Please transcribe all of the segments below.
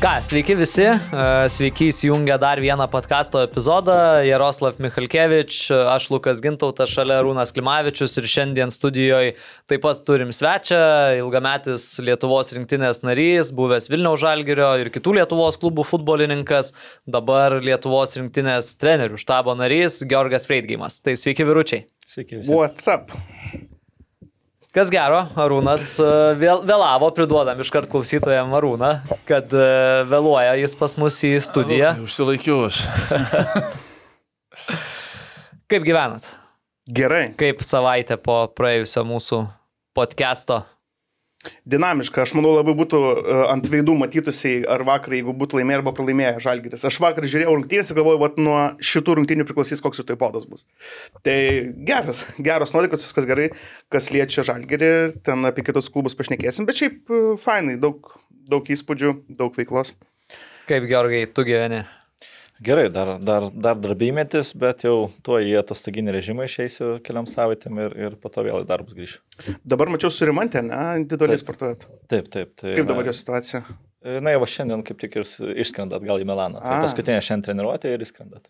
Ką, sveiki visi, e, sveiki įsijungę dar vieną podkasto epizodą. Jaroslav Michalkevič, aš Lukas Gintautas, šalia Rūnas Klimavičius ir šiandien studijoje taip pat turim svečią, ilgametis Lietuvos rinktinės narys, buvęs Vilniaus Žalgirio ir kitų Lietuvos klubų futbolininkas, dabar Lietuvos rinktinės trenerių štabo narys Georgas Freidgimas. Tai sveiki viručiai. Sveiki visi. What's up? Kas gero, Arūnas e, vėl, vėlavo, priduodam iš karto klausytojams Arūną, kad e, vėluoja jis pas mus į studiją. Užsilaikiau aš. Kaip gyvenat? Gerai. Kaip savaitė po praėjusio mūsų podcast'o? Dinamiška. Aš manau, labai būtų e, ant veidų matytusiai, ar vakar, jeigu būtų laimėję arba pralaimėję Žalgiris. Aš vakar žiūrėjau rungtynės ir galvojau, kad nuo šitų rungtynių priklausys, koks rytoj podas bus. Tai geras, geros nuotaikos, viskas gerai, kas liečia Žalgirį, ten apie kitus klubus pašnekėsim, bet šiaip e, fainai, daug, daug įspūdžių, daug veiklos. Kaip Georgai, tu gyveni? Gerai, dar, dar, dar darbymetis, bet jau tuo į atostoginį režimą išeisiu keliam savaitėm ir, ir po to vėl į darbus grįšiu. Dabar mačiau surimantę, ne, individualiai sportuojat. Taip, taip. Tai, Kaip dabar jo situacija? Na, jau šiandien kaip tik ir išskrenda atgal į Milaną. Tai paskutinė šiandien treniruotė ir išskrenda.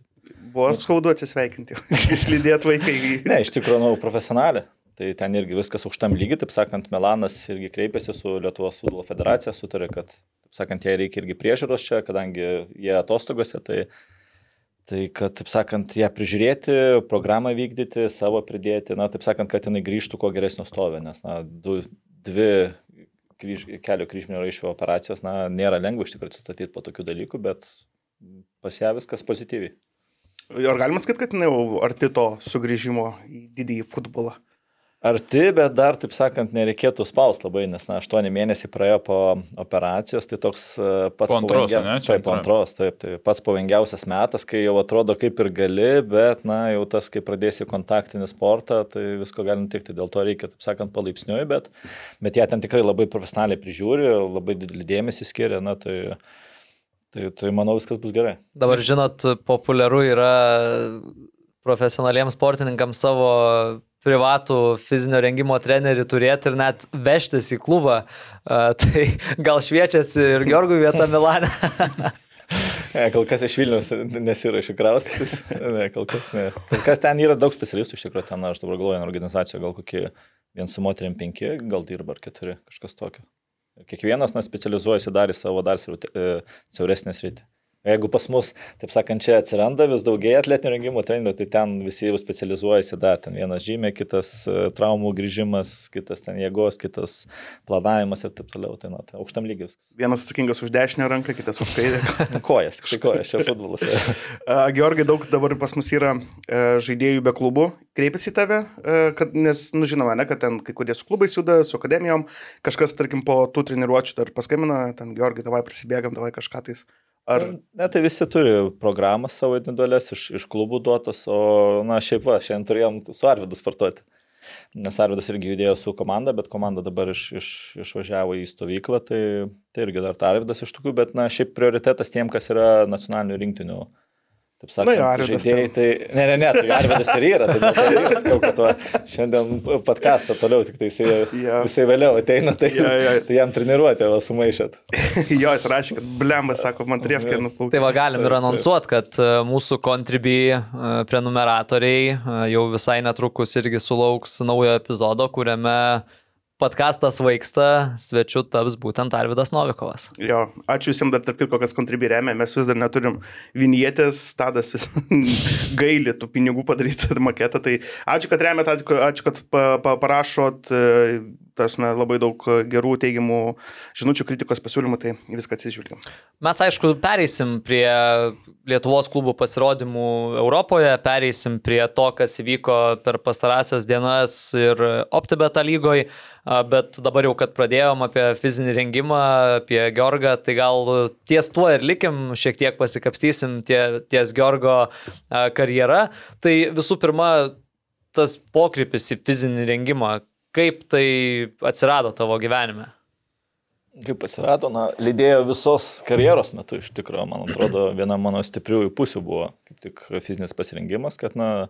Buvo skaudu atsisveikinti, išlydėt vaikai. Ne, iš tikrųjų, nu, profesionalė. Tai ten irgi viskas aukštam lygiai, taip sakant, Milanas irgi kreipėsi su Lietuvos futbolo federacija, sutarė, kad, taip sakant, jai reikia irgi priežiūros čia, kadangi jie atostogose, tai, tai kad, taip sakant, ją prižiūrėti, programą vykdyti, savo pridėti, na, taip sakant, kad jinai grįžtų kuo geresnio stovio, nes, na, du, dvi kryž, kelio kryžminio raiščio operacijos, na, nėra lengva iš tikrųjų atsistatyti po tokių dalykų, bet pas ją viskas pozityviai. Ar galima sakyti, kad jinai jau arti to sugrįžimo į didįjį futbolą? Arti, bet dar, taip sakant, nereikėtų spausti labai, nes, na, aštuoni mėnesiai praėjo po operacijos, tai toks e, pats Po antros, ane? Čia Taip, po antros, taip, tai pats pavojingiausias metas, kai jau atrodo kaip ir gali, bet, na, jau tas, kai pradėsi kontaktinį sportą, tai visko gali nutikti, dėl to reikia, taip sakant, palaipsniui, bet, bet jie ten tikrai labai profesionaliai prižiūri, labai didelį dėmesį skiria, na, tai, tai, tai manau, viskas bus gerai. Dabar, žinot, populiaru yra profesionaliems sportininkams savo privatų fizinio rengimo trenerį turėti ir net vežtis į klubą. A, tai gal šviečiasi ir Georgui vieta Milane. Ne, kol kas iš Vilnius nesirašy kraustytis. Ne, kol kas ne. Kol kas ten yra daug specialistų, iš tikrųjų, ten aš dabar galvoju, organizacijoje gal kokie vien su moterim penki, gal dirba ar keturi, kažkas tokio. Kiekvienas, na, specializuojasi dar į savo dar e, siauresnę sritį. Jeigu pas mus, taip sakant, čia atsiranda vis daugėja atletinio rengimo trenerių, tai ten visi jau specializuojasi dar. Ten vienas žymė, kitas e, traumų grįžimas, kitas ten jėgos, kitas planavimas ir taip toliau. Tai, na, tai aukštam viskas. Vienas atsakingas už dešinę ranką, kitas už kairę. Kojas, tik tai kojas, čia futbolas. A, Georgai, daug dabar pas mus yra e, žaidėjų be klubų. Kreipėsi į tave, e, kad, nes, nu, žinoma, ne, kad ten kai kurie su klubais juda, su akademijom, kažkas, tarkim, po tų treniruočių dar paskambina, ten, Georgai, davai prisibėgam, davai kažką tais. Ar Ne, tai visi turi programą savo individualias iš, iš klubų duotas, o, na, šiaip va, šiandien turėjom su Arvidu sportuoti. Nes Arvidas irgi judėjo su komanda, bet komanda dabar iš, iš, išvažiavo į stovyklą, tai, tai irgi dar Arvidas iš tokių, bet, na, šiaip prioritetas tiem, kas yra nacionalinių rinktinių. Taip sakant, jo, Arvydas žaidėjai, tai... Ne, ne, ne, tai Arvidas ir yra, tai dėl to ir sakau, kad va, šiandien podcastą toliau, tik tai jisai, Jo. jisai vėliau ateina, tai, Jo, jo. tai jam treniruotė, va, sumaišėt. jo, jis rašė, kad blemba, sako, man triefkė nuplaukė. Tai va galim ir anonsuoti, kad e, mūsų Contribui e, prenumeratoriai e, jau visai netrukus irgi sulauks naujo epizodo, kuriame Podcastas vaiksta, svečiu taps būtent Arvidas Novikovas. Jo, ačiū visiems dar tarp kitko, kas kontribį remia, mes vis dar neturim vinietės, tadas vis gailį tų pinigų padaryti maketą, tai ačiū, kad remia, ačiū, kad pa, pa, parašot, e, tas na, labai daug gerų teigiamų žinučių, kritikos pasiūlymų, tai viską atsižvelgiam. Mes, aišku, pereisim prie Lietuvos klubų pasirodymų Europoje, pereisim prie to, kas įvyko per pastarąsias dienas ir OptiBeta lygoje, bet dabar jau, kad pradėjom apie fizinį rengimą, apie Georgą, tai gal ties tuo ir likim, šiek tiek pasikapstysim tie, ties Georgo a, karjera. Tai visų pirma, tas pokrypis į fizinį rengimą, kaip tai atsirado tavo gyvenime? Kaip atsirado, na, lydėjo visos karjeros metu iš tikrųjų, man atrodo, viena mano stipriųjų pusių buvo kaip tik fizinis pasirengimas, kad, na,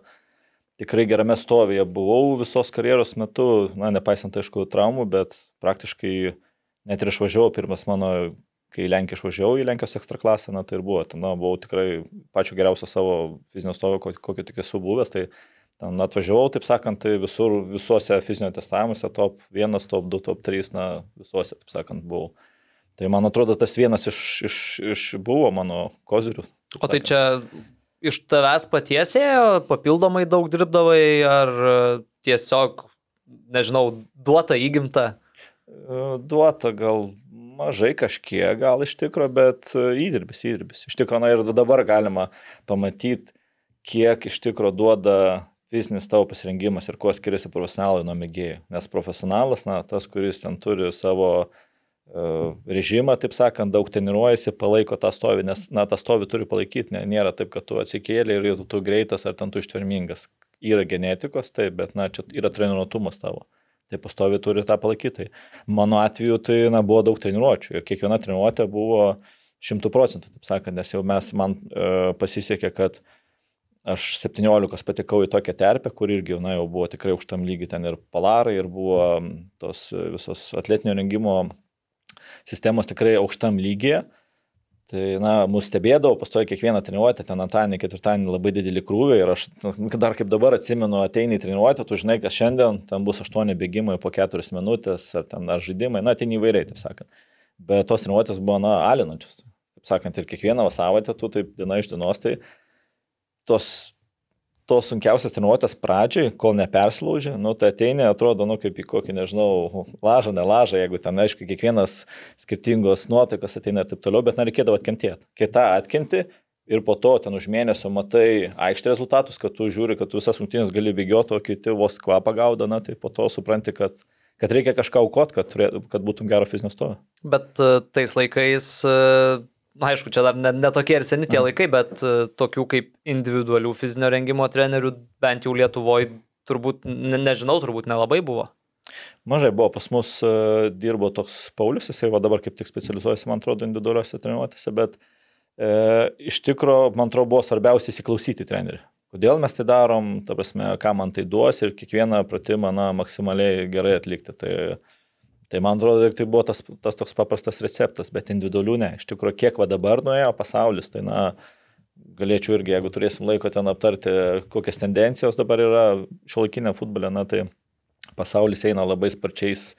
tikrai gerame stovyje buvau visos karjeros metu, na, nepaisant, aišku, traumų, bet praktiškai net ir išvažiavau, pirmas mano, kai Lenkija išvažiavau į Lenkijos ekstra klasę, na, tai ir buvo, ten, na, buvau tikrai pačiu geriausio savo fizinio stovio, kokį tik esu buvęs, tai ten atvažiavau, taip sakant, tai visur, visuose fizinio testavimuose, top 1, top 2, top 3, na, visuose, taip sakant, buvau. Tai man atrodo, tas vienas iš, iš, iš buvo mano kozirių. O tai čia iš tavęs paties ėjo, papildomai daug dirbdavai, ar e, tiesiog, nežinau, duota įgimta? E, duota gal mažai kažkiek, gal iš tikrųjų, bet e, įdirbis, įdirbis. Iš tikrųjų, na ir dabar galima pamatyti, kiek iš tikrųjų duoda fizinis tavo pasirengimas ir kuo skiriasi profesionalai nuo mėgėjų. Nes profesionalas, na, tas, kuris ten turi savo uh, režimą, taip sakant, daug treniruojasi, palaiko tą stovį, nes, na, tą stovį turi palaikyti, ne, nėra taip, kad tu atsikėlė ir tu, tu greitas ar ten tu ištvermingas. Yra genetikos, taip, bet, na, čia yra treniruotumas tavo. Tai pastovi turi tą palaikyti. Tai mano atveju tai, na, buvo daug treniruočių ir kiekviena treniruotė buvo šimtų procentų, taip sakant, nes jau mes, man uh, pasisekė, kad uh, aš 17 patekau į tokią terpę, kur irgi na, jau buvo tikrai aukštam lygiai ten ir palarai, ir buvo tos visos atletinio rengimo sistemos tikrai aukštam lygiai. Tai, na, mus stebėdavo, pastoja kiekvieną treniruotę, ten antradienį, ketvirtadienį labai didelį krūvį ir aš dar kaip dabar atsimenu, ateini į treniruotę, tu žinai, kad šiandien ten bus aštuoni bėgimai po keturias minutės ar ten ar žaidimai, na, ten įvairiai, taip sakant. Bet tos treniruotės buvo, na, alinančios. Taip sakant, ir kiekvieną savaitę tu taip diena iš dienos, tai tos, tos sunkiausias treniruotės pradžiai, kol neperslaužė, nu, tai ateini, atrodo, nu, kaip į kokį, nežinau, lažą, nelažą, jeigu ten, aišku, kiekvienas skirtingos nuotaikas ateina ir taip toliau, bet nereikėdavo atkentėti. Kai tą atkenti ir po to ten už mėnesio matai aikštį rezultatus, kad tu žiūri, kad tu visas rungtynės gali bėgioti, o kiti vos kvapą gaudo, na, tai po to supranti, kad kad reikia kažką aukot, kad, turė, kad būtum gero fizinio stovo. Bet uh, tais laikais uh, na, aišku, čia dar netokie ne, ne ir seni tie laikai, bet uh, tokių kaip individualių fizinio rengimo trenerių bent jau Lietuvoje turbūt, ne, nežinau, turbūt nelabai buvo. Mažai buvo, pas mus uh, dirbo toks Paulius, jisai va dabar kaip tik specializuojasi, man atrodo, individualiuose treniruotėse, bet e, iš tikrųjų, man atrodo, buvo svarbiausia įsiklausyti trenerių. Kodėl mes tai darom, ta prasme, ką man tai duos ir kiekvieną pratimą, na, maksimaliai gerai atlikti. Tai Tai man atrodo, tai buvo tas, tas toks paprastas receptas, bet individualių ne. Iš tikrųjų, kiek va dabar nuėjo pasaulis, tai na, galėčiau irgi, jeigu turėsim laiko ten aptarti, kokias tendencijos dabar yra šiuolaikinė futbolė, na tai pasaulis eina labai sparčiais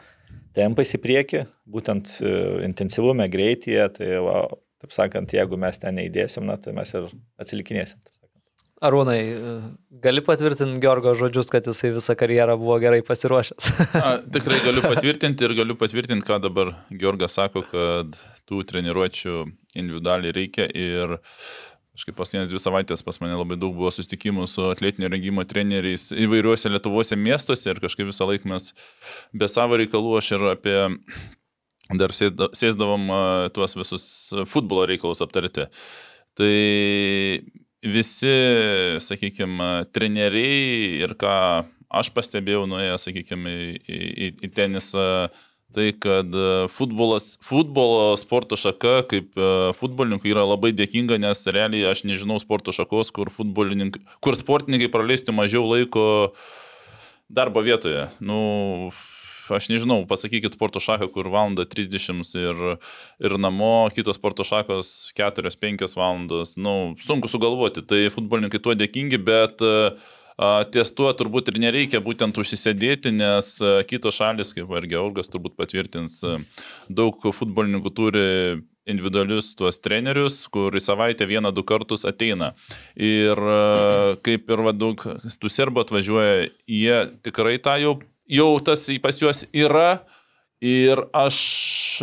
tempais į priekį, būtent e, intensyvume, greityje, tai va, taip sakant, jeigu mes ten neįdėsim, na tai mes ir atsilikinėsim. Arūnai, gali patvirtinti Georgo žodžius, kad jisai visą karjerą buvo gerai pasiruošęs? A, tikrai galiu patvirtinti ir galiu patvirtinti, ką dabar Georgas sako, kad tų treniruočių individualiai reikia ir Kažkaip paskutinės dvi savaitės pas mane labai daug buvo susitikimų su atletinio rengimo treneriais įvairiuose Lietuvuose miestuose ir kažkaip visą laiką mes be savo reikalų aš ir apie dar sėsdavom tuos visus futbolo reikalus aptarti. Tai visi, sakykime, treneriai ir ką aš pastebėjau nuėję, sakykime, į, į, į tenisą, tai kad futbolas, futbolo sporto šaka kaip e, futbolininkų yra labai dėkinga, nes realiai aš nežinau sporto šakos, kur, kur sportininkai praleistų mažiau laiko darbo vietoje. Nu, aš nežinau, pasakykit sporto šaką, kur valanda 30 ir, ir namo, kitos sporto šakos 4-5 valandos. Nu, sunku sugalvoti, tai futbolininkai tuo dėkingi, bet ties tuo turbūt ir nereikia būtent užsisėdėti, nes kitos šalis, kaip ir Georgas turbūt patvirtins, daug futbolininkų turi individualius tuos trenerius, kur į savaitę vieną, du kartus ateina. Ir kaip ir va, daug tų serbų atvažiuoja, jie tikrai tą jau jau tas pas juos yra ir aš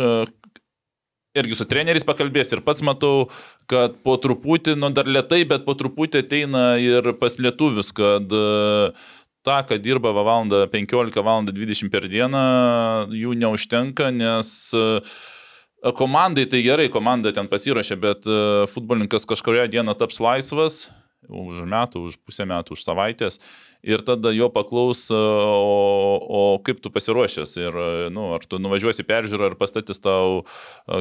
e, irgi su treneriais pakalbės ir pats matau, kad po truputį, nu dar lietai, bet po truputį ateina ir pas lietuvius, kad e, ta, kad dirba valandą 15 valandą 20 per dieną, jų neužtenka, nes e, komandai tai gerai, komanda ten pasirašė, bet futbolininkas kažkuria diena taps laisvas, už metų, už pusę metų, už savaitės. Ir tada jo paklaus, o, o kaip tu pasiruošęs ir, nu, ar tu nuvažiuosi peržiūrą, ar pastatys tau,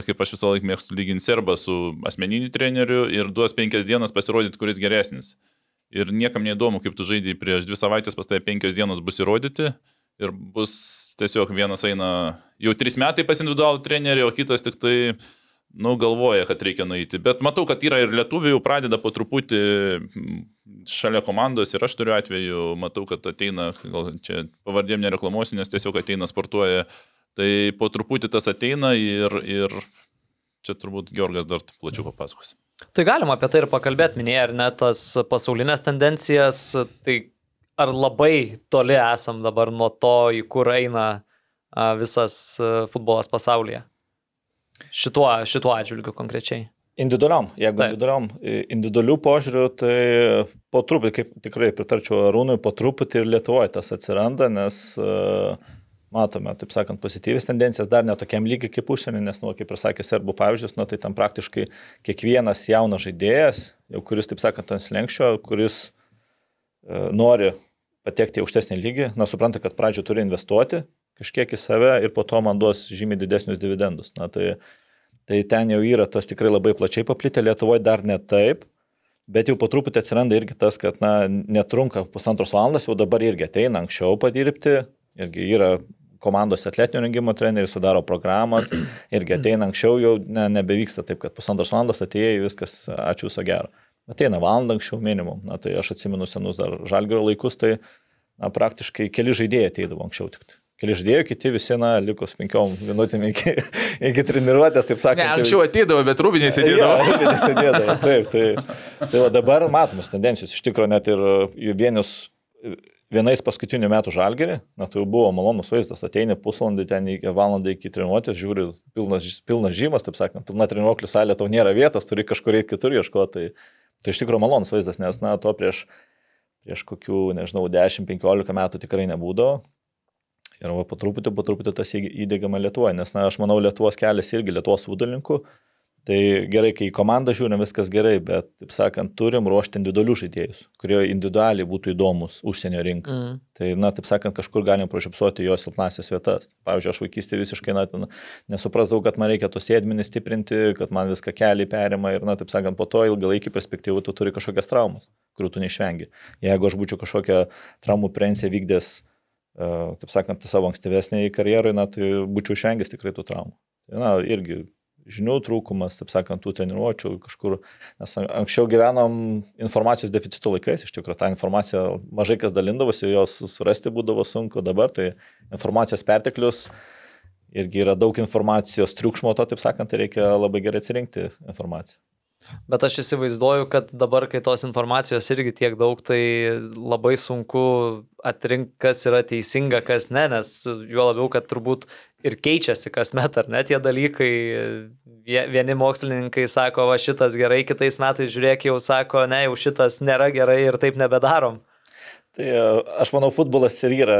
kaip aš visą laiką mėgstu lyginti serbą su asmeniniu treneriu ir duos penkias dienas pasirodyti, kuris geresnis. Ir niekam neįdomu, kaip tu žaidai prieš dvi savaitės, pas tai penkios dienos bus įrodyti ir bus tiesiog vienas eina jau tris metai pas individualų trenerį, o kitas tik tai nu, galvoja, kad reikia nueiti. Bet matau, kad yra ir lietuvių jau pradeda po truputį šalia komandos ir aš turiu atveju, matau, kad ateina, gal čia pavardėm nereklamuosiu, nes tiesiog ateina sportuoja. Tai po truputį tas ateina ir, ir čia turbūt Georgas dar plačiau papasakos. Tai galima apie tai ir pakalbėti, minėjai, ar ne tas pasaulinės tendencijas, tai ar labai toli esam dabar nuo to, į kur eina visas futbolas pasaulyje? Šituo, šituo atžvilgiu konkrečiai. Individualiam, jeigu Taip. individualiam, individualių požiūrių, tai po truputį, kaip tikrai pritarčiau Arūnui, po truputį ir Lietuvoje tas atsiranda, nes uh, matome, taip sakant, pozityvės tendencijas dar netokiam lygiai kaip užsienį, nes, nu, kaip ir sakė serbų pavyzdžius, nu, tai tam praktiškai kiekvienas jaunas žaidėjas, jau kuris, taip sakant, ant slengščio, kuris uh, nori patekti į aukštesnį lygį, na, supranta, kad pradžio turi investuoti, kažkiek į save ir po to man duos žymiai didesnius dividendus. Na, tai, tai ten jau yra tas tikrai labai plačiai paplitę, Lietuvoje dar ne taip, bet jau po truputį atsiranda irgi tas, kad na, netrunka pusantros valandos, jau dabar irgi ateina anksčiau padirbti, irgi yra komandos atletinio rengimo treneriai sudaro programas, irgi ateina anksčiau, jau ne, nebevyksta taip, kad pusantros valandos atėjai, viskas, ačiū viso gero. Ateina valandą anksčiau minimum, na tai aš atsimenu senus dar žalgerio laikus, tai na, praktiškai keli žaidėjai ateidavo anksčiau tik. Keli žaidėjai, kiti visi, na, likus penkiom minutėm iki, iki treniruotės, taip sakant. Ne, anksčiau ateidavo, bet rūbinės sėdėdavo. Ja, rūbinės sėdėdavo, taip, taip. Tai va, dabar matomas tendencijos, iš tikrųjų net ir vienius vienais paskutinių metų žalgerį, na tai jau buvo malonus vaizdas, ateini pusvalandį ten iki valandą iki treniruotės, žiūri, pilnas, pilnas žymas, taip sakant, pilna treniruoklių salė, tau nėra vietos, turi kažkur eiti kitur ieškoti, tai, tai iš tikrųjų malonus vaizdas, nes, na, to prieš, prieš kokių, nežinau, 10-15 metų tikrai nebūdavo. Ir va, po truputį, po truputį tas įdėgiama Lietuvoje, nes, na, aš manau, Lietuvos kelias irgi Lietuvos futbolininkų. Tai gerai, kai į komandą žiūrim, viskas gerai, bet, taip sakant, turim ruošti individualių žaidėjus, kurie individualiai būtų įdomus užsienio rinkai. Mm. Tai, na, taip sakant, kažkur galim prašipsuoti jos silpnasias vietas. Pavyzdžiui, aš vaikystėje visiškai, na, nesuprasdavau, kad man reikia tos sėdmenis stiprinti, kad man viską keliai perima ir, na, taip sakant, po to ilgalaikį perspektyvų tu turi kažkokias traumas, kurių tu neišvengi. Jeigu aš būčiau kažkokią traumų prevenciją vykdęs taip sakant, savo ankstyvesniai karjerai, na, tai būčiau išvengęs tikrai tų traumų. Tai, na, irgi žinių trūkumas, taip sakant, tų treniruočių kažkur, nes anksčiau gyvenom informacijos deficito laikais, iš tikrųjų tą informaciją mažai kas dalindavosi, jos surasti būdavo sunku, dabar tai informacijos perteklius irgi yra daug informacijos triukšmo, to taip sakant, tai reikia labai gerai atsirinkti informaciją. Bet aš įsivaizduoju, kad dabar, kai tos informacijos irgi tiek daug, tai labai sunku atrinkti, kas yra teisinga, kas ne, nes juo labiau, kad turbūt ir keičiasi kasmet, ar net tie dalykai. Vieni mokslininkai sako, va šitas gerai, kitais metais žiūrėk, jau sako, ne, jau šitas nėra gerai ir taip nebedarom. Tai e, aš manau, futbolas ir yra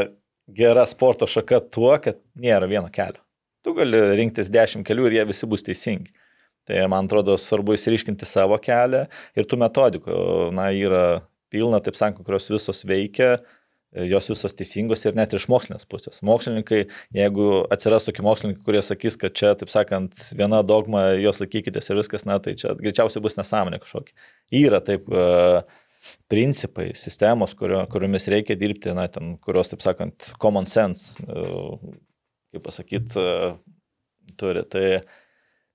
gera sporto šaka tuo, kad nėra vieno kelio. Tu gali rinktis dešimt kelių ir jie visi bus teisingi. Tai man atrodo svarbu įsiriškinti savo kelią ir tų metodikų, na, yra pilna, taip sakant, kurios visos veikia, jos visos teisingos ir net iš mokslinės pusės. Mokslininkai, jeigu atsiras tokie mokslininkai, kurie sakys, kad čia, taip sakant, viena dogma, jos laikykitės ir viskas, na, tai čia greičiausiai bus nesąmonė kažkokia. Yra taip uh, principai, sistemos, kurio, kuriomis reikia dirbti, na, ten, kurios, taip sakant, common sense, uh, kaip pasakyti, uh, turi. Tai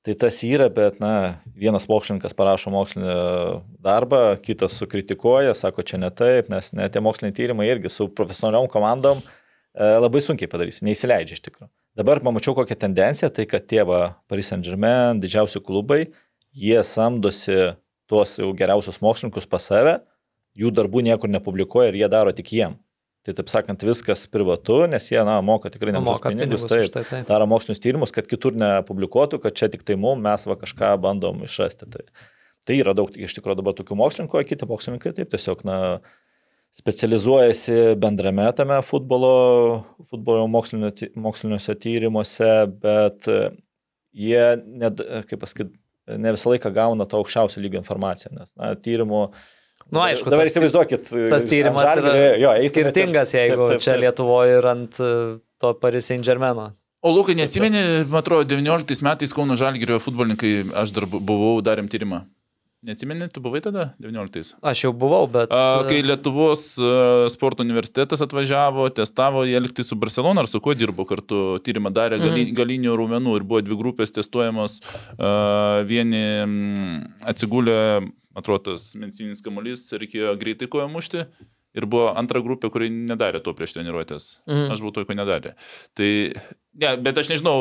Tai tas yra, bet, na, vienas mokslininkas parašo mokslinį darbą, kitas sukritikuoja, sako, čia ne taip, nes ne tie moksliniai tyrimai irgi su profesionaliom komandom e, labai sunkiai padarys, neįsileidžia iš tikrųjų. Dabar pamačiau kokią tendenciją, tai kad tėva Paris Saint-Germain, didžiausi klubai, jie samdosi tuos jau geriausius mokslininkus pas save, jų darbų niekur nepublikuoja ir jie daro tik jiem. Tai taip sakant, viskas privatu, nes jie, na, moka tikrai nemažus pinigus, pinigus taip, tai, taip. daro mokslinius tyrimus, kad kitur nepublikuotų, kad čia tik tai mum mes va kažką bandom išrasti. Tai, tai yra daug iš tikrųjų dabar tokių mokslininkų, o kiti mokslininkai taip tiesiog, na, specializuojasi bendrame tame futbolo, futbolo mokslinio, moksliniuose tyrimuose, bet jie, net, kaip pasakyti, ne visą laiką gauna to aukščiausio lygio informaciją, nes na, tyrimų Nu, aišku, dabar įsivaizduokit. Tas tyrimas ant yra jo, skirtingas, jeigu taip, taip, čia taip. Lietuvoje ir ant e, to Paris Saint Germaino. O Lukai, neatsimeni, man atrodo, 19 metais Kauno Žalgirio futbolininkai, aš dar bu- buvau, darėm tyrimą. Neatsimeni, tu buvai tada 19? Aš jau buvau, bet... A, e, kai Lietuvos a, sporto universitetas atvažiavo, testavo, jie liktai su Barcelona ar su kuo dirbo kartu, tyrimą darė gali, galinių raumenų ir buvo dvi grupės testuojamos, a, vieni mm, atsigulė, atrodo, tas medicininis kamuolys, reikėjo greitai koją mušti. Ir buvo antra grupė, kuri nedarė to prieš treniruotės. Mhm. Aš buvau to, ko nedarė. Tai, ne, bet aš nežinau,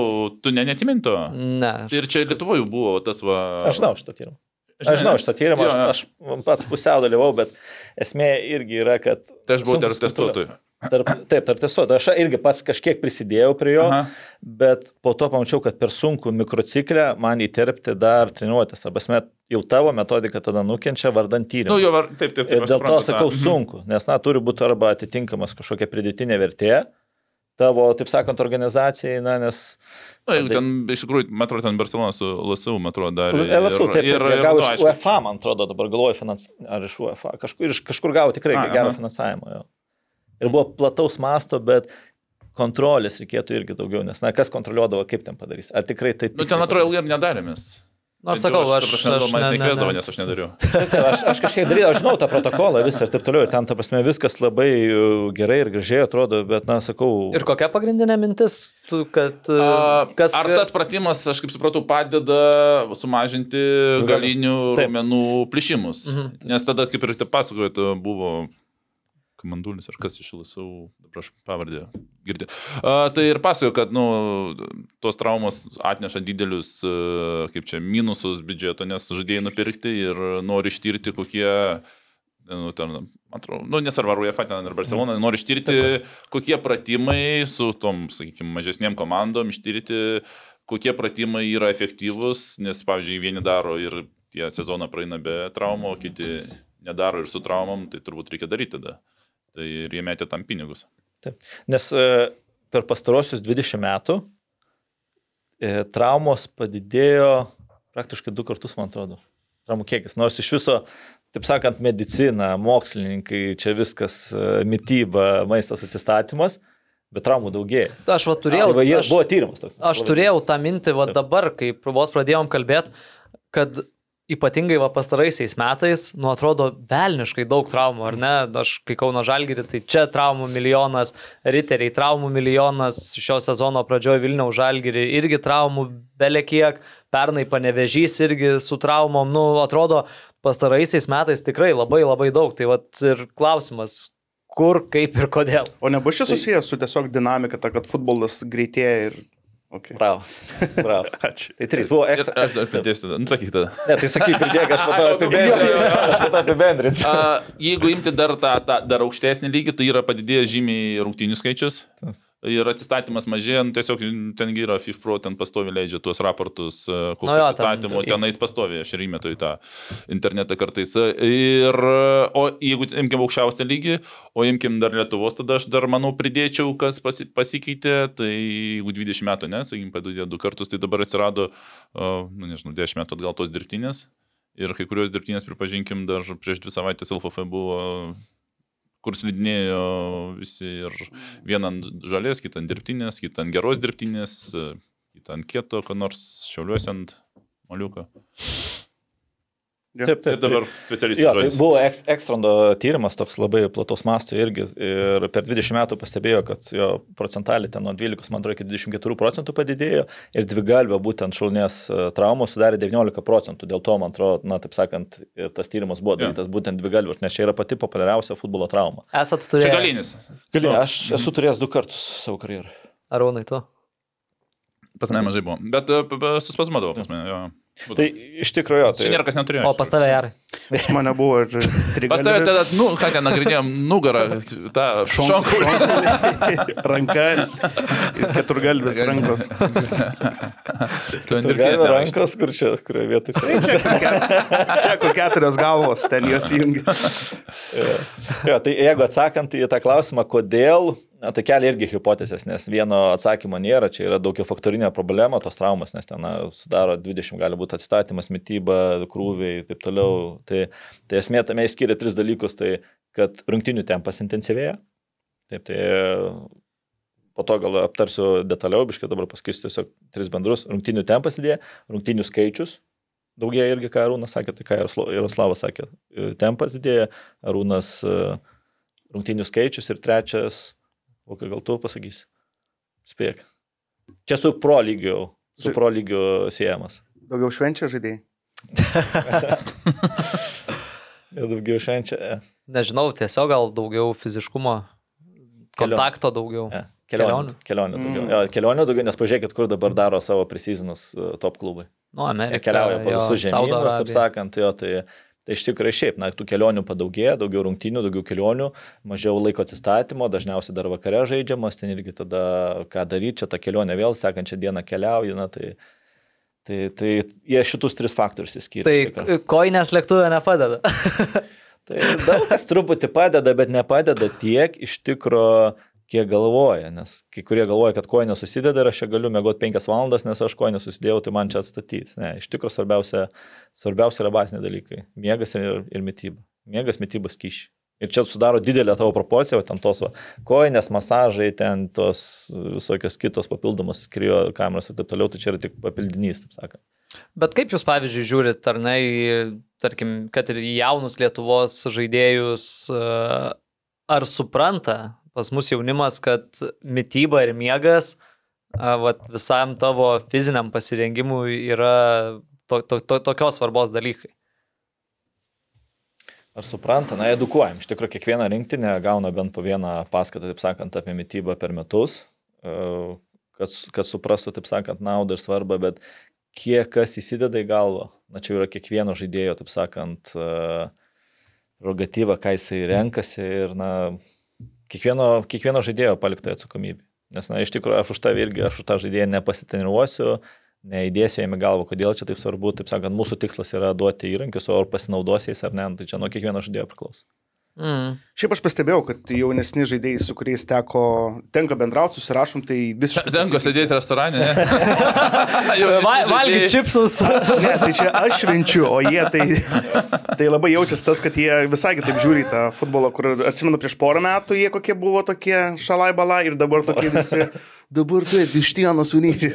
tu ne, neatsimeni to? Ne. Aš... Tai ir čia Lietuvoje buvo tas va... Aš žinau šitą tyrimą. Aš žinau šitą tyrimą, Jo, aš, aš pats pusiau dalyvau, bet esmė irgi yra, kad... Tai aš buvau tarp testuotojų. Tarp, taip, tarp testuotojų. Aš irgi pats kažkiek prisidėjau prie jo, Aha. bet po to pamačiau, kad per sunku mikrociklę man įterpti dar treniruotės. Arba esmė, jau tavo metodika tada nukenčia vardant tyrimą. Nu, jo, var, taip, taip, taip. Ir dėl to sakau Mhm. sunku, nes, na, turi būti arba atitinkamas kažkokia pridėtinė vertė tavo, taip sakant, organizacijai, na, nes... Na, Tai- ten, iš tikrųjų, atrodo, ten Barcelona su LSU, atrodo, dar. LSU, taip, taip, ir, gavo iš aišku, UEFA, man atrodo, dabar galvoju, finans... ar iš UEFA, kažkur, iš kažkur gavo tikrai A, gerą aha. finansavimą. Jo. Ir buvo plataus masto, bet kontrolės reikėtų irgi daugiau, nes, na, kas kontroliuodavo, kaip ten padarys. Ar tikrai taip... Nu, ten atrodo, ilgai ir nedarėmės. Aš sakau, aš... aš, aš, aš manęs ne- ne- nes aš nedariau. Taip, aš, aš kažkiek darydavau, aš žinau tą protokolą visą ir taip toliau, ir ten, ta prasme, viskas labai uh, gerai ir gražiai atrodo, bet, na, sakau... Ir kokia pagrindinė mintis, tu, kad... e, A, kas, Ar tas pratimas, aš kaip supratau, padeda sumažinti galinių Taip. raumenų plyšimus? Mhm. Nes tada, kaip ir te pasakojate, buvo komandulis ar kas iš LSU, dabar aš pavardė girdė. A, tai ir pasakoju, kad nu, tos traumos atneša didelius, a, kaip čia, minusus biudžeto, nes žadėjai nupirkti ir nori ištirti, kokie nu, ten, atrodo, nu, nesvarbu, ar UEFA ten ar Barcelona, nori ištirti, kokie pratimai su tom, sakykime, mažesniem komandom, ištirti, kokie pratimai yra efektyvūs, nes, pavyzdžiui, vieni daro ir tie sezoną praeina be traumų, o kiti nedaro ir su traumom, tai turbūt reikia daryti tada. Tai ir jie metė tam pinigus. Nes e, per pastarosius 20 metų e, traumos padidėjo praktiškai du kartus, man atrodo. Traumų kiekis. Nors iš viso, taip sakant, medicina, mokslininkai, čia viskas, e, mytyba, maistas atsistatymas, bet traumų daugėja. Aš va turėjau... Tai va, jie, aš... buvo tyrimas toks. Aš turėjau tą mintį, va Taip. dabar, kai vos pradėjom kalbėti, kad ypatingai va pastaraisiais metais, nu atrodo, velniškai daug traumų, ar ne? Aš kai Kauno Žalgirį, tai čia traumų milijonas, Riteriai traumų milijonas, šio sezono pradžioje Vilniaus Žalgirį irgi traumų belekiek, pernai panevežys irgi su traumom, nu atrodo, pastaraisiais metais tikrai labai labai daug. Tai va ir klausimas, kur, kaip ir kodėl. O nebus čia susijęs su tiesiog dinamika, ta, kad futbolas greitėja ir... Okay. Bravo. Bravo. Ačiū. Tai trys buvo ekstra. aš dar pridėsiu tada. Nu, sakyk tada. Ne, tai sakyk, pridėk, aš to apibendrinsiu. Aš to apibendrinsiu. A, jeigu imti dar tą, tą dar aukštesnį lygį, tai yra padidėjęs žymiai rungtynių skaičius. Ir atsistatymas mažėja, nu, tiesiog tengi yra FIFPro, ten pastovi leidžia tuos raportus, e, koks Nu jo, ten- atsistatymų, tenais pastovi, aš ir įmetu į tą internetą kartais. Ir, o jeigu imkim aukščiausią lygį, o imkim dar Lietuvos, tada aš dar, manau, pridėčiau, kas pasi, pasikeitė, tai jeigu 20 metų, ne, sakykim, padidėjo du kartus, tai dabar atsirado, nu, nežinau, 10 metų atgal tos dirbtinės. Ir kai kurios dirbtinės, pripažinkim, dar prieš dvi savaitės LFF buvo, kur slidinėjo visi ir vieną ant žalės, kitą ant dirbtinės, kitą ant geros dirbtinės, kitą ant kieto, ką nors šiauliuosi ant moliuko. Taip, Ir taip. dabar specialistai. Jo, tai žodis. buvo eks, ekstrando tyrimas toks labai plataus masto irgi ir per 20 metų pastebėjo, kad jo procentaliai ten nuo 12, man atrodo, iki 24 procentų padidėjo ir dvigalvio būtent šaunės e, traumos sudarė 19 procentų. Dėl to, man atrodo, na, taip sakant, ir tas tyrimas buvo darytas būtent dvigalvio, nes čia yra pati populiariausia futbolo trauma. Esat Čia turėję. galinis. Gali, aš esu turėjęs du kartus savo karjerą. Arūnai, tu. Pas mane mažai buvo. Bet e, suspazmadavo pas mane. Jo. Būtų. Tai iš tikrųjų, Čia tai niekas neturėjo. O pas tave gerai. Pas mane buvo ir Pas tave tada, nu, ką ten nagrinėjom, nugarą, tą šonkų. ranka keturgalvis rankos. Tu ant nevaikštai. rankos, kur čia, kurioje vietoje. Čia kur keturios galvos, ten jos jungia. Jo, tai jeigu atsakant į tą klausimą, kodėl Na, tai kelia irgi hipotezės, nes vieno atsakymo nėra, čia yra daugia faktorinė problema, tos traumas, nes ten na, sudaro 20, gali būti atstatymas, mytyba, krūviai ir taip toliau. Tai, tai esmė tame įskiria tris dalykus, tai kad rungtinių tempas intensyvėja. Taip, tai po to gal aptarsiu detaliau, biškai dabar pasakysiu tiesiog tris bendrus. Rungtinių tempas didėja, rungtinių skaičius daugėja irgi, ką Arūnas sakė, tai ką Jaroslavas sakė. Tempas didėja, Arūnas rungtinių skaičius ir trečias O ką gal tu pasakysi? Spėk. Čia su pro lygiu, su pro lygiu siejamas. Daugiau švenčia žaidėjai. Jau daugiau švenčia. E. Nežinau, tiesiog gal daugiau fiziškumo, kontakto daugiau. E. Kelionių. Kelionių daugiau. Mm. Jo, kelionių daugiau, nes pažiūrėkit, kur dabar daro savo prisizinus e, top klubai. Nu, Amerika. Jie keliauja po visus žemynus, taip sakant, jo, tai Tai iš tikrųjų šiaip, na, tų kelionių padaugėja, daugiau rungtynių, daugiau kelionių, mažiau laiko atsistatymo, dažniausiai dar vakare žaidžiamas, ten irgi tada ką daryti, čia ta kelionė vėl sekančią dieną keliauja, na, tai, tai, tai jie šitus tris faktorius įskiria. Tai koinės lėktuvė nepadeda. tai daug kas truputį padeda, bet nepadeda tiek iš tikrųjų kiek galvoja, nes kai kurie galvoja, kad koinė susideda ir aš čia galiu mėgoti 5 valandas, nes aš koinę susidėjau, tai man čia atstatys. Ne, iš tikrųjų svarbiausia, svarbiausia yra baziniai dalykai - miegas ir, ir mytyba. Miegas, mytybas kyši. Ir čia sudaro didelę tavo proporciją, ten tos va, koinės, masažai, ten tos visokios kitos papildomos krio kameros ir taip toliau, tai čia yra tik papildinys, taip sakant. Bet kaip jūs, pavyzdžiui, žiūrit, ar ne, tarkim, kad ir jaunus Lietuvos žaidėjus, ar supranta, pas mus jaunimas, kad mytyba ir miegas vat, visam tavo fiziniam pasirengimui yra to, to, to, tokios svarbos dalykai. Ar supranta, na, edukuojam. Iš tikrųjų, kiekviena rinktinė gauna bent po vieną paskaitą, taip sakant, apie mytybą per metus, kad, kad suprastų, taip sakant, naudą ir svarbą, bet kiek kas įsideda į galvą, na, čia yra kiekvieno žaidėjo, taip sakant, prerogatyva, ką jisai renkasi ir, na, kiekvieno, kiekvieno žaidėjo palikta atsakomybė. Nes, na, iš tikrųjų, aš už tą irgi, aš už tą žaidėją nepasiteniruosiu, neįdėsiu jam į galvą, kodėl čia taip svarbu, taip sakant, mūsų tikslas yra duoti įrankius, o ar pasinaudos jais ar ne, tai čia nuo kiekvieno žaidėjo priklauso. Mm. Šiaip aš pastebėjau, kad jaunesni žaidėjai, su kuriais teko, tenka bendrauti, susirašom, tai visiškai... Tenka sėdėti restorane. Va, Valgyti čipsus. ne, tai čia aš švenčiu, o jie tai, tai labai jaučiasi tas, kad jie visai kitaip žiūri tą futbolą, kur atsimenu prieš porą metų jie kokie buvo tokie šalai balai ir dabar tokie visi dabar tai vištienos unysi.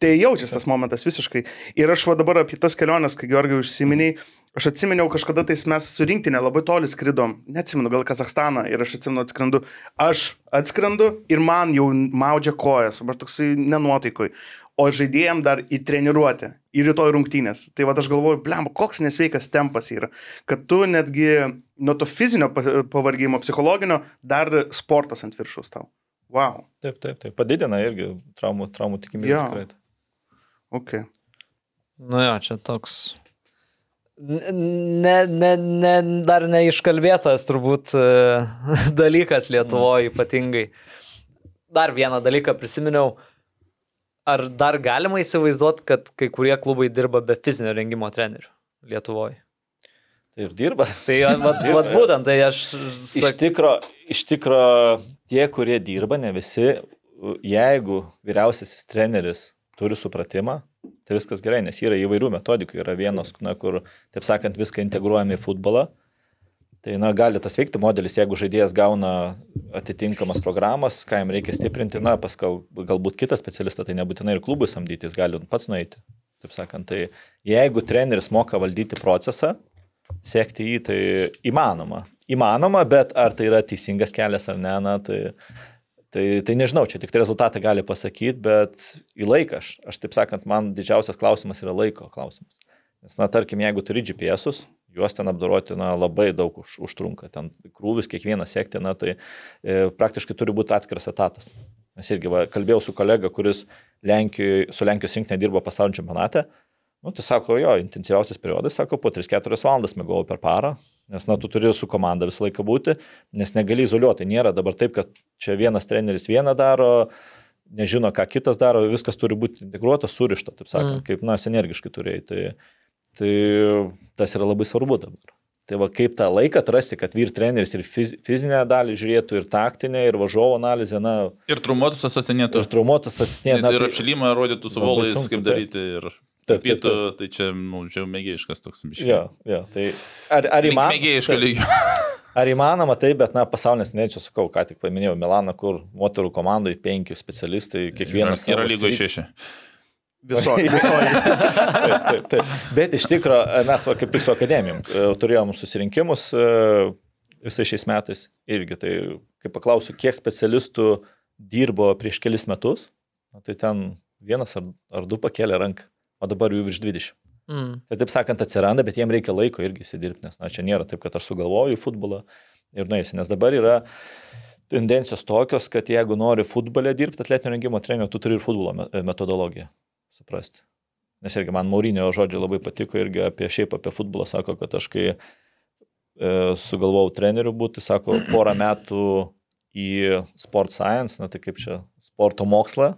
Tai jaučiasi tas momentas visiškai. Ir aš va dabar apie tas keliones, kai Georgiai užsiminiai, aš atsiminiau kažkada tais mes su rinktinė labai toli skridom, neatsimenu, gal Kazakstaną ir aš atsimenu atskrendu. Aš atskrendu ir man jau maudžia kojas, aš toksai nenuotaikui. O žaidėjim dar į treniruotę, į rytoj rungtynės. Tai va aš galvoju, blem, koks nesveikas tempas yra, kad tu netgi nuo to fizinio pavargimo, psichologinio, dar sportas ant viršaus tau. Wow. Taip, taip, taip. Padidina irgi traumų, traumų tikimybę. Ja. Tikrai. Ok. Nu jo, čia toks. Ne, ne, ne, dar neiškalbėtas turbūt e, dalykas Lietuvoje ypatingai. Dar vieną dalyką prisiminiau. Ar dar galima įsivaizduoti, kad kai kurie klubai dirba be fizinio rengimo trenerių Lietuvoje? Tai ir dirba. Tai vat, vat būtent, tai aš... Sak... Iš tikro, iš tikro tie, kurie dirba, ne visi, jeigu vyriausiasis treneris turi supratimą, tai viskas gerai, nes yra įvairių metodikų, yra vienos, na, kur, taip sakant, viską integruojame į futbolą. Tai, na, gali tas veikti modelis, jeigu žaidėjas gauna atitinkamas programas, ką jam reikia stiprinti, na, pas gal, galbūt kitą specialistą, tai nebūtinai ir klubui samdyti, jis gali pats nueiti. Taip sakant, tai jeigu treneris moka valdyti procesą, sekti jį, tai įmanoma įmanoma, bet ar tai yra teisingas kelias ar ne, na, tai, tai, tai nežinau, čia tik tai rezultatai gali pasakyti, bet į laiką, aš, aš taip sakant, man didžiausias klausimas yra laiko klausimas. Nes, na, tarkim, jeigu turi GPS'us, juos ten apdoroti, na, labai daug už, užtrunka, ten krūvis kiekvieną sekti, na, tai e, praktiškai turi būti atskiras etatas. Mes irgi va, kalbėjau su kolega, kuris Lenkijoje, su Lenkijos rinktinė dirbo pasaulio čempionate, Nu, tai sako, jo, intensyviausias periodas, sako, po 3-4 valandas mėgau per parą, Nes, na, tu turi su komanda visą laiką būti, nes negali izoliuoti. Nėra dabar taip, kad čia vienas treneris vieną daro, nežino, ką kitas daro, viskas turi būti integruota, surišta, taip sakant, mm. kaip, na, energiškai turėjai. Tai, tai tas yra labai svarbu dabar. Tai va kaip tą laiką atrasti, kad vyr treneris ir fiz, fizinę dalį žiūrėtų, ir taktinę, ir važiuovo analizę, na, Ir trumuotus asatinėtų. ir traumuotas asinė, na, Ir tai, apšilimą rodytų su volais, kaip daryti. Ir Taip, taip, pietų, tai čia, nu, čia jau mėgėjiškas toks biškiai. jo, jo, tai ar, ar, įman, Mėgėjiško taip, lygio. ar įmanoma tai, bet, na, pasaulinės tendencijos, sakau, ką tik paminėjau, Milaną, kur moterų komandai penki specialistai, kiekvienas Yra savo lygoje šeši. Visoji. Visoji. taip, taip, taip. Bet iš tikrųjų mes va, kaip tik su akademijom e, turėjom susirinkimus e, visais šiais metais irgi. Tai kai paklausiu, kiek specialistų dirbo prieš kelis metus, tai ten vienas ar, ar du pakėlė ranką, o dabar jų virš 20. Mm. Tai taip sakant atsiranda, bet jiem reikia laiko irgi įsidirbti, nes na, čia nėra taip, kad aš sugalvoju futbolą ir nueisiu, nes dabar yra tendencijos tokios, kad jeigu nori futbolę dirbti, atletinio rengimo treneriu, tu turi ir futbolo me- metodologiją suprasti. Nes irgi man Maurinio žodžiai labai patiko irgi apie šiaip apie futbolą, sako, kad aš kai e, sugalvojau treneriu būti, sako, porą metų į sport science, na tai kaip čia, sporto mokslą,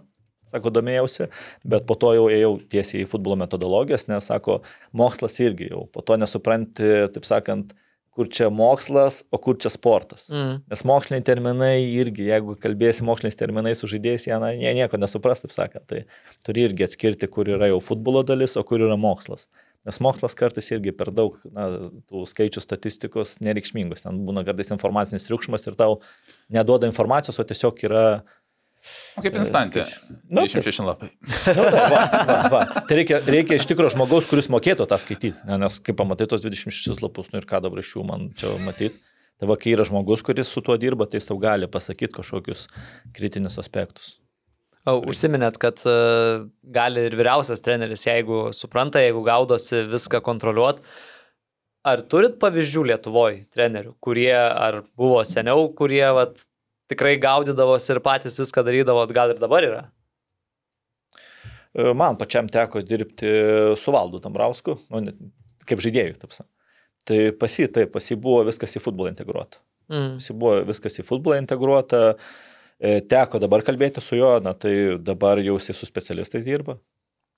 sako, domėjausi, bet po to jau ėjau tiesiai į futbolo metodologijas, nes, sako, mokslas irgi jau, po to nesupranti, taip sakant, kur čia mokslas, o kur čia sportas. Mm. Nes moksliniai terminai irgi, jeigu kalbėsi moksliniais terminais su žaidėjais, jie, na, jie nieko nesupras, taip sakant. Tai turi irgi atskirti, kur yra jau futbolo dalis, o kur yra mokslas. Nes mokslas kartais irgi per daug, na, tų skaičių statistikos nereikšmingos. Ten būna kartais informacinis triukšmas ir tau neduoda informacijos, o tiesiog yra... Kaip instantė. Nu, 26 lapai. Nu, va, va, va, va. Tai reikia, reikia iš tikrųjų žmogaus, kuris mokėtų tą skaityti. Ne, nes kai pamatai tos 26 lapus, nu ir ką dabar iš jų man čia matyti. Tai va, kai yra žmogus, kuris su tuo dirba, tai jis tau gali pasakyti kažkokius kritinius aspektus. O, Užsiminėt, kad uh, gali ir vyriausias treneris, jeigu supranta, jeigu gaudosi viską kontroliuoti. Ar turit pavyzdžių Lietuvoje trenerių, kurie ar buvo seniau, kurie vat, tikrai gaudydavosi ir patys viską darydavo, gal ir dabar yra? E, Man pačiam teko dirbti su Valdu Tambrausku, nu, kaip žaidėjų, tapsa. Tai pasi, taip, pasi buvo viskas į futbolą integruota. Mm. Pasi buvo viskas į futbolą integruota. E, Teko dabar kalbėti su juo, na tai dabar jau jisai su specialistais dirba.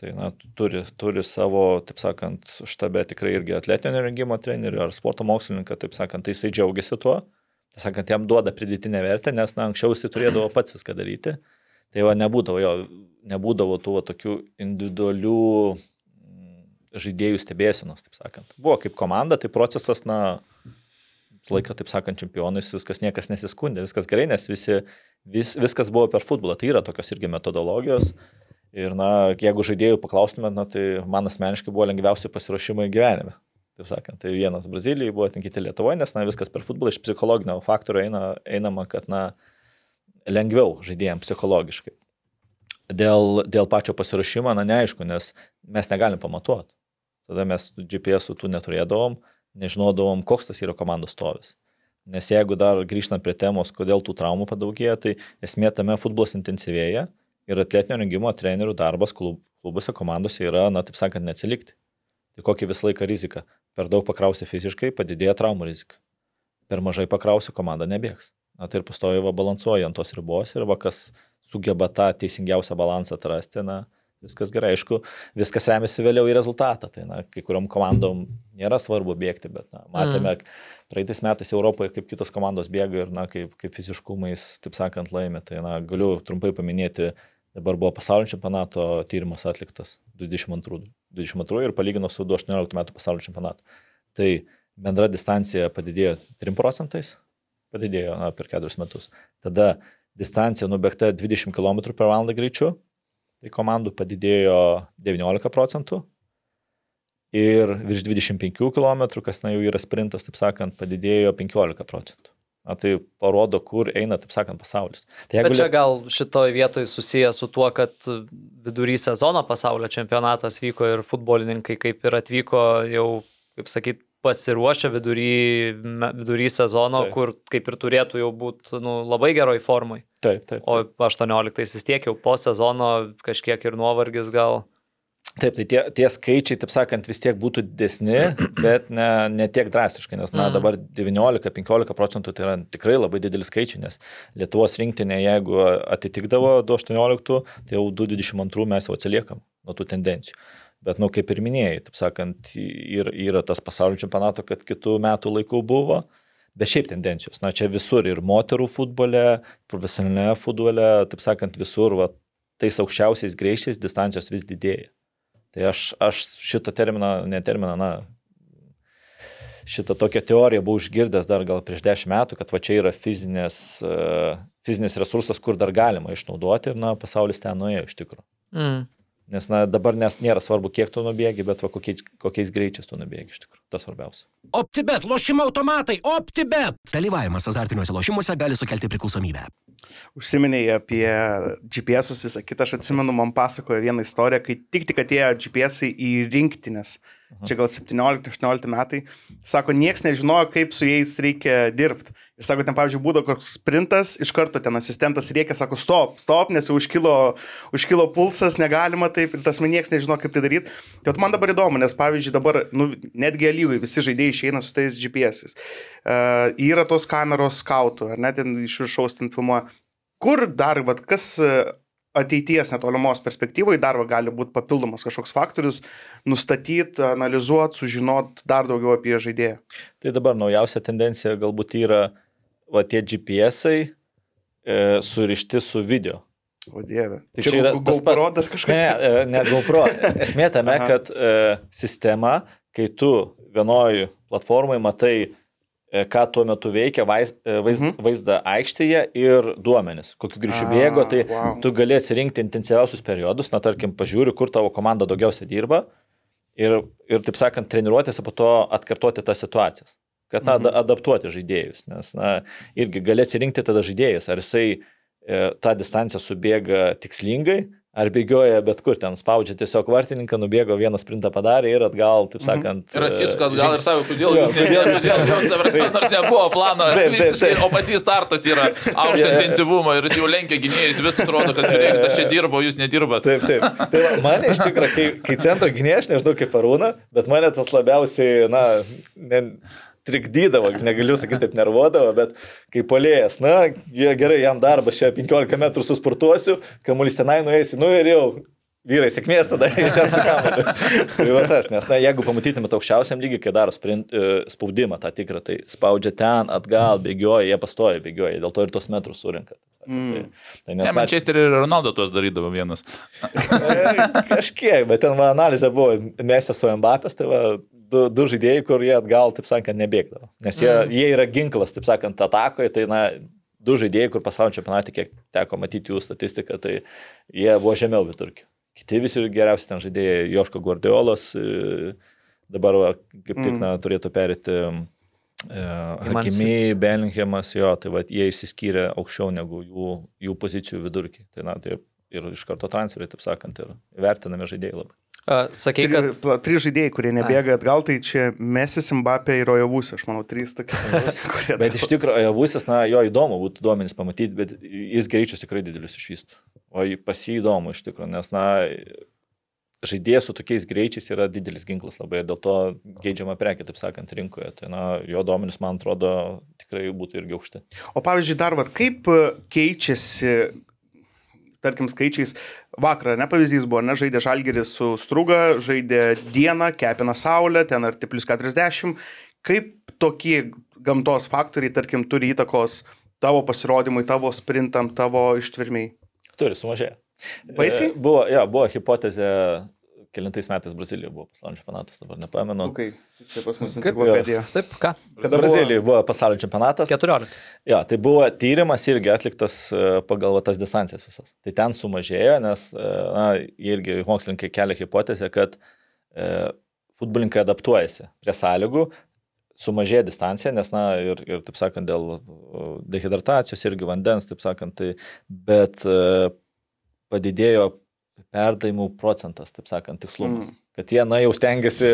Tai, na, turi, turi savo, taip sakant, štabe tikrai irgi atletinio rengimo trenerių ar sporto mokslininką, taip sakant, tai jisai džiaugiasi tuo. Sakant, jam duoda pridėtinę vertę, nes, na, anksčiau jisai turėdavo pats viską daryti. Tai va nebūdavo jo, nebūdavo tų va, tokių individualių mm, žaidėjų stebėsinos, taip sakant. Buvo kaip komanda, tai procesas, na, laiką, taip sakant, čempionais, viskas niekas nesiskundė, viskas gerai, nes visi, vis, viskas buvo per futbolą. Tai yra tokios irgi metodologijos. Ir, na, jeigu žaidėjų paklaustumėt, na, tai man asmeniškai buvo lengviausi pasiruošimai gyvenime. Taip sakant, tai vienas Brazilijai buvo, ten kiti Lietuvoje, nes, na, viskas per futbolą iš psichologinio faktorio eina, einama, kad, na, lengviau žaidėjams psichologiškai. Dėl, dėl pačio pasiruošimo, na, neaišku, nes mes negalim pamatuoti. Tada mes GPS tų neturėdavom, nežinodavom, koks tas yra komandos stovis. Nes jeigu dar grįžtant prie temos, kodėl tų traumų padaugėja, tai esmė tame futbolas intensyvėja ir atletinio rengimo trenerių darbas klub, klubuose, komandose yra, na, taip sakant, neatsilikti. Tai kokia visą laiką rizika? Per daug pakrausi fiziškai, padidėja traumų rizika. Per mažai pakrausi, komanda nebėgs. Na tai ir pastovi va balansuoja ant tos ribos ir va kas sugeba tą teisingiausią balansą atrasti, na, viskas gerai. Aišku, viskas remiasi vėliau į rezultatą. Tai, na, kai kuriuom komandom nėra svarbu bėgti, bet, na, matėme, mm. praeitais metais Europoje, kaip kitos komandos bėga ir, na, kaip, kaip fiziškumais, taip sakant, laimė. Tai, na, galiu trumpai paminėti, dabar buvo pasaulio čempionato tyrimas atliktas 22, 22 ir palygino su 18 metų pasaulio čempionatu. Tai bendra distancija padidėjo 3 procentais, padidėjo na, per 4 metus. Tada distancija nubėgta 20 km per valandą greičiu, tai komandų padidėjo 19 procentų. Ir virš 25 km, kas na jau yra sprintas, taip sakant, padidėjo 15 procentų. Na, tai parodo, kur eina, taip sakant, pasaulis. Tai Bet čia gal šitoj vietoj susijęs su tuo, kad vidury sezono pasaulio čempionatas vyko ir futbolininkai kaip ir atvyko jau, kaip sakyt, pasiruošę vidury, vidury sezono, Taip. kur kaip ir turėtų jau būti nu, labai geroj formai. Taip, taip. taip. O 18 vis tiek jau po sezono kažkiek ir nuovargis gal. Taip, tai tie, tie skaičiai, taip sakant, vis tiek būtų didesni, bet ne, ne tiek drastiškai, nes na, Mhm. dabar 19-15 procentų tai yra tikrai labai didelis skaičiai, nes Lietuvos rinktinė, jeigu atitikdavo 2,18, tai jau 2,22 mes jau atsiliekam nuo tų tendencijų. Bet, nu, kaip ir minėjai, taip sakant, ir, yra tas pasaulio čempionato, kad kitų metų laikų buvo. Bet šiaip tendencijos, na čia visur ir moterų futbole, profesionalioje futbole, taip sakant, visur, va, tais aukščiausiais greičiais distancijos vis didėja. Tai aš, aš šitą terminą, ne terminą, na, šitą tokią teoriją buvau išgirdęs dar gal prieš dešimt metų, kad va čia yra fizinės, uh, fizinis resursas, kur dar galima išnaudoti ir, na, pasaulis ten nuėjo iš tikrųjų. Mm. Nes, na, dabar nes nėra svarbu, kiek tu nubėgi, bet va, kokiais, kokiais greičiais tu nubėgi iš tikrųjų. Tas svarbiausia. OptiBet, lošimo automatai, OptiBet. Dalyvavimas azartiniuose lošimuose gali sukelti priklausomybę. Užsiminėjai apie GPS, visą kitą, aš atsimenu, man pasakojo vieną istoriją, kai tik tik atėjo GPS į rinktinės, čia gal 17-18 metai, sako, nieks nežinojo, kaip su jais reikia dirbti. Ir sako, ten, pavyzdžiui, būdavo koks sprintas, iš karto ten asistentas reikia, sako, stop, stop, nes jau užkilo, užkilo pulsas, negalima taip, ir tas man nieks nežino, kaip tai daryti. Tai man dabar įdomu, nes, pavyzdžiui, dabar, nu, netgi lygai visi žaidėjai išeina su tais GPS-ais. Uh, yra tos kameros skautų, ar net ten iš viršaus ten filmuoja. Kur dar, vad, kas ateities netolimos perspektyvoje dar gali būti papildomas kažkoks faktorius, nustatyti, analizuoti, sužinoti dar daugiau apie žaidėją. Tai dabar naujausia tendencija galbūt yra va, tie GPS-ai e, surišti su video. O dieve. Tai čia yra tas GoPro pats. dar kažkas. Ne, e, ne GoPro. Esmė tame, kad e, sistema, kai tu vienoj platformai matai, e, ką tuo metu veikia vaiz, e, vaizd, Mhm. vaizdą aikštėje ir duomenis, kokiu greičiu A, bėgo, tai wow. tu gali atsirinkti intensyviausius periodus, na tarkim, pažiūri, kur tavo komanda daugiausia dirba ir, ir taip sakant, treniruotėse po to atkartoti tas situacijas, kad na, mhm. adaptuoti žaidėjus, nes na, irgi gali atsirinkti tada žaidėjus, ar jisai e, tą distanciją subėga tikslingai, ar bėgioja bet kur ten spaudžia tiesiog vartininką, nubėgo vieną sprintą padarė ir atgal, taip sakant. Ir atsisuka e, atgal ir savo, kodėl jūs ne, kodėl jūs- kodėl jūs, ta prasme, nors nebuvo plano, Taip, taip, taip. o pas jį startas yra aukšto intensyvumo ir jis jau lenkia gynėjus, visus rodo, kad žiūrėkit, aš čia dirbu, jūs nedirbat. Taip, taip. Tai va, mane iš tikrųjų, kai, kai centro gynėjas, aš nežinau kaip parūna, bet mane tas labiausiai, na, ne, trikdydavo, negaliu sakyti, taip nervuodavo, bet kai polėjas, na, gerai, jam darbas čia 15 metrų susportuosiu, kamuolys tenai nueisi, nu ir jau. Vyrai, sėkmės tada jie ten su kamuoliu. tai tas, nes, na, jeigu pamatytumėte aukščiausiam lygiui, kai daro sprint, e, spaudimą tą tikrą, tai spaudžia ten, atgal, bėgioja, jie pastoja, bėgioja, dėl to ir tos metrus surinka. Mm. Tai, tai Ne, nes, na, Manchester ir Ronaldo tuos darydavo vienas. E, Kažkiek, bet ten va, analizė buvo Mesio su Mbappės, tai va, du, du žaidėjai, kur jie atgal, taip sakant, nebėgdavo. Nes jie, mm. jie yra ginklas, taip sakant, atakoje, tai na, du žaidėjai, kur pasaulio čempionate, kiek teko matyti jų statistiką, tai jie buvo žemiau vidurkio. Kiti visi geriausi ten žaidėjai, Joško Guardiolas, e, dabar va, kaip tik Mm. na, turėtų perėti Man Hakimiai, Bellinghamas, jo, tai va, jie išsiskyrė aukščiau negu jų, jų pozicijų vidurkį. Tai na, tai ir, ir iš karto transferiai, taip sakant, ir vertinami žaidėjai labai. Sakai, Tri, kad pla- trys žaidėjai, kurie nebėga atgal, tai čia Mesis, Mbappé ir Ojavus, aš manau, trys tokie. kurie Bet iš tikrųjų, Javusis, na, jo įdomu būtų duomenys pamatyti, bet jis greičius tikrai didelius išvysto. O pas jį įdomu iš tikrųjų, nes, na, žaidėjas su tokiais greičiais yra didelis ginklas labai, dėl to geidžiama prekė, taip sakant, rinkoje. Tai, na, jo duomenys, man atrodo, tikrai būtų irgi aukšti. O pavyzdžiui, dar vad, kaip keičiasi, tarkim, skaičiais, vakar, ne pavyzdys buvo, ne, žaidė Žalgeris su Struga, žaidė dieną, kepina saulę, ten arti plus 40. Kaip tokie gamtos faktoriai, tarkim, turi įtakos tavo pasirodymui, tavo sprintam, tavo ištvirmiai? Turi, sumažėjo. Baisiai? E, Buvo, jo, buvo hipotezė, kelintais metais Brazilijoje buvo pasaulio čempionatas, dabar nepamenu. Okay. Čia pas mus enciklopedija. taip, ką? Kada buvo- Brazilijoje buvo pasaulio čempionatas. 14. Jo, tai buvo tyrimas irgi atliktas e, pagal va tas distancijas visas. Tai ten sumažėjo, nes e, na, irgi mokslininkai kelia hipotezę, kad e, futbolininkai adaptuojasi prie sąlygų, sumažėja distancija, nes, na, ir, ir taip sakant, dėl e, dehidratacijos irgi vandens, taip sakant, tai, bet e, padidėjo perdavimų procentas, taip sakant, tikslumas. Mm. Kad jie, na, jau stengiasi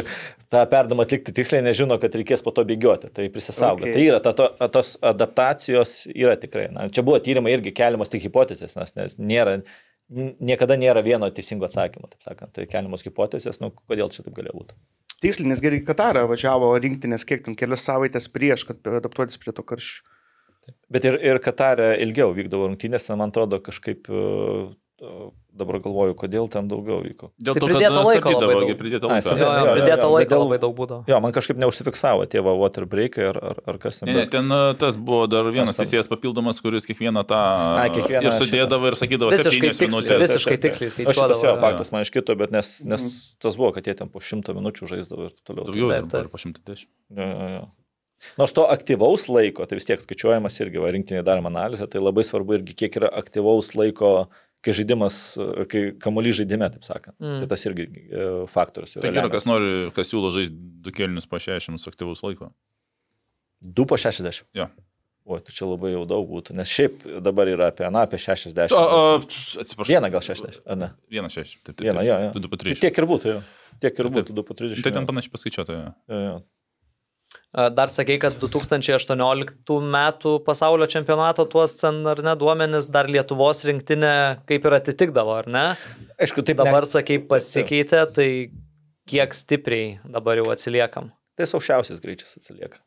tą perdavimą atlikti tiksliai, nežino, kad reikės po to bėgioti, tai prisisaugo. Okay. Tai yra, ta, to, tos adaptacijos yra tikrai. Na, čia buvo tyrimai irgi keliamos tik hipotezės, nes, nes nėra, niekada nėra vieno teisingo atsakymo, taip sakant. Tai keliamos hipotezės, nu, kodėl čia taip galėjo būti. Tiksliai, nes gerai, Katarą važiavo rinktinės kiek ten kelias savaitės prieš, kad adaptuotis prie to karščio. Bet ir, ir Katarė ilgiau vykdavo rungtynės, man atrodo, kažkaip dabar galvoju, kodėl ten daugiau vyko. Dėl Tai to, kad pridėto laiko labai daug. pridėto Ai, Jo, jo, jo, laiko bet dėl- labai daug būdavo. Jo, man kažkaip neužsifiksavo tie va water breakai ar, ar, ar kas ten. Ne, bet- ten e, tas buvo dar vienas Aš teisėjas papildomas, kuris kiekvieną tą Ai, kiekvieną ir sudėdavo ir sakydavo Visiškai 7 tiksliai, visiškai tiksliai O šitas jo skaičiuodavo. jo. faktas man iš kito, bet nes, nes tas buvo, kad jie ten po šimto minučių žaisdavo ir toliau. Daugiau, Taip, taip. po 110. Jo, jo, jo. Nors to aktyvaus laiko, tai vis tiek skaičiuojamas irgi, va, rinktinė darom analizę, tai labai svarbu irgi, kiek yra aktyvaus laiko, kai žaidimas, kai kamuolys žaidime, taip sakant. Mm. Tai tas irgi e, faktorius. yra Tai gerai, kas nori, kas siūlo žaisti du kelnius po 60 aktyvaus laiko. 2 po 60. Jo. O, tai čia labai jau daug būtų, nes šiaip dabar yra apie, na, apie 60. O, o, atsiprašau. Vieną gal 60, ar ne? Vieną 60. Taip, taip. Vieną, jo, jo. 2 po Tai 3. tiek ir būtų, jo. Tiek ir būtų, 2 po 30. Tai ten panašiai paskaičiuota. jo. Jo, jo. Dar sakei, kad 2018 metų pasaulio čempionato tuos ten ar ne duomenis dar Lietuvos rinktinė kaip ir atitikdavo, ar ne? Aišku, taip Dabar ne, sakei pasikeitė, tai kiek stipriai dabar jau atsiliekam. tai aukščiausias greičias atsilieka.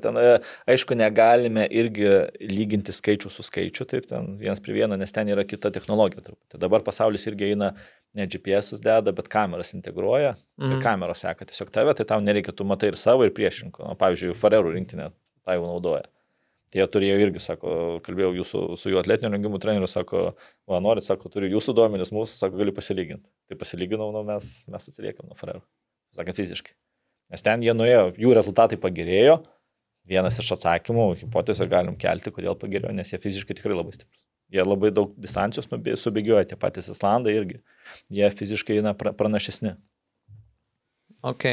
Ten, e, aišku, negalime irgi lyginti skaičių su skaičiu, taip ten vienas prie vieno, nes ten yra kita technologija truputį. Dabar pasaulis irgi eina, ne GPS deda, bet kameras integruoja mhm. ir Mhm. kameros seka tiesiog tave, tai tau nereikia, tu matai ir savo, ir priešinko. Na, pavyzdžiui, Farerų rinktinė tą jau naudoja. Tai jie turėjo irgi, sako, kalbėjau jūsų, su jų atletinio rengimų treneriu, sako, va, norit, sako, turiu jūsų duomenis, mūsų, sako, galiu pasilyginti. Tai pasilyginau, nu, mes, mes atsiliekam nuo Farerų. Sakant, fiziškai. Nes ten jie nuėjo, jų rezultatai pagerėjo. Vienas iš atsakymų, hipotezę galim kelti, kodėl pagerėjo, nes jie fiziškai tikrai labai stiprus. Jie labai daug distancijos subėgioja, tie patys Islandai irgi. Jie fiziškai pra- pranašesni. Ok.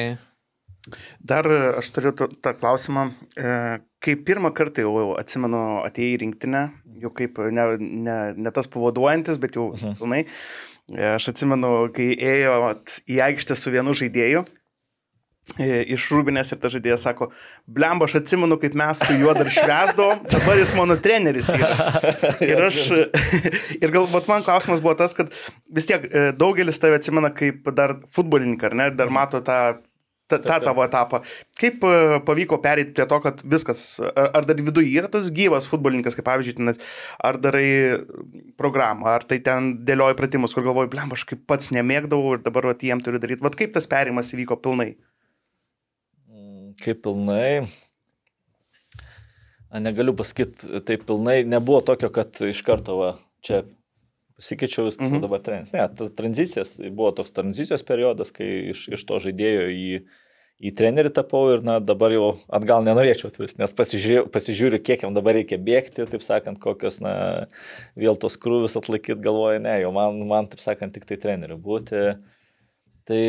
Dar e, aš turiu tą klausimą. E, Kai pirmą kartą jau atsimenu atėjai į rinktinę, jau kaip ne, ne, ne tas pavaduojantis, bet jau Mhm. pilnai. E, Aš atsimenu, kai ėjo į aikštę su vienu žaidėju. E, Iš Rūbinės ir ta žaidėjas sako, blemba, aš atsimenu, kaip mes su juo dar švesdavom, dabar jis mano treneris yra. Ir aš, ir galbūt man klausimas buvo tas, kad vis tiek e, daugelis tave atsimena kaip dar futbolininką, ar ne, dar mato tą, tą, tą tavo etapą. Kaip e, pavyko pereiti prie to, kad viskas, ar, ar dar viduje yra tas gyvas futbolininkas, kaip pavyzdžiui, ten, ar darai programą, ar tai ten dėlioji pratimus, kur galvoji, blem, aš kaip pats nemėgdavau ir dabar vat, jiem turiu daryti. Vat kaip tas perimas įvyko pilnai? Mm, Kaip pilnai. Na, negaliu pasakyti, taip pilnai nebuvo tokio, kad iš karto va, čia pasikeičiau viskas Mhm. mhm. dabar treneris. Ne, ta tranzicijas, buvo toks tranzicijos periodas, kai iš, iš to žaidėjo į, į trenerį tapau ir na, dabar jau atgal nenorėčiau atvirsti, nes pasižiūriu, pasižiūriu, kiek jam dabar reikia bėgti, taip sakant, kokios, na, vėl tos krūvis atlaikyti galvoju, ne, jau man, man, taip sakant, tik tai treneriu būti. Tai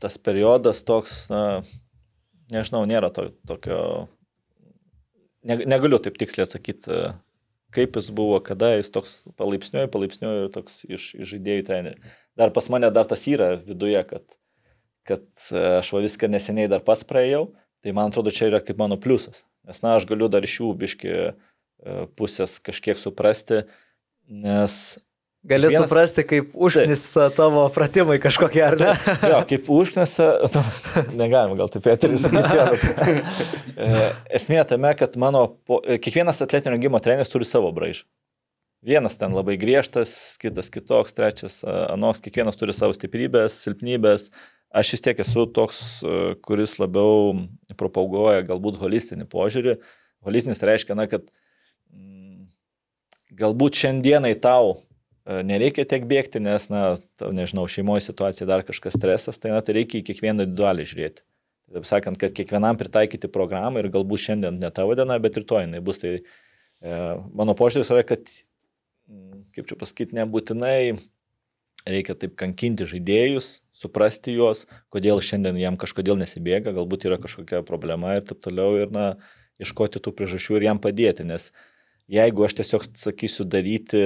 tas periodas toks, na, nežinau, nėra to, tokio, ne, negaliu taip tiksliai atsakyti, e, kaip jis buvo, kada jis toks palaipsniui, palaipsniui ir toks iš, iš žaidėjų trenerių. Dar pas mane dar tas yra viduje, kad, kad e, aš va viską neseniai dar pats praėjau, tai man atrodo, čia yra kaip mano pliusas. Nes, na, aš galiu dar iš jų biški e, pusės kažkiek suprasti, nes Gali Vienas- suprasti, kaip užknisa tavo pratimai kažkokie, ar ne? Jo, kaip užknesa, negalima gal taip eterį sakyti, e, esmė tame, kad mano, po, e, kiekvienas atletinio rengimo treneris turi savo braižą. Vienas ten labai griežtas, kitas kitoks, trečias anoks, kiekvienas turi savo stiprybės, silpnybės. Aš vis tiek esu toks, e, kuris labiau propaguoja galbūt holistinį požiūrį. Holistinis reiškia, na, kad mm, galbūt šiandienai tau nereikia tiek bėgti, nes, na, tau, nežinau, šeimoje situacija dar kažkas stresas, tai, na, tai reikia į kiekvieną individualiai žiūrėti. Taip sakant, kad kiekvienam pritaikyti programą ir galbūt šiandien ne tavo diena, bet rytoj jinai bus. Tai e, mano požiūris yra, kad, mm, kaip čia pasakyti, nebūtinai reikia taip kankinti žaidėjus, suprasti juos, kodėl šiandien jam kažkodėl nesibėga, galbūt yra kažkokia problema ir taip toliau, ir, na, iškoti tų priežasčių ir jam padėti, nes jeigu aš tiesiog sakysiu daryti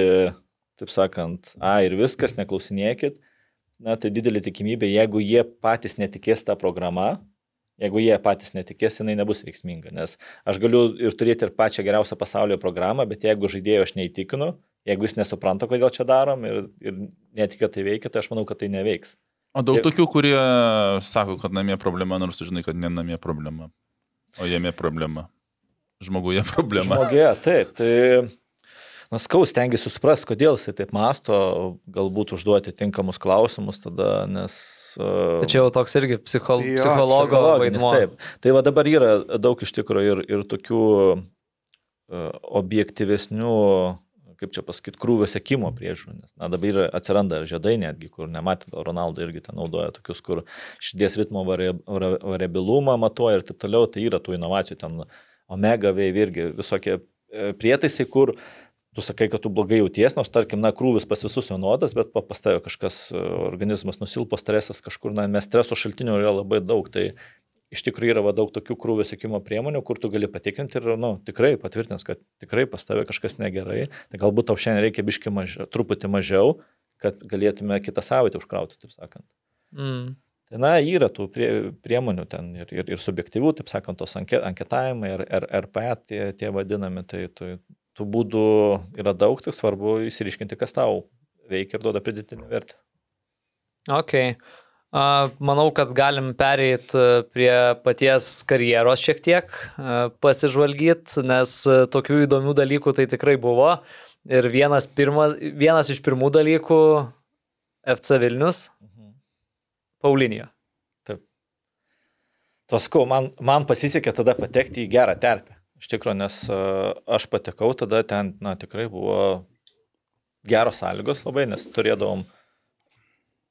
taip sakant, a ir viskas, neklausinėkit, na tai didelė tikimybė, jeigu jie patys netikės tą programą, jeigu jie patys netikės, jinai nebus veiksminga. Nes aš galiu ir turėti ir pačią geriausią pasaulio programą, bet jeigu žaidėjo aš neįtikinu, jeigu jis nesupranta, kodėl čia darom ir, ir netikė tai veikia, tai aš manau, kad tai neveiks. O daug Ir- tokių, kurie sako, kad namie problema, nors žinai, kad ne namie problema, o jame problema. Žmoguje problema. Žmogėje, taip. Tai, Na, skau, stengiasi suprasti, kodėl jisai taip masto, galbūt užduoti tinkamus klausimus tada, nes... Uh, Tačiau toks irgi psichol Jo, psichologo vaidmuo. Taip. Tai va dabar yra daug iš tikrųjų ir, ir tokių uh, objektyvesnių, kaip čia pasakyti, krūvio sekimo priežiūrų. Nes na, dabar atsiranda ir žiedai netgi, kur nematėte, Ronaldo irgi ten naudoja tokius, kur širdies ritmo variabilumą matuoja ir taip toliau. Tai yra tų inovacijų, ten omega veiv irgi visokie e, prietaisai, kur tu sakai, kad tu blogai jauties, nors tarkim, na, krūvis pas visus vienodas, bet pa- pas tave kažkas, e, organizmas nusilpo, stresas kažkur, na, mes streso šaltinių yra labai daug, tai iš tikrųjų yra va, daug tokių krūvio sėkimo priemonių, kur tu gali patikrinti ir, na, tikrai patvirtins, kad tikrai pas tave kažkas negerai, tai galbūt tau šiandien reikia biški mažiau, truputį mažiau, kad galėtume kitą savaitę užkrauti, taip sakant. Mm. Tai, na, yra tų prie, priemonių ten ir, ir, ir subjektyvių, taip sakant, tos anke, anketavimai, ir, ir RP tie, tie vadinami, tai tų, tų būdų yra daug, tik svarbu įsiriškinti, kas tau veikia ir duoda pridėtinį vertę. Ok. Manau, kad galim pereiti prie paties karjeros šiek tiek, pasižvalgyti, nes a, tokių įdomių dalykų tai tikrai buvo. Ir vienas, pirmas, vienas iš pirmų dalykų FC Vilnius - Paulinio. Toskau, man, man pasisekė tada patekti į gerą terpę. Iš tikrųjų, nes a, aš patekau tada ten, na, tikrai buvo geros sąlygos labai, nes turėdavom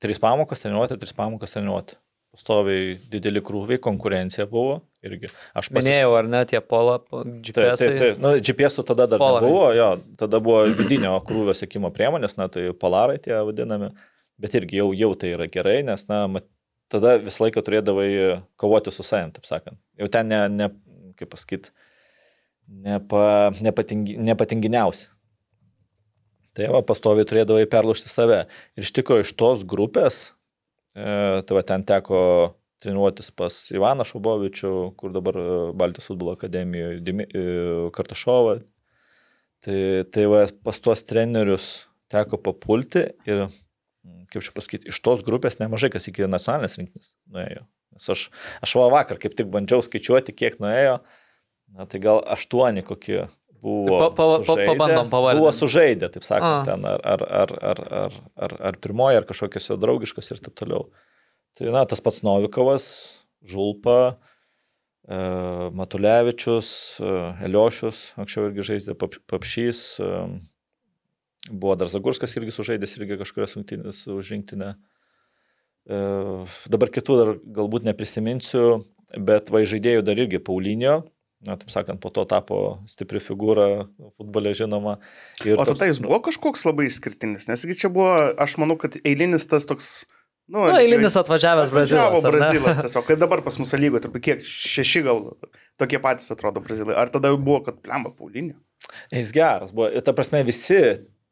tris pamokas treniruoti, tris pamokas treniruoti. Pastoviai dideli krūviai, konkurencija buvo irgi. Aš pasiš- Minėjau, ar ne, tie Taip, GPS. taip, taip. Nu, GPS tada dar Polarai. nebuvo, jo, tada buvo vidinio krūvio sėkimo priemonės, na, tai polarai tie vadinami, bet irgi jau, jau tai yra gerai, nes, na, mat, tada visą laiką turėdavai kovoti su savim, taip sakant. Jau ten ne, ne kaip pasakyti, nepa, nepatingi, nepatinginiausi. Tai va, pastoviai turėdavai perlaužti save. Ir iš tikrųjų iš tos grupės, e, tai va ten teko treniruotis pas Ivaną Šubovičių, kur dabar e, Baltijos futbolo akademijoje, Dimi- e, Kartašovą. Tai, tai va, pas tuos trenerius teko papulti ir, kaip čia pasakyti, iš tos grupės nemažai kas iki nacionalinės rinktinės nuėjo. Nes aš, aš va vakar kaip tik bandžiau skaičiuoti, kiek nuėjo, na tai gal aštuoni kokie buvo. Tai pa- pa- pa- sužaidę. pabandom pavardint. Buvo sužaidę, taip sakant, A. ten ar, ar, ar, ar, ar, ar, ar pirmoji, ar kažkokios jo draugiškos ir taip toliau. Tai na, tas pats Novikovas, Žulpa, e, Matulevičius, e, Eliošius, anksčiau irgi žaidė Pap- Papšys, e, buvo dar Zagurskas irgi sužaidęs irgi kažkurias rungtynės už rinktinę. E, dabar kitų dar galbūt neprisiminsiu, bet va žaidėjų dar irgi Paulinio, na, taip sakant, po to tapo stipri figūra futbole žinoma. Ir O toks- tada jis buvo kažkoks labai išskirtinis, nes čia buvo, aš manau, kad eilinis tas toks, nu, Nu, eilinis atvažiavęs Brazilas. Ne? Brazilas tiesiog, kai dabar pas mus lygoje, turbūt kiek, šeši gal tokie patys atrodo Brazilai. Ar tada buvo, kad plemba Paulinio? Jis geras buvo. Ir ta prasme, visi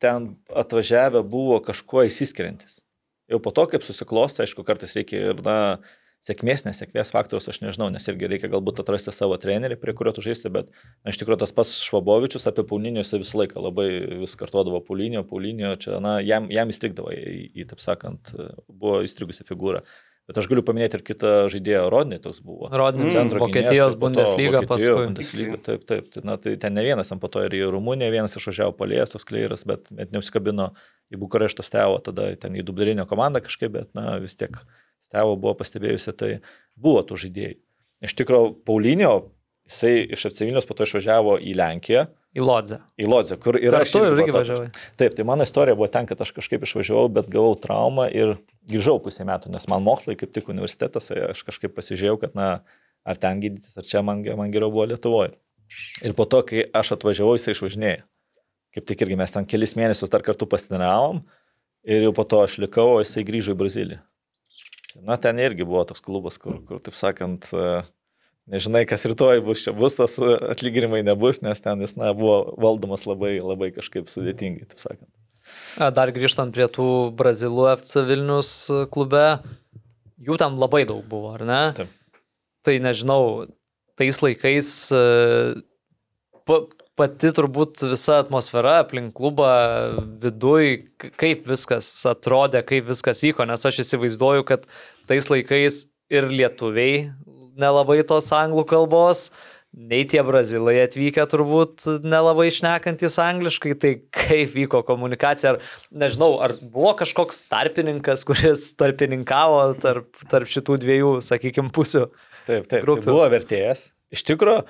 ten atvažiavę buvo kažkuo įsiskiriantis. Jau po to, kaip susiklosti, aišku, kartais reikia ir, na, sėkmės, nesėkmės faktorius, aš nežinau, nes irgi reikia galbūt atrasti savo trenerį, prie kurio tu žaisti, bet, na, iš tikrųjų, tas pats Švabovičius apie Paulinio jisai visą laiką labai vis kartuodavo Paulinio, Paulinio, čia, na, jam, jam įstrigdavo į, į, taip sakant, buvo įstrigusi figūra. Bet aš galiu paminėti ir kitą žaidėją, Rodney toks buvo. Rodney, Centro Vokietijos Bundesliga paskui. Bundesliga, taip, taip. Tai, na, tai ten ne vienas, ten po to ir į Rumuniją vienas išvažiavo palėjęs toks kleiras, bet, bet neusikabino į Bukarešto stevo, tada ten į Dublininio komandą kažkaip, bet na, vis tiek stevo buvo pastebėjusi, tai buvo tų žaidėjų. Iš tikrųjų, Paulinio, jisai iš Apsivilnius po to išvažiavo į Lenkiją, Į Lodzę. į Lodzę, kur yra Ir tu irgi važiavai. Taip, tai mano istorija buvo ten, kad aš kažkaip išvažiavau, bet gavau traumą ir grįžau pusę metų, nes man mokslai kaip tik universitetas, aš kažkaip pasižiūrėjau, kad, na, ar ten gydytis, ar čia man, man geriau buvo Lietuvoje. Ir po to, kai aš atvažiavau, jisai išvažinėjo. Kaip tik irgi mes ten kelis mėnesius dar kartu pasiniravom ir jau po to aš likau, o jisai grįžo į Braziliją. Na, ten irgi buvo toks klubas, kur, kur taip sakant, e, nežinai, kas rytoj bus, čia bus tas e, atlyginimai nebus, nes ten jis, na, buvo valdomas labai, labai kažkaip sudėtingai, taip sakant. Dar grįžtant prie tų Brazilų FC Vilnius klube, jų ten labai daug buvo, ar ne? Taip. Tai nežinau, tais laikais e, pati turbūt visa atmosfera aplink klubą, viduj, kaip viskas atrodė, kaip viskas vyko, nes aš įsivaizduoju, kad tais laikais ir lietuviai nelabai tos anglų kalbos, nei tie brazilai atvykę turbūt nelabai išnekantis angliškai, tai kaip vyko komunikacija, ar nežinau, ar buvo kažkoks tarpininkas, kuris tarpininkavo tarp, tarp šitų dviejų, sakykime, pusių. Taip, taip, grupių. tai buvo vertėjas. Iš tikrųjų,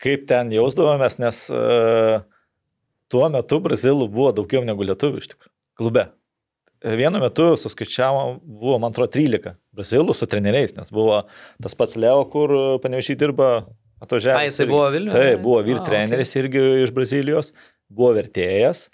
kaip ten jausdavomės, nes uh, tuo metu brazilų buvo daugiau negu lietuvių iš tikrųjų, klube. E, Vienu metu suskaičiavom, buvo, man atrodo, 13 brazilų su treneriais, nes buvo tas pats Leo, kur panevišiai dirba atvažiavęs. A, jisai irgi. buvo Vilniuje? Taip, buvo vyr treneris irgi iš Brazilijos, buvo vertėjas.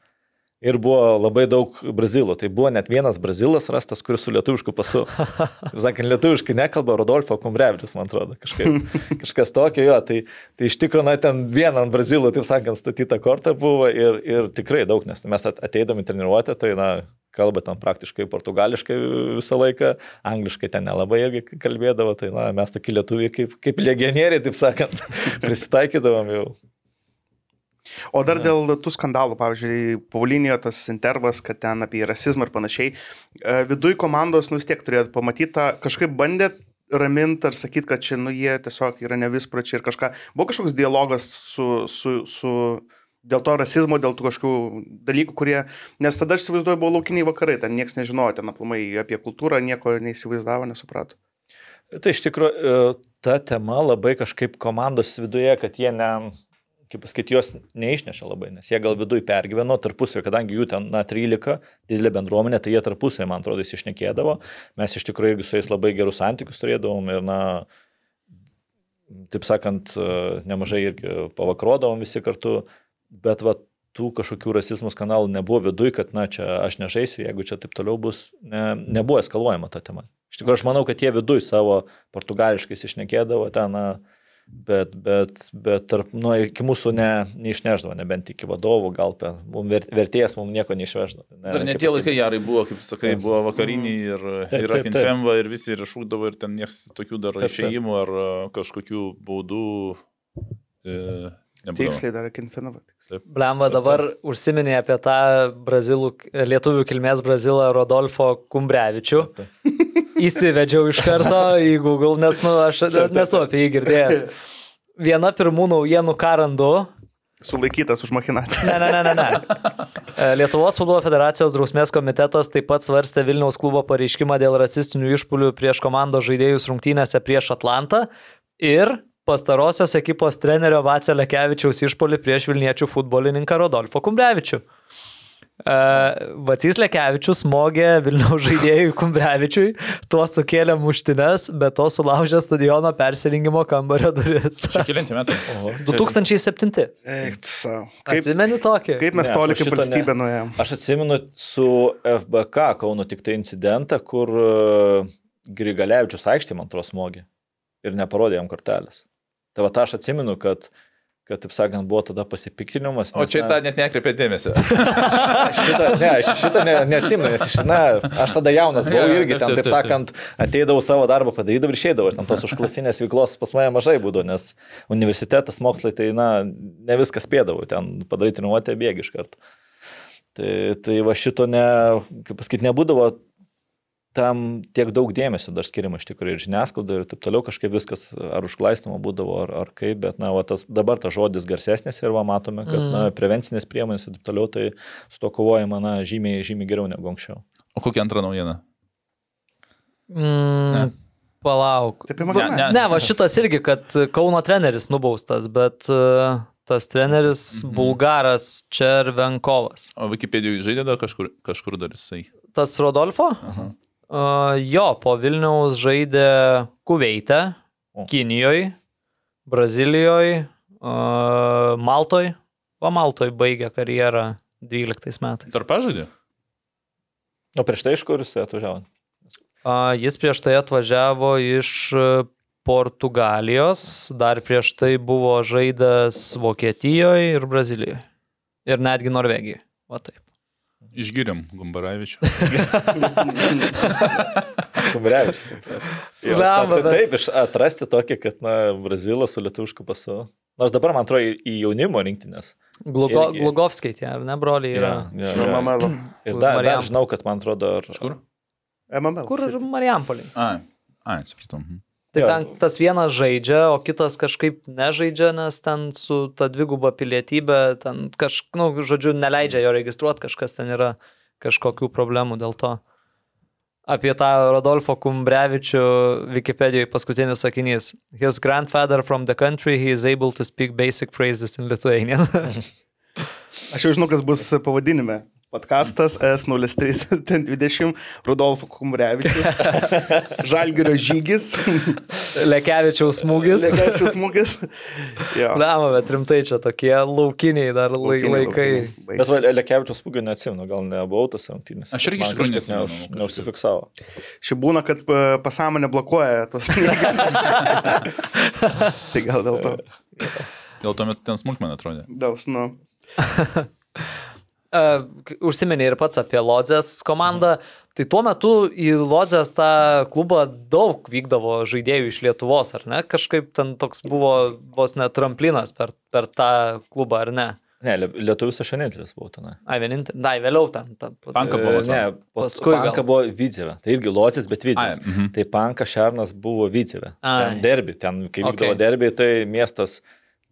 Ir buvo labai daug brazilų. Tai buvo net vienas brazilas rastas, kuris su lietuvišku pasu. Sakant, lietuviškai nekalba Rodolfo Kumbrevičius, man atrodo, kažkaip, kažkas tokio jo. Tai, tai iš tikrųjų, na, ten vieną ant brazilų, taip sakant, statyta korta buvo ir, ir tikrai daug, nes mes at- ateidami treniruotę, tai, na, kalba ten praktiškai portugališkai visą laiką, angliškai ten nelabai irgi kalbėdavo, tai, na, mes tokie lietuviai kaip, kaip legionieriai, taip sakant, prisitaikydavom jau. O dar dėl tų skandalų, pavyzdžiui, Paulinio tas intervas, kad ten apie rasizmą ir panašiai, e, viduj komandos nu vis tiek turėtų pamatyti, kažkaip bandėt raminti ar sakyti, kad čia, nu, jie tiesiog yra nevispračiai ir kažką. Buvo kažkoks dialogas su, su, su dėl to rasizmo, dėl tų kažkokių dalykų, kurie, nes tada aš įsivaizduoju, buvo laukiniai vakarai, ten niekas nežinojo, ten aplamai apie kultūrą nieko neįsivaizdavo, nesuprato. Tai iš tikrųjų ta tema labai kažkaip komandos viduje, kad jie ne, kaip pasakyti, juos neišnešė labai, nes jie gal viduje pergyveno tarpusavį, kadangi jų ten, na, 13, didelė bendruomenė, tai jie tarpusavį, man atrodo, išnekėdavo. Mes iš tikrųjų irgi su jais labai gerus santykius turėdavom ir, na, taip sakant, nemažai irgi pavakrodavom visi kartu, bet va, tų kažkokių rasizmų skandalų nebuvo viduje, kad, na, čia aš nežaisiu, jeigu čia taip toliau bus, ne, nebuvo eskaluojama ta tema. Iš tikrųjų, aš manau, kad jie viduje savo portugališkai išnekėdavo ten, na, bet, bet, bet tarp, nu, iki mūsų ne, neišneždavo, nebent iki vadovų, gal per, mum ver, vertėjas mums nieko neišveždavo. Ne, Dar net tie laikai gerai buvo, kaip sakai, Taip. buvo vakariniai ir, Taip, ir taip, taip. akinfemva ir visi ir šūkdavo ir ten niekas tokių dar Taip, taip. išėjimų ar a, kažkokių baudų e, nebūdavo. Tiksliai dar Kinfinova. Blemba dabar užsiminė apie tą brazilų, lietuvių kilmės brazilą Rodolfo Kumbrevičių. Įsivedžiau iš karto į Google, nes nu, aš nesu apie jį girdėjęs. Viena pirmų naujienų karandu. Sulaikytas už machinaciją. Ne, ne, ne, ne, ne. E, Lietuvos futbolo federacijos drausmės komitetas taip pat svarstė Vilniaus klubo pareiškimą dėl rasistinių išpulių prieš komandos žaidėjus rungtynėse prieš Atlantą ir pastarosios ekipos trenerio Vacio Lekevičiaus išpolį prieš Vilniečių futbolininką Rodolfo Kumbrevičių. E, Vacys Lekevičius smogė Vilniaus žaidėjui Kumbrevičiui, tuo sukėlė muštines, bet to sulaužė stadiono persirinkimo kambario duris. Čia kelinti metai. 2007. Eik, savo. Kaip, Atsimeni tokį? kaip mes toli kaip valstybė ne. nuėjom. Aš atsimenu su FBK Kauno tik tai incidentą, kur e, Grigalevičius aikštė man atrodo smogė ir neparodė jam kortelės. Tai va tą aš atsimenu, kad, kad taip sakant, buvo tada pasipiktinimas. O nes, čia na, tą net nekreipė dėmesio. Šitą, ne, šitą ne, neatsimenu, nes iš, na, aš tada jaunas buvau irgi ten, taip, taip taip, sakant, ateidavau savo darbą padarydavau ir išeidavau. Ir ten tos užklasinės veiklos pas mane mažai būdavo, nes universitetas, mokslai, tai, na, ne viską spėdavau, ten padaryti treniruotę bėgi iš karto. Tai, tai va šito ne, kaip pasakyti, nebūdavo tam tiek daug dėmesio dar skiriama iš tikrųjų ir žiniasklaida ir taip toliau kažkaip viskas ar užglaistoma būdavo ar, ar kaip, bet na, va, tas, dabar tas žodis garsesnis ir va, matome, kad mm. na, prevencinės priemonės ir taip toliau, tai su to kovojama na, žymiai, žymiai geriau negu anksčiau. O kokia antra naujiena? Mm, Ne. palauk. Taip, Ne, įmanoma. ne. Ne, va šitas irgi, kad Kauno treneris nubaustas, bet uh, tas treneris Mhm. bulgaras Červenkovas. O Wikipedijoje žaidė dar kažkur, kažkur dar jisai. Tas Rodolfo? Aha. Uh, jo, po Vilniaus žaidė Kuveite, O. Kinijoje, Brazilijoje, uh, Maltoje. O Maltoje baigė karjerą 12 metais. Dar pažaidė? O prieš tai iš kur jis atvažiavo? A, Jis prieš tai atvažiavo iš e, Portugalijos, dar prieš tai buvo žaidęs Vokietijoje ir Brazilijoje. Ir netgi Norvegijoje. Va taip. Išgiriam Gumbaravičių. Kumrevičius. Blemba, tai bet- taip, iš- atrasti tokį, kad, na, Brazilas su lietuvišku pasu. Nors dabar, man atrodo, į- į jaunimo rinktinės. Glugo, Irgi. Glugovskiai tie, ne, broliai yra? Ja, ja, ja. MML. Ir dar, dar žinau, kad man atrodo, ar... Kur? MML. Kur. Marijampolį? Ai, ai, supratau. Mhm. Tai Jo. ten tas vienas žaidžia, o kitas kažkaip nežaidžia, nes ten su ta dviguba pilietybė, ten kažkaip, nu, žodžiu, neleidžia jo registruoti, kažkas ten yra kažkokių problemų dėl to. Apie tą Rodolfo Kumbrevičių Wikipedijoje paskutinis sakinys. His grandfather from the country, he is able to speak basic phrases in Lithuanian. Aš jau žinau, kas bus pavadinime. Podcastas S0320 Rudolfo Kumrevičius. Žalgirio žygis. Lekevičiaus smūgis. Lekevičius smūgis. Jo. Lema, bet rimtai čia tokie laukiniai dar Laukiniai, laikai. laukiniai. Bet va, Lekevičiaus spūgio neatsimenu, gal nebuvo tas rungtynės. Aš irgi iš tikrųjų neatsimenu, neuž- kažkaip. Neužsifiksavo. Ši būna, kad e, pasąmonė blokuoja tos. tai gal dėl to. Gal tuomet ten smulkmen atrodė. Dėl, nu. Uh, užsiminė ir pats apie Lodzės komandą. Tai tuo metu į Lodzės tą klubą daug vykdavo žaidėjų iš Lietuvos, ar ne? Kažkaip ten toks buvo vos net tramplinas per, per tą klubą, ar ne? Ne, lie- lietuvis aš vienintelis buvau ten. Ai, vienintelis. Na, vėliau ten. ten Panka buvo, Ne, po- Paskui gal. Panka buvo Vydzėve. Tai irgi Locis, bet Vydzėve. Ai, mhm. Tai Panka Šernas buvo. Ten derbi, ten kai vykdavo Okay. okay. derbi, tai miestas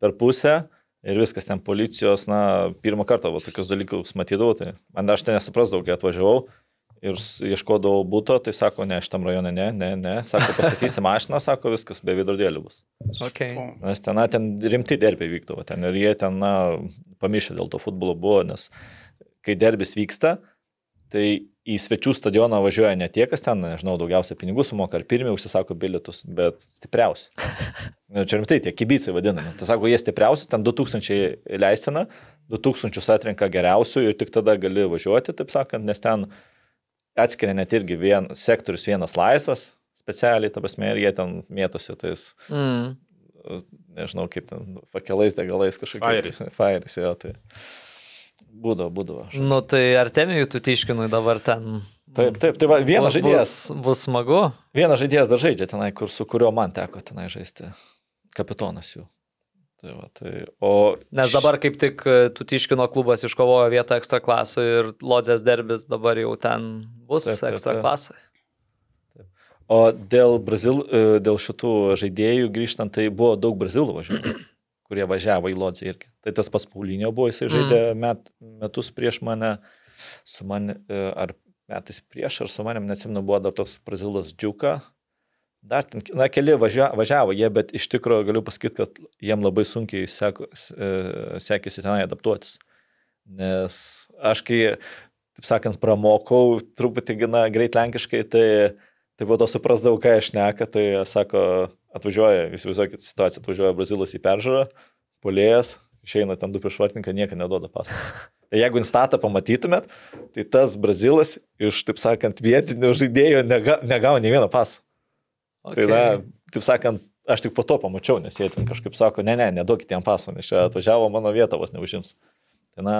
per pusę ir viskas ten policijos, na, pirmą kartą va, tokius dalykus matydavau. Tai man aš ten nesuprasdavau, kai atvažiavau. Ir ieškodavau būto, tai sako, ne, šitam rajone, ne, ne, ne. Sako, pastatysi mašiną, sako, viskas, be vidurdėlių bus. Okay. Nes ten, na, ten rimti derbiai vykdavo ten ir jie ten, na, pamišę dėl to futbolo buvo, nes kai derbis vyksta, tai į svečių stadioną važiuoja ne tie, kas ten, nežinau, daugiausia pinigų sumoka, ar pirmie užsisako bilietus, bet stipriausi. Nu, Čia rimtai, tie kibicai vadinami. Tai sako, jie stipriausi, ten 2000 leistina, 2000 atrenka geriausių ir tik tada gali važiuoti, taip sakant, nes ten atskiria net irgi vien, sektorius vienas laisvas, specialiai, ta prasme, ir jie ten mėtosi tais Mm. nežinau, kaip ten, fakelais, degalais kažkokiais. Fairais. Fairis, jo, tai būdavo, būdavo. Aš- Nu, tai Artemijui tu tiškinui dabar ten. Taip, taip, tai va, vienas bus- žaidėjas, Bus, smagu. vienas žaidėjas dar žaidžia tenai, kur, su kuriuo man teko tenai žaisti. Kapitonas jų. Tai va, tai, o Nes dabar kaip tik e, Tutiškino klubas iškovojo vietą ekstra klasų ir Lodzės derbis dabar jau ten bus Taip, taip, ekstra taip. klasai. O dėl, Brazil, e, dėl šitų žaidėjų grįžtant, tai buvo daug brazilų važiuojų, kurie važiavo į Lodzę irgi. Tai tas pas Paulinio buvo, jisai žaidė met, metus prieš mane, su mane, e, ar metais prieš, ar su manim, nesimenu, buvo dar toks brazilas Džiuka. Dar ten, na, keli važia, važiavo jie, bet iš tikrųjų galiu pasakyti, kad jiem labai sunkiai seko, e, sekėsi tenai adaptuotis. Nes aš kai, taip sakant, pramokau truputį gana greit lenkiškai, tai Tai po to suprasdavau, ką aš neka, tai sako, atvažiuoja, įsivaizduokit situaciją, atvažiuoja Brazilas į peržiūrą, polėjas, išeina ten du prieš vartininką, nieką neduoda pasą. Tai jeigu instatą pamatytumėt, tai tas Brazilas iš, taip sakant, vietinių žaidėjų nega, negavo nei vieną pasą. Okay. Tai na, taip sakant, aš tik po to pamačiau, nes jie ten kažkaip sako, ne, ne, neduokit jam pasą, nes čia atvažiavo mano vietą vos neužims. Tai na,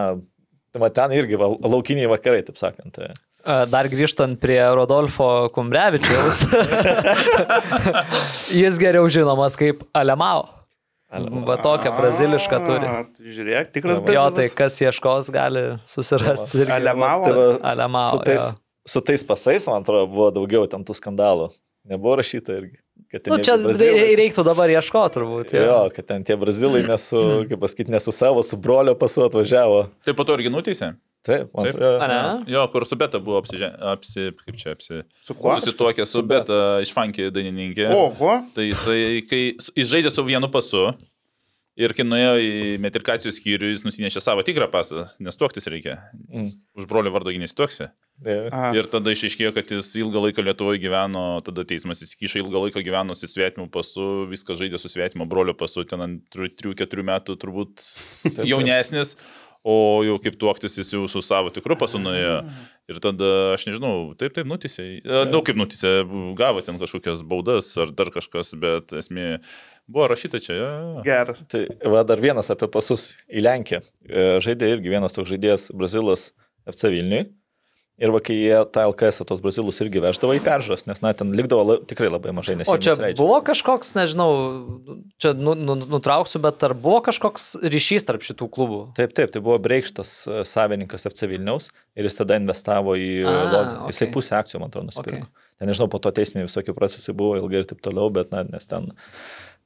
tai va ten irgi va, laukiniai vakarai, taip sakant. Tai. Dar grįžtant prie Rodolfo Kumbrevičiaus. Jis geriau žinomas kaip Alemao. Va tokią brazilišką turi. Žiūrėk, tikras Jo, Jo, tai brazilas. kas ieškos, gali susirasti. Alemao. Tai Alemao, su, tais, su tais pasais, man atrodo, buvo daugiau ten tų skandalų. Nebuvo rašyta irgi. Kad Nu, čia Brazilai- rei- reiktų dabar ieškoti turbūt. Jo, Jo. kad ten tie brazilai nesu, kaip pasakyti, nesu savo, su brolio pasu atvažiavo. Tai po to irgi nuteisė? Taip, man Taip. atrodo. A, ne? Jo, kur su Beta buvo apsižė... apsi... kaip čia apsi... Su kuo? Susituokė su Beta iš Funky dainininkė. Oho. Tai jisai, kai jis žaidė su vienu pasu ir kai nuėjo į metrikacijos skyrių, jis nusinešė savo tikrą pasą, nes tuoktis reikia. Mm. Už brolio vardo nesituoksi. Taip. Aha. Ir tada išaiškėjo, kad jis ilgą laiką Lietuvoje gyveno, tada teismas įsikišo ilgą laiką gyveno su svetimu pasu, viską žaidė su svetimo brolio pasu, ten ant 3-4 metų turbūt jaunesnis, o jau kaip tuoktis jis jau su savo tikru pasu nuėjo. Ir tada, aš nežinau, taip, taip, nutisė. Daug kaip nutisė, gavo ten kažkokias baudas ar dar kažkas, bet esmė buvo rašyta čia. Ja, ja. Geras. Tai va dar vienas apie pasus į Lenkiją. E, Žaidė irgi vienas toks žaidėjas Brazilas FC Vilniui. Ir va, kai jie tą LKS tos Brazilus irgi veždavo į peržas, nes, na, ten likdavo la, tikrai labai mažai, nes O čia nesileidžia. buvo kažkoks, nežinau, čia nu, nu, nutrauksiu, bet ar buvo kažkoks ryšys tarp šitų klubų? Taip, taip, tai buvo Breikštas e, savininkas FC Vilniaus ir jis tada investavo į A, Lodzę. Jisai okei. pusę akcijų, man atrodo, nusipirko. Okay. Ten nežinau, po to teismė visokie procesai buvo ilgai ir taip toliau, bet, na, nes ten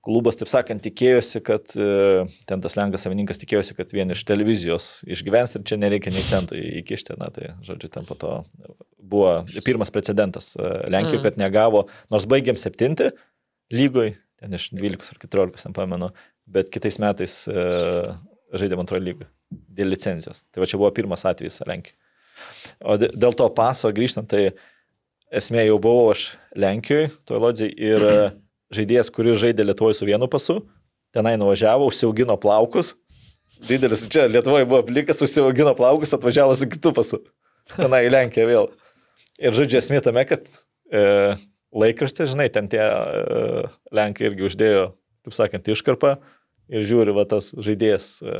klubas, taip sakant, tikėjosi, kad e, ten tas lenkas savininkas tikėjosi, kad vien iš televizijos išgyvens ir čia nereikia nei centų įkišti. Na, tai, žodžiu, ten po to buvo pirmas precedentas e, Lenkijoje, Mm. kad negavo, nors baigėm septinti lygoj, ten iš 12 ar 14, nepamenu, bet kitais metais e, žaidėm antroje lygoje dėl licenzijos. Tai va čia buvo pirmas atvejis Lenkijoje. O dė- dėl to paso grįžtant, tai esmė jau buvau aš Lenkijoje, toj lodzijai, ir žaidėjas, kuris žaidė Lietuvoje su vienu pasu, tenai nuvažiavo, užsiaugino plaukus. Didelis, čia Lietuvoje buvo plikas, užsiaugino plaukus, atvažiavo su kitu pasu. Tenai į Lenkiją vėl. Ir žodžiu, esmė tame, kad e, laikraštė, žinai, ten tie e, Lenkai irgi uždėjo, taip sakant, iškarpą ir žiūri, va tas žaidėjas e,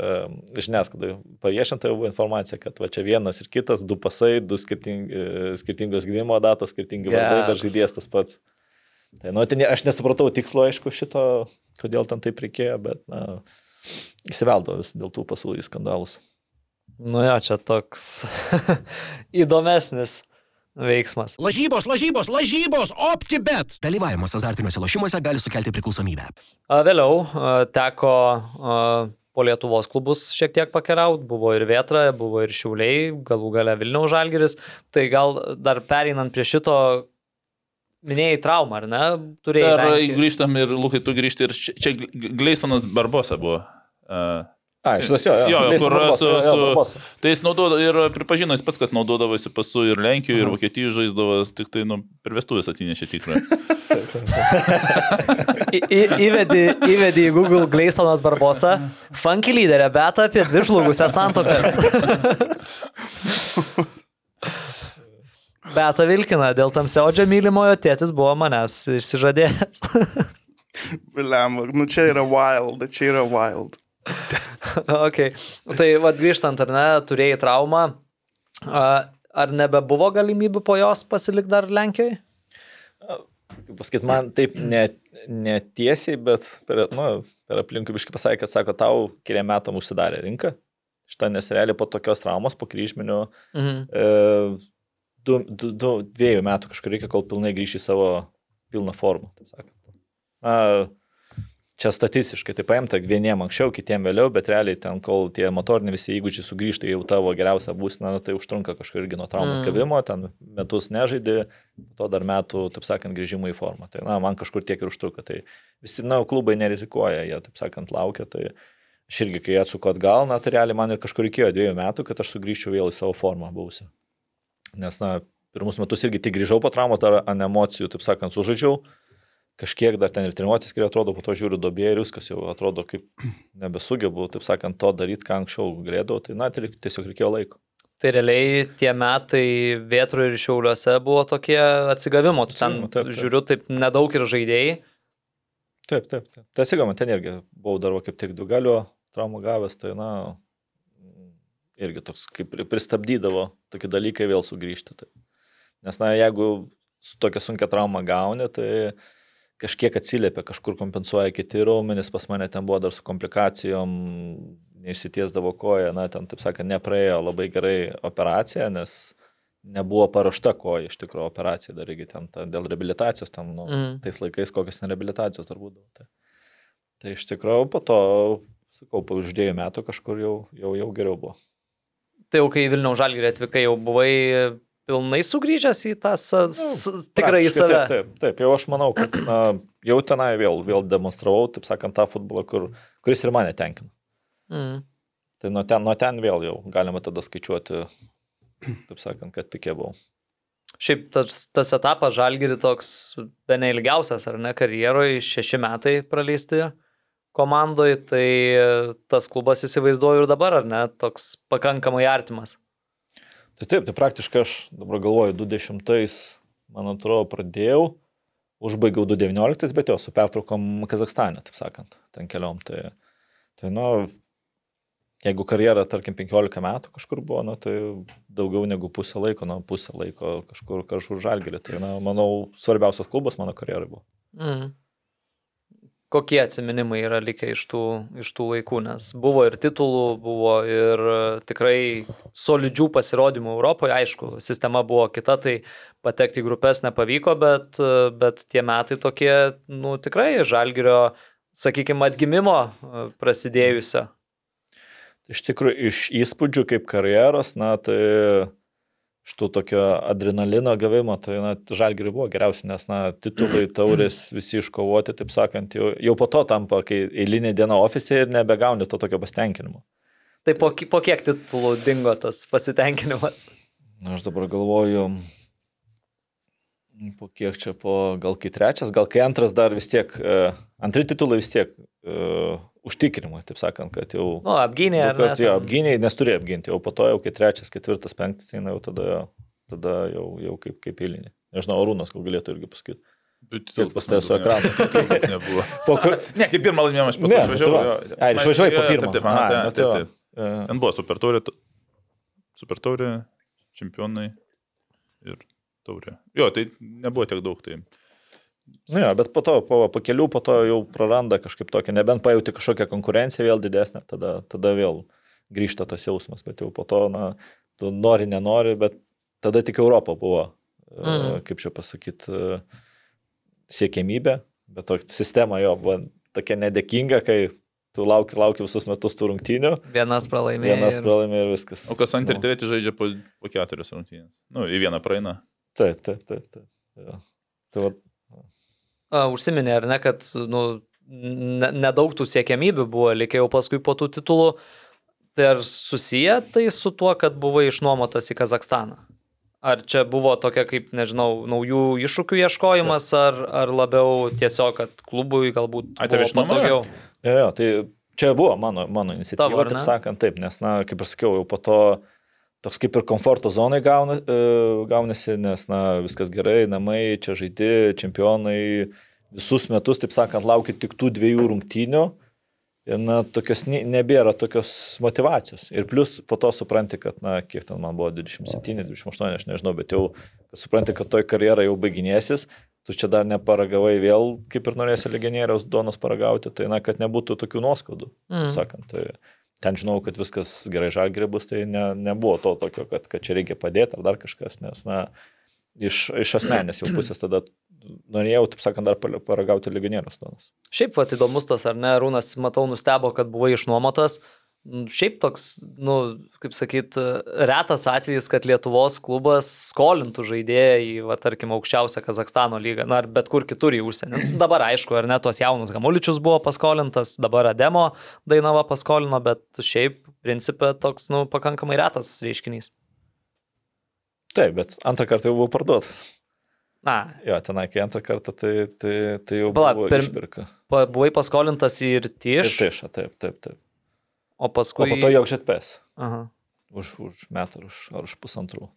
žiniasklaidai paviešinta jau buvo informacija, kad va čia vienas ir kitas, du pasai, du skirting, e, skirtingos gimimo datos, skirtingi vardai, dar Geras. žaidėjas tas pats. Tai, nu, ten, aš nesupratau tikslo, aišku, šito, kodėl ten taip reikėjo, bet, na, įsiveldo vis dėl tų į skandalus. Nu jo, čia toks įdomesnis veiksmas. Lažybos, lažybos, lažybos, OptiBet. Dalyvavimas azartiniuose lošimuose gali sukelti priklausomybę. Vėliau teko po Lietuvos klubus šiek tiek pakeliauti, buvo ir Vietra, buvo ir Šiauliai, galų gale Vilniaus Žalgeris. Tai gal dar pereinant prie šito, minėjai traumą, ar ne? Turėjai. Dar Lenkijoj. grįžtam ir Lukai, tu grįžti ir čia, čia Gleisonas Barbosa buvo. Uh, A, šitas jo, Jo, Leis kur Barbosa, su- jo, jo, su- Barbosa. Tai jis naudodavo ir pripažino jis pats, kad naudodavosi pasu ir Lenkijoje, ir Mhm. Vokietijoje žaisdavo, tik tai nu, per vestuvės atsinešė į, įvedi, įvedi į Google Gleisonas Barbosa, funky lyderė, bet apie dvi žlugusias santokas. Beta Vilkina, dėl tamsiaudžio mylimojo tėtis buvo manęs išsižadėjęs. Lemba, nu čia yra wild, čia yra wild. okay. Tai vad grįžtant, ar ne, turėjai traumą. A, Ar nebebuvo galimybių po jos pasilikti dar Lenkijoje? Kaip pasakyt, man taip net, netiesiai, bet per, nu, per aplinkui biškai pasakė, kad sako, tau keliam metam užsidarė rinka. Šitą nes realiai po tokios traumos, po kryžminių, Mhm. e, du, du, du, dviejų metų kažkur reikia, kol pilnai grįši į savo pilną formą. Na, čia statistiškai tai paimta vieniem anksčiau, kitiem vėliau, bet realiai ten, kol tie motoriniai visi įgūdžiai sugrįžta jau tavo geriausią būseną, nu, tai užtrunka kažkur irgi nuo traumos Mm. gavimo, ten metus nežaidė, to dar metų, taip sakant, grįžimo į formą. Tai, na, man kažkur tiek ir užtruko. Tai visi, na, klubai nerizikuoja, jie, taip sakant, laukia. Tai aš irgi, kai atsuko atgal, na, tai realiai man ir kažkur reikėjo dviejų metų, kad aš sugrįžčiau vėl į savo formą buvusią. Nes, na, pirmus metus irgi tik grįžau po traumos, dar ant emocijų, taip sakant, sužaidžiau. Kažkiek dar ten ir treniruotis, kai atrodo, po to žiūriu dobė ir viskas jau atrodo, kaip nebesugebu, taip sakant, to daryti, ką anksčiau galėdavau. Tai, na, tai tiesiog reikėjo laiko. Tai realiai tie metai Vietrų ir Šiauliuose buvo tokie atsigavimo. Tu ten, Atsigavimo, taip, taip. žiūriu, taip nedaug ir žaidėjai. Taip, taip. taip. Tai atsigama, ten irgi buvau dar kaip tik dugalio traumą gavęs, tai, na, irgi toks kaip pri- pristabdydavo tokie dalykai vėl sugrįžti. Tai. Nes, na, jeigu su tokia sunkia trauma gauni, tai kažkiek atsiliepia, kažkur kompensuoja kiti raumenys, pas mane ten buvo dar su komplikacijom, neišsitiesdavo koja, na, ten, taip sakant, nepraėjo labai gerai operacija, nes nebuvo paruošta koja iš tikrųjų operacija, dar irgi ten ta, dėl reabilitacijos, ten, nu, Mhm. tais laikais kokios ten reabilitacijos dar būdavo. Tai, tai iš tikrųjų po to, sakau, po už dviejų metų kažkur jau, jau, jau geriau buvo. Tai jau kai Vilniaus Žalgirį atvykai, jau buvai pilnai sugrįžęs į tą s- tikrai save. Taip, taip, taip, jau aš manau, kad na, jau tenai vėl, vėl demonstravau, taip sakant, tą futbolą, kur, kuris ir mane tenkina. Mm. Tai nuo ten, nuo ten vėl jau galima tada skaičiuoti, taip sakant, kad pikė buvau. Šiaip tas, tas etapas Žalgirį toks be neilgiausias, ar ne, karjeroje, šeši metai praleisti komandoje, tai tas klubas įsivaizduoju ir dabar, ar ne, toks pakankamai artimas. Tai taip, tai praktiškai aš dabar galvoju, 20, man atrodo, pradėjau, užbaigiau 2019, bet jau su pertraukom Kazakstane, taip sakant, ten keliom. Tai, tai nu, jeigu karjera, tarkim, 15 metų kažkur buvo, nu, tai daugiau negu pusę laiko, nu, pusę laiko kažkur kažkur žalgerį. Tai, na, manau, svarbiausias klubas mano karjerai buvo. Mm. Kokie atsiminimai yra likę iš tų, iš tų laikų, nes buvo ir titulų, buvo ir e, tikrai solidžių pasirodymų Europoje, aišku, sistema buvo kita, tai patekti į grupės nepavyko, bet, e, bet tie metai tokie, nu tikrai žalgerio, sakykime, atgimimo e, prasidėjusio. Iš tikrųjų, iš įspūdžių kaip karjeros, na, tai iš tų tokio adrenalino gavimo, tai na, žalgiri buvo geriausia, nes na, titulai, taurės visi iškovoti, taip sakant, jau, jau po to tampa, kai eilinė diena ofise ir nebegauni to tokio pasitenkinimo. Tai po, po kiek titulų dingo tas pasitenkinimas? Na, aš dabar galvoju, po kiek čia, po gal kai trečias, gal kai antras dar vis tiek, uh, antri titulai vis tiek uh, užtikrinimui, taip sakant, kad jau... Nu, apgynė. Kart, jo, apgynė, nes turėjo apginti, o po to jau kai trečias, ketvirtas, penktas, tai jau tada, tada jau, jau kaip, kaip eilinė. Nežinau, Arūnas gal galėtų irgi pasakyti. Bet Kiek pas tavęs su ekranu? Nebuvo. Po kur... Ne, kaip pirmą laimėjimą aš Ne, pats išvažiavau. Ai, išvažiavai po pirmo. Taip, Ai, taip, nu tai taip, va. taip. E, Ten buvo super taurė, super taurė, čempionai ir taurė. Jo, tai nebuvo tiek daug. Tai... Nu jo, bet po to, po, po kelių, po to jau praranda kažkaip tokia, nebent pajūti kažkokią konkurenciją vėl didesnę, tada, tada vėl grįžta tas jausmas, bet jau po to, na, tu nori, nenori, bet tada tik Europa buvo, mm. Kaip čia pasakyti, siekiamybė, bet to sistema jo buvo tokia nedėkinga, kai tu lauki, lauki visus metus tų rungtynių, Vienas pralaimėjo. vienas ir- pralaimė ir viskas. O kas ant ir Nu, treti žaidžia po, po keturias rungtynės. Nu, į vieną praeina. Taip, taip, taip. taip. Jo. Tai va, Užsiminė, ar ne, kad nu, ne- nedaug tų siekiamybių buvo, likę jau paskui po tų titulų. Tai ar susiję tai su tuo, kad buvai išnuomotas į Kazakstaną? Ar čia buvo tokia kaip, nežinau, naujų iššūkių ieškojimas, ar, ar labiau tiesiog, kad klubui galbūt išnuomojo? patogiau? Jo, jo, tai čia buvo mano, mano iniciatyva, Tavo, taip sakant, taip, nes, na, kaip ir sakiau, jau po to toks kaip ir komforto zonai gauna, e, gaunasi, nes, na, viskas gerai, namai, čia žaidi, čempionai, visus metus, taip sakant, laukia tik tų dviejų rungtynių. Ir, na, tokios, ne- nebėra tokios motivacijos. Ir plus po to supranti, kad, na, kiek ten man buvo, 27, 28, aš nežinau, bet jau, supranti, kad toj karjera jau baiginėsis, tu čia dar neparagavai vėl, kaip ir norėsi legionieriaus duonos paragauti, tai, na, kad nebūtų tokių nuoskaudų. Mm. sakant. Tai ten žinau, kad viskas gerai žalgeri bus, tai ne, nebuvo to tokio, kad, kad čia reikia padėti ar dar kažkas, nes, na, iš, iš asmenės jau pusės tada norėjau, taip sakant, dar paragauti legionieriaus duonos. Šiaip pat įdomus tas, ar ne, Rūnas, matau, nustebo, kad buvai išnuomotas. Mm, Šiaip toks, nu, kaip sakyt, retas atvejis, kad Lietuvos klubas skolintų žaidėją į, va, tarkim, aukščiausią Kazakstano lygą, na, ar bet kur kitur į užsienį. Nu, Dabar, aišku, ar ne, tuos jaunus Gamuličius buvo paskolintas, dabar Ademo Dainava paskolino, bet šiaip, principė, toks, nu, pakankamai retas reiškinys. Taip, bet antrą kartą jau buvo parduotas. Na, Jo, tenai, kai antrą kartą, tai, tai, tai jau Pala, buvo per- išpirka. pa- buvai paskolintas ir Ir tiš, taiša, taip, taip, taip. O O paskui... po to jau žetpes. Aha. Už, už metų už, ar už pusantrų.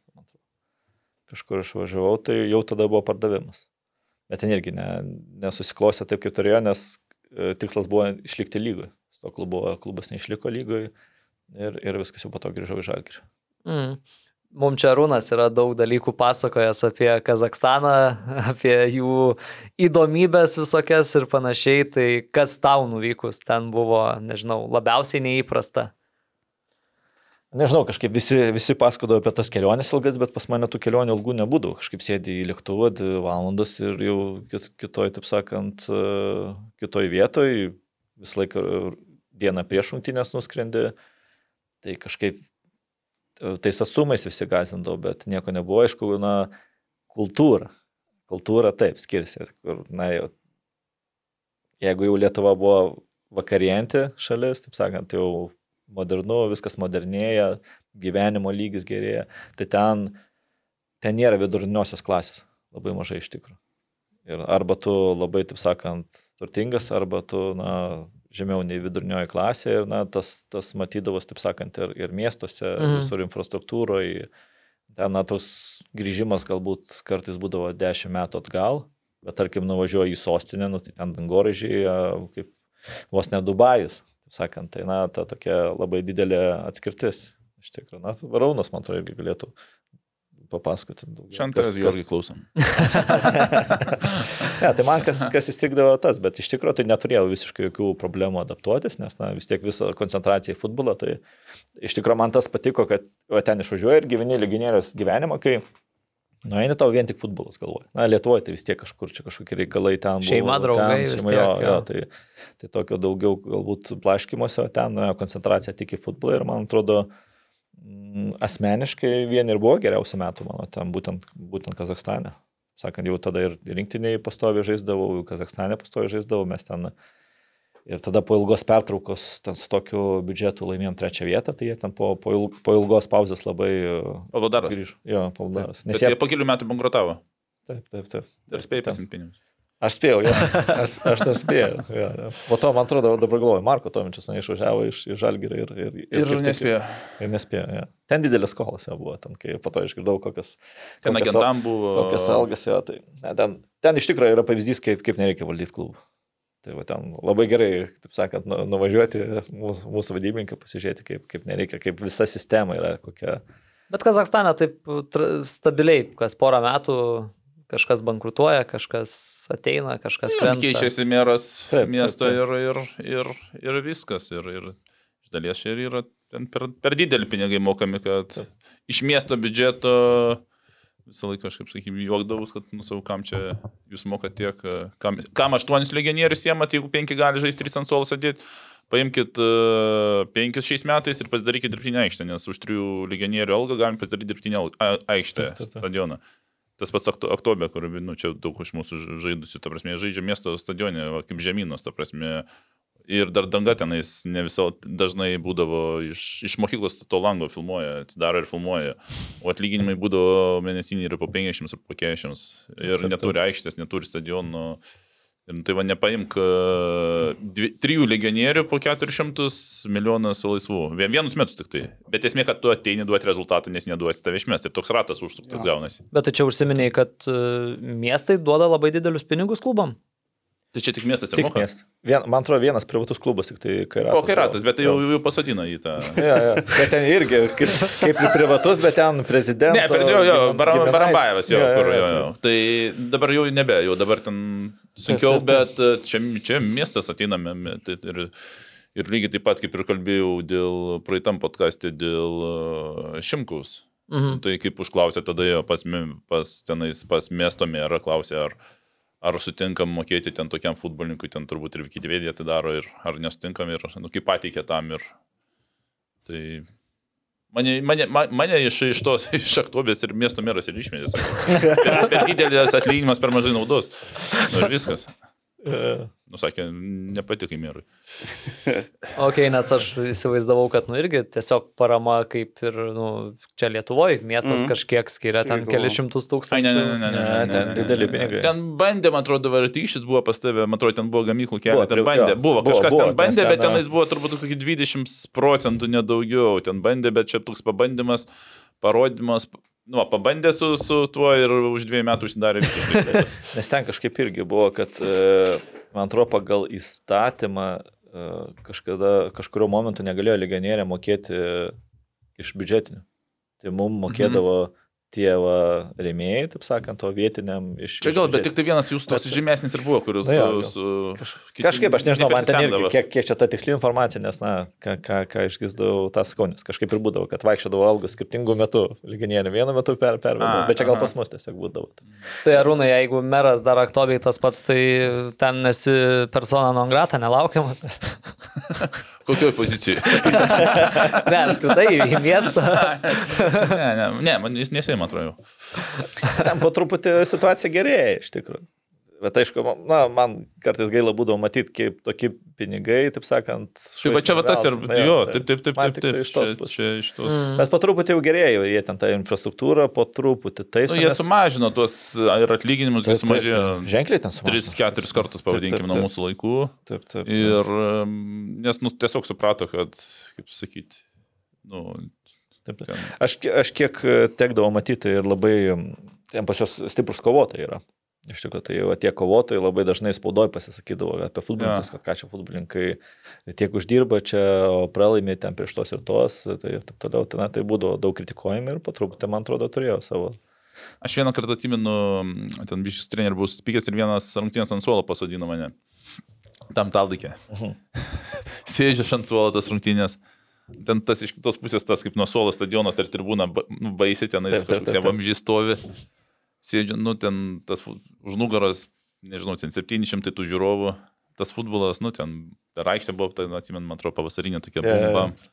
Kažkur išvažiavau, tai jau tada buvo pardavimas. Bet ten irgi ne, nesusiklosė taip, kaip turėjo, nes e, tikslas buvo išlikti lygui. Su to klubu, klubas neišliko lygui ir, ir viskas jau po to grįžau į žalgirį. Mm. Mums čia Rūnas yra daug dalykų pasakojęs apie Kazakstaną, apie jų įdomybės visokias ir panašiai. Tai kas tau nuvykus ten buvo, nežinau, labiausiai neįprasta. Nežinau, kažkaip visi, visi pasakodavo apie tas keliones ilgas, bet pas mane tų kelionių ilgų nebūdavo. Kažkaip sėdi į lėktuvą dvi valandas ir jau kit- kitoj, taip sakant, e, kitoj vietoj, visą laiką dieną prieš rungtynės nuskrendi. Tai kažkaip e, tais atstumais visi gazindavo, bet nieko nebuvo. Aišku, na, kultūra. Kultūra taip skiriasi. Kur, na, jau, jeigu jau Lietuva buvo vakarienti šalis, taip sakant, jau modernu, viskas modernėja, gyvenimo lygis gerėja, tai ten, ten nėra viduriniosios klasės, labai mažai iš tikrųjų. Ir arba tu labai, taip sakant, turtingas, arba tu, na, žemiau nei vidurinioji klasė ir, na, tas, tas matydavos, taip sakant, ir, ir miestuose, Mhm. visur infrastruktūroje. Ten, na, toks grįžimas galbūt kartais būdavo 10 metų atgal, bet tarkim, nuvažiuoji į sostinę, nu, tai ten dangoraižiai, kaip vos ne Dubajus, taip sakant, tai, na, ta tokia labai didelė atskirtis. Iš tikrųjų, na, Raunas, man atrodo, irgi galėtų papasakoti tavęs, Georgi, klausom. Ne, tai man kas, kas įstrigdavo tas, bet iš tikrųjų tai neturėjau visiškai jokių problemų adaptuotis, nes na, vis tiek visa koncentracija į futbolą, tai iš tikrųjų man tas patiko, kad va, ten išvažiuoji ir gyveni legionėrius gyvenimą, kai nueini tau vien tik futbolas galvoji. Na, Lietuvoje tai vis tiek kažkur čia kažkokie reikalai ten. buvo, Šeima, draugai, ten, šeima, jo, tiek, jo, jo. tai, tai tokio daugiau galbūt blaškimuose, o ten koncentracija tik į futbolą ir man atrodo, mm, asmeniškai vien ir buvo geriausi metų mano ten būtent, būtent Kazakstane. Sakant, jau tada ir rinktiniai pastovi žaisdavau, Kazakstane pastovi žaisdavau, mes ten ir tada po ilgos pertraukos ten su tokiu biudžetu laimėjom trečią vietą, tai jie ten po, po, ilg, po ilgos pauzės labai Pavadaras. grįžo. Jo, pavadaras. Nes Nes jie jie... po kelių metų bankrutavo. Taip, taip, taip. Ir spėjai pasimti pinigus. Aš spėjau, jo. Aš, aš tas spėjau. Jo, jo. Po to, man atrodo, dabar galvoju, Marko Tomičius na, išvažiavo iš, iš Žalgirio ir, ir, Ir kaip tik- nespėjo. Ir nespėjo, jo. Ten didelės skolas jau buvo, ten, kai po to išgirdau, kokias... Ten agentam buvo. Kokias algas jo, tai ne, ten, ten iš tikrųjų yra pavyzdys, kaip, kaip nereikia valdyti klubų. Tai va ten labai gerai, taip sakant, nu, nuvažiuoti mūsų, mūsų vadybininką, pasižiūrėti, kaip, kaip nereikia, kaip visa sistema yra, kokia... Bet Kazakstane taip stabiliai, kas porą metų kažkas bankrutuoja, kažkas ateina, kažkas krenta. Keičiasi meras Taip, taip, miesto taip. ir, ir, ir, ir viskas. Ir, ir iš dalies čia ir yra ten per, per dideli pinigai mokami, kad iš miesto biudžeto visą laiką kažkaip, sakykime, juokdavus, kad, nu, savo, kam čia jūs mokat tiek, kam, kam aštuonis legionierius siemat, jeigu penki gali žaisti, trys ant suolo sėdėti. Paimkit uh, penkius šiais metais ir pasidarykit dirbtinę aikštę, nes už trijų legionierių algą galim pasidaryti dirbtinę aikštę, Taip, taip, taip. stadioną. Tas pats akto- Aktobė, kur, nu, čia daug iš mūsų žaidusių, ta prasme, žaidžia miesto stadione, va, kaip žemynos, ta prasme. Ir dar danga tenais ne visą dažnai būdavo iš, iš mokyklos to lango filmuoja, atsidaro ir filmuoja. O atlyginimai būdavo mėnesiniai ir po 50 ar po 40. Ir neturi aikštės, neturi stadionų. Ir nu, tai va nepaimk e, dvi, trijų legionierių po 400 milijonas laisvų. Vien, vienus metus tik tai. Bet esmė, kad tu ateini duoti rezultatą, nes neduosi tave išmesti. Ir toks ratas užsuktas gaunasi. Bet tai čia užsiminiai, kad e, miestai duoda labai didelius pinigus klubam. Tai čia tik miestas Tik miestas. Vien, man atrodo, vienas privatus klubas, tik tai kairatas. O kai ratas, bet tai jau, jau pasodina į tą. Ja, ja. Bet ten irgi, kaip, kaip ir privatus, bet ten prezidentas. Ne, per jo, jo, Bar- Barambajevas jo, kur jo, jo. tai- dabar jau nebe, jau dabar ten sunkiau, Taip, taip, bet e, čia, čia miestas ateiname. Tai, ir, ir lygiai taip pat, kaip ir kalbėjau dėl praeitam podcast'e dėl e, Šimkaus. Mhm. Tai kaip užklausė tada jo pas, pas, tenais, pas miesto merą, klausė, ar, ar sutinkam mokėti ten tokiam futbolininkui, ten turbūt ir Wikipedia tai daro, ir, ar nesutinkam, ir nu, kaip pateikė tam. Ir, tai mane, mane, ma- mane iš, iš tos, iš aktobės ir miesto meras ir išmėtė. sako, Per, per didelis atlyginimas, per mažai naudos. Nu, ir viskas. Nusakė, nepatikai merui. Ok, nes aš įsivaizdavau, kad, nu, irgi tiesiog parama kaip ir, nu, čia Lietuvoje miestas Mhm. kažkiek skiria ten kelius šimtus Ai, tūkstančių. ne, ne, ne, ne, ne, Ne, ten ne, ne, dideli ne, ne. pinigai. Ten bandė, man atrodo, vartyšis buvo pas tave, man atrodo, ten buvo gamyklų kelias, ten bandė, buvo, buvo, kažkas buvo, ten bandė, nes bet ten, tenais buvo turbūt kokį 20 procentų nedaugiau, ten bandė, bet čia toks pabandymas, parodimas, nu, pabandė su, su tuo ir už dviejų metų užsidarė visiškai. Nes ten kažkaip irgi buvo, kad, e, man atrodo, pagal įstatymą e, kažkada, kažkurio momentu negalėjo legionieriai mokėti iš biudžetinių. Tai mums mokėdavo tie va, rėmėjai, taip sakant, o vietiniam iš... Čia gal, bet tik tai vienas jūs tos Bet- žymesnis ir buvo, kuris Na jo, su... su Kažkaip, aš nežinau, man ten irgi, kiek, kiek čia ta tiksli informacija, nes, na, ką, ką, ką išgirdau, tą sakau, nes kažkaip ir būdavo, kad vaikščiodavo algus skirtingų metų, lyginėlį vienu metu per, pervedavo, A, bet čia gal aha. pas mus tiesiog būdavo. Tai Arūnai, jeigu meras dar aktobiai tas pats, tai ten esi persona non grata, nelaukiamas. Kokioj pozicijoje? Ne, apskritai į miestą. ne, ne, ne, man jis nesėima, atrodo. Ten po truputį situacija gerėja iš tikrųjų. Bet aišku, man- na, man kartais gaila būdavo matyti, kaip tokie pinigai, taip sakant. Tai va čia va tas ir, veltui. jo, Na, taip, taip, taip, man taip, tai taip, iš tos čia, čia iš tos. Mm. Bet po truputį jau gerėjo, jie ten tą infrastruktūrą po truputį taiso. Nu, jie sumažino tuos ir atlyginimus, jie sumažėjo. Ženkliai ten sumažino. 3-4 kartus, pavadinkim, nuo mūsų laikų. Taip, taip. taip. Ir nes nu, tiesiog suprato, kad, kaip sakyti, nu, Taip, taip. ten, Aš, aš kiek e, tekdavo matyti ir labai, ten pas juos stiprus kovotojai yra. Iš tikrųjų, tai va, tie kovotojai labai dažnai spaudoj pasisakydavo apie futbolininkus, ja. kad ką čia futbolininkai tiek uždirba čia, o pralaimė ten prieš tos ir tos, tai taip toliau. Tai, na, tai būdavo daug kritikuojami ir po truputį, man atrodo, turėjo savo. Aš vieną kartą atsimenu, ten bišis trenerių buvau suspykęs ir vienas rungtynės ant suolo pasodino mane. Tam taldikė. Uh -huh. Sėdžiu ant suolo tas rungtynės. Ten tas iš kitos pusės, tas kaip nuo suolo stadiono, tarp tribūna, nu, baisiai tenais kažkoks vamžys stovi sėdžiu, nu, ten tas už nugaros, nežinau, ten 700 tų žiūrovų, tas futbolas, nu, ten per aikštę buvo, tai, atsimenu, man atrodo, pavasarinė tokia bomba. Yeah.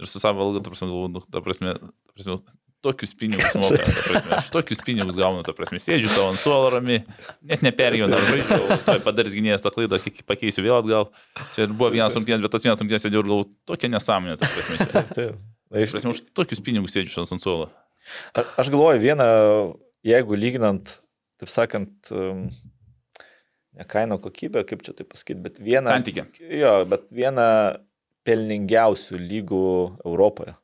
Ir su savo valga, ta prasme, galvoju, nu, ta prasme, ta prasme, tokius pinigus moka, ta prasme, aš tokius pinigus gaunu, ta prasme, sėdžiu savo ant suolo rami, net neperėjau, dar žaidžiu, tai padarys gynėjas tą klaidą, pakeisiu vėl atgal. Čia buvo vienas rungtynės, bet tas vienas rungtynės sėdėjau ir galvoju, tokia nesąmonė, ta prasme. Taip, taip. Iš prasme, už tokius pinigus sėdžiu ant suolo. A, aš galvoju, vieną jeigu lyginant, taip sakant, um, ne kaino kokybę, kaip čia tai pasakyti, bet vieną... Santykį. Jo, bet vieną pelningiausių lygų Europoje.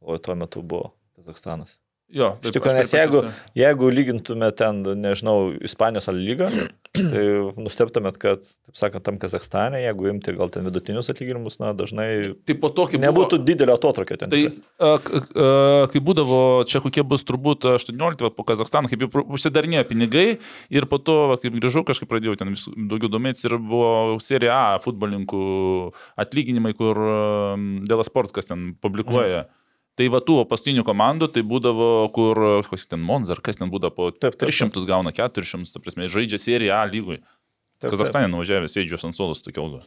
O tuo metu buvo Kazakstanas. Jo, iš tikrųjų, nes jeigu, jeigu lygintume ten, nežinau, Ispanijos lygą, tai nusteptumėt, kad, taip sakant, tam Kazakstane, jeigu imti gal ten vidutinius atlyginimus, na, dažnai tai po to, nebūtų buvo, didelio atotrukio ten. Tai, a, a, kai būdavo, čia kokie bus turbūt 18, va, po Kazakstaną, kaip jau užsidarnėjo pinigai ir po to, va, kaip grįžau, kažkaip pradėjau ten vis, daugiau domėtis ir buvo serija A futbolininkų atlyginimai, kur dėl sport, kas ten publikuoja. Mhm Tai va tų pastinių komandų, tai būdavo, kur, koks ten Monzar, kas ten būdavo, po taip, taip, 300 gauna 400, ta prasme, žaidžia seriją A lygui. Kazakstane nuvažiavęs, sėdžiu ant suolos tokia ilga.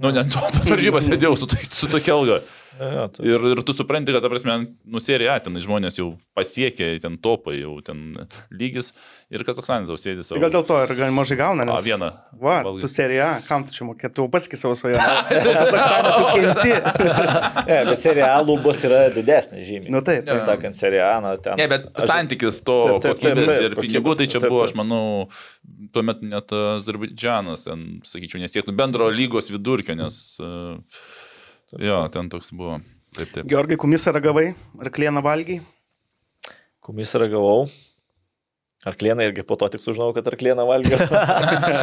Nu, net tos varžybas sėdėjau su, su tokia ilga. Ja, tai. ir, ir tu supranti, kad, ta prasme, nu, serija, ten žmonės jau pasiekė, ten topai, jau ten lygis ir Kazakstanė tau sėdi savo. Tai gal dėl to ir gal mažai gauna, nes... A, vieną. Va, valgai. tu serija, kam tu čia mokėt, tu pasakai savo svajonę. Kazakstanė tu kenti. ne, bet serija lubos yra didesnė žymiai. Nu taip, taip sakant, serija, na, ten. Ne, bet aš... santykis to taip, taip, kokybės taip, taip, ir pinigų, tai čia taip, buvo, aš manau, tuomet net Azerbaidžianas, ten, sakyčiau, nesiektų bendro lygos vidurkio, nes... Uh, Jo, ten toks buvo. Taip, taip. Georgai, kumisą ragavai, ar klieną valgiai? Kumisą ragavau. Ar klieną irgi po to tik sužinojau, kad ar klieną valgiau.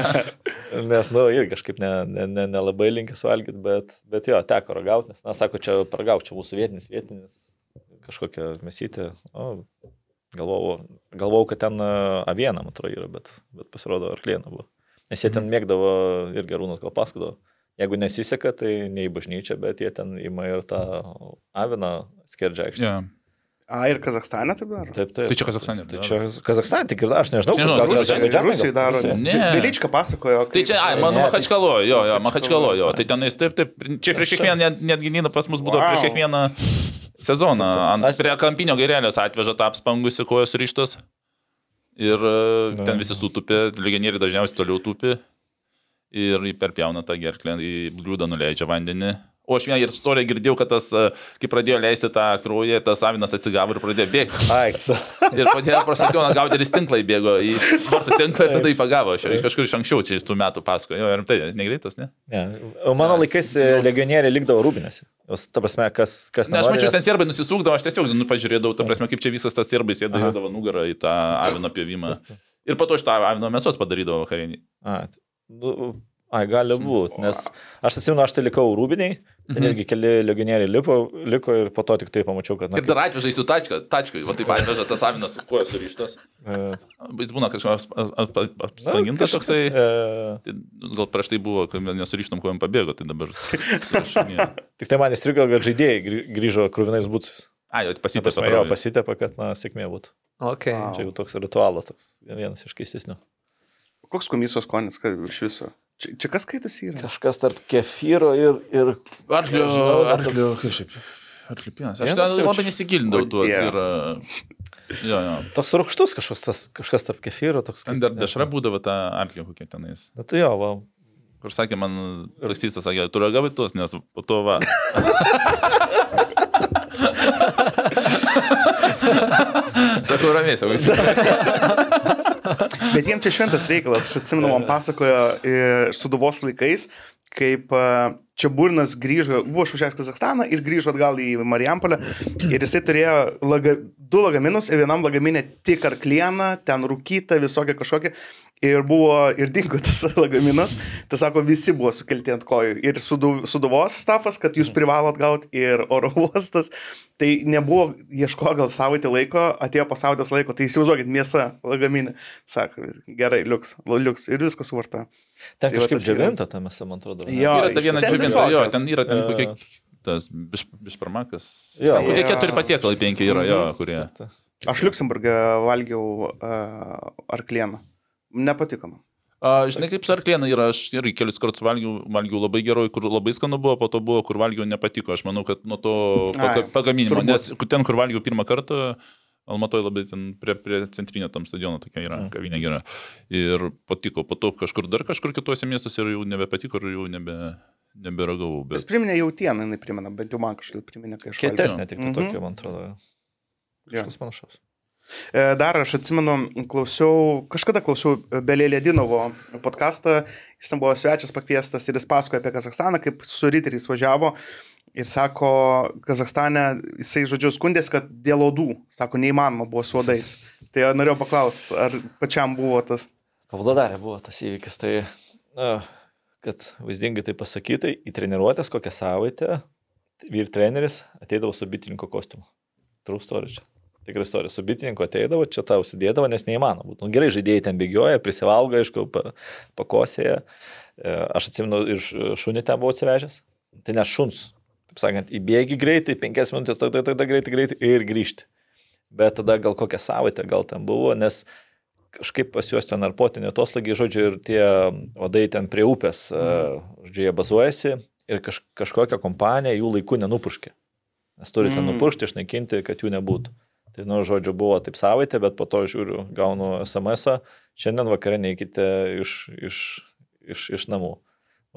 nes, nu, irgi kažkaip nelabai ne, ne, ne linkęs valgyti, bet, bet jo, teko ragauti, nes, na, sako, čia paragauk, čia mūsų vietinis, vietinis, kažkokia mesytė. O, galvojau, galvojau, kad ten avieną, man atrodo, yra, bet, bet pasirodo, ar klieną buvo. Nes jie ten mhm. mėgdavo ir gerūnas gal pasakodavo Jeigu nesiseka, tai ne į bažnyčią, bet jie ten ima ir tą aviną skerdžią aikštę. Yeah. A, ir Kazakstane taip daro? Taip, taip. Tai čia Kazakstane. Tai čia Kazakstane tik ir aš nežinau, nežinau gal Rusija, Rusija daro. Ne. Vilička pasakojo. Tai čia, ai, mano Mahačkalo, jo, jo, Mahačkalo, jo. Tai tenais taip, taip. Čia prieš kiekvieną, netgi Nina pas mus būdavo wow. prieš kiekvieną sezoną. Ant, prie kampinio gairelės atveža tą apspangusi kojos ryštus. Ir ne. ten visi sutupė, legionieriai dažniausiai toliau tupi ir perpjauna tą gerklę, į bliūdą nuleidžia vandenį. O aš vieną ir istoriją girdėjau, kad tas, e, kai pradėjo leisti tą kraują, tas avinas atsigavo ir pradėjo bėgti. Aiks. ir pradėjo prasakiau, gauderis tinklai bėgo į vartų tinklą ir tada jį pagavo. Aš kažkur iš anksčiau čia iš tų metų pasakoju. Jo, ir tai negreitas, ne? O mano laikais e, legionieriai likdavo rūbinėse. Jos, ta prasme, kas... kas ne, aš mačiau, ten serbai nusisukdavo, aš tiesiog nu, pažiūrėjau, ta prasme, kaip čia visas tas serbai sėdavo nugarą į tą avino pjovimą. Ir po to iš tą avino mėsos padarydavo karinį. A, nu, Ai, gali būti, nes aš atsimenu, aš tai likau rūbiniai, ten mhm. irgi keli legionieriai liko, liko ir po to tik tai pamačiau, kad... Na, ir dar atvežai su tačka, tačkai, va taip atveža tas avinas su kuo surištas. Jis būna kažkoks apspangintas toksai. E... Gal prieš tai buvo, kai mes nesurištam, kuo jam pabėgo, tai dabar... tik tai man įstrigo, kad žaidėjai grįžo krūvinais būcis. A, jau pasitėpa. Jo, pasitėpa, kad, na, sėkmė būtų. Okay. Wow. Čia jau toks ritualas, toks vienas iš keistesnių. Koks komisijos skonis, kad iš viso? Čia, čia kas skaitosi yra? Kažkas tarp kefyro ir... ir arklio, arklio, kažkaip. Arklio pienas. Aš ten labai nesigilindau tuos ir... Jo, jo. Toks rūkštus kažkas, tas, kažkas tarp kefyro, toks... Ten dar dešra būdavo ta arklio kokia tenais. Na tai jo, va. Kur sakė man, taksistas sakė, tu ragavai tuos, nes po to va. Sakau, ramiai, sakau, visi. Bet jiems čia šventas reikalas. Aš atsimenu, man pasakojo suduvos laikais, kaip čia Burnas grįžo, buvo išvažiavęs Kazakstaną ir grįžo atgal į Marijampolę ir jisai turėjo laga, du lagaminus ir vienam lagaminė tik arklieną, ten rūkyta, visokia kažkokia. Ir buvo, ir dingo tas lagaminas. Tai sako, visi buvo sukelti ant kojų. Ir sudu, suduvos stafas, kad jūs privalot gauti, ir oro uostas. Tai nebuvo, ieško gal savaitę laiko, atėjo po savaitės laiko. Tai įsivaizduokit, mėsa lagaminė. Sako, gerai, liuks, liuks. Ir viskas suvarta. Ten Tai kažkaip džiavinta ta mėsa, man atrodo. ne? Jo, Yra ta viena ten džiuginta, jo, visokios. ten yra ten kokie tas biš- bišparmakas. Jo, Kokie keturi patiekalai penki yra, jo, kurie. Aš Luxemburgė valgiau uh, arklieną. Nepatiko man. A, žinai, kaip su arklėna yra, aš irgi kelis kartus valgiau, valgiau labai geroj, kur labai skanu buvo, po to buvo, kur valgiau nepatiko. Aš manau, kad nuo to Ai, pagaminimo, turbūt. nes ten, kur valgiau pirmą kartą, Almatoje labai ten prie, prie centrinio tam stadiono tokia yra, Mm. kavinė gera. Ir patiko, po to kažkur dar kažkur kitose miestuose ir jau nebepatiko ir jau nebe, neberagavau. Jis Bet... priminė jautieną, jinai primena, bent jau man kažkaip priminė, valgiau. Kietesnė tik tai Mhm. tokia, man atrodo. Kažkas panašaus. E, Dar aš atsimenu, klausiau, kažkada klausiau Belė Ledinovo podcastą, jis ten buvo svečias pakviestas ir jis pasakojo apie Kazakstaną, kaip su riteriais važiavo ir sako, Kazakstane jisai, žodžiu, skundėsi, kad dėl odų, sako, neįmanoma buvo su odais. Tai norėjau paklausti, ar pačiam buvo tas. Pavlodarė buvo tas įvykis, tai, na, kad vaizdingai tai pasakytai, į treniruotės kokią savaitę vyr treneris ateidavo su bitininko kostiumu. True story čia. Tikrai istorija. Su bitininku ateidavo, čia tau užsidėdavo, nes neįmanoma. būtų. Nu, gerai, žaidėjai ten bėgioja, prisivalgo, aišku, pa, pakosėje. E, Aš atsimenu, ir šunį ten buvau atsivežęs. Tai ne šuns. Taip sakant, įbėgi greitai, penkias minutės, tada, tada greitai, greitai ir grįžti. Bet tada gal kokią savaitę gal ten buvo, nes kažkaip pas juos ten narpotinė atoslagiai, žodžiu, ir tie vadai ten prie upės, mm. žodžiu, jie bazuojasi ir kaž, kažkokia kompanija jų laiku nenupurškė. Nes turi ten Mm. nupuršti, išnaikinti, kad jų nebūtų. Tai, nu, žodžiu, buvo taip savaitė, bet po to žiūriu, gaunu SMS, šiandien vakare neikite iš, iš, iš, iš namų.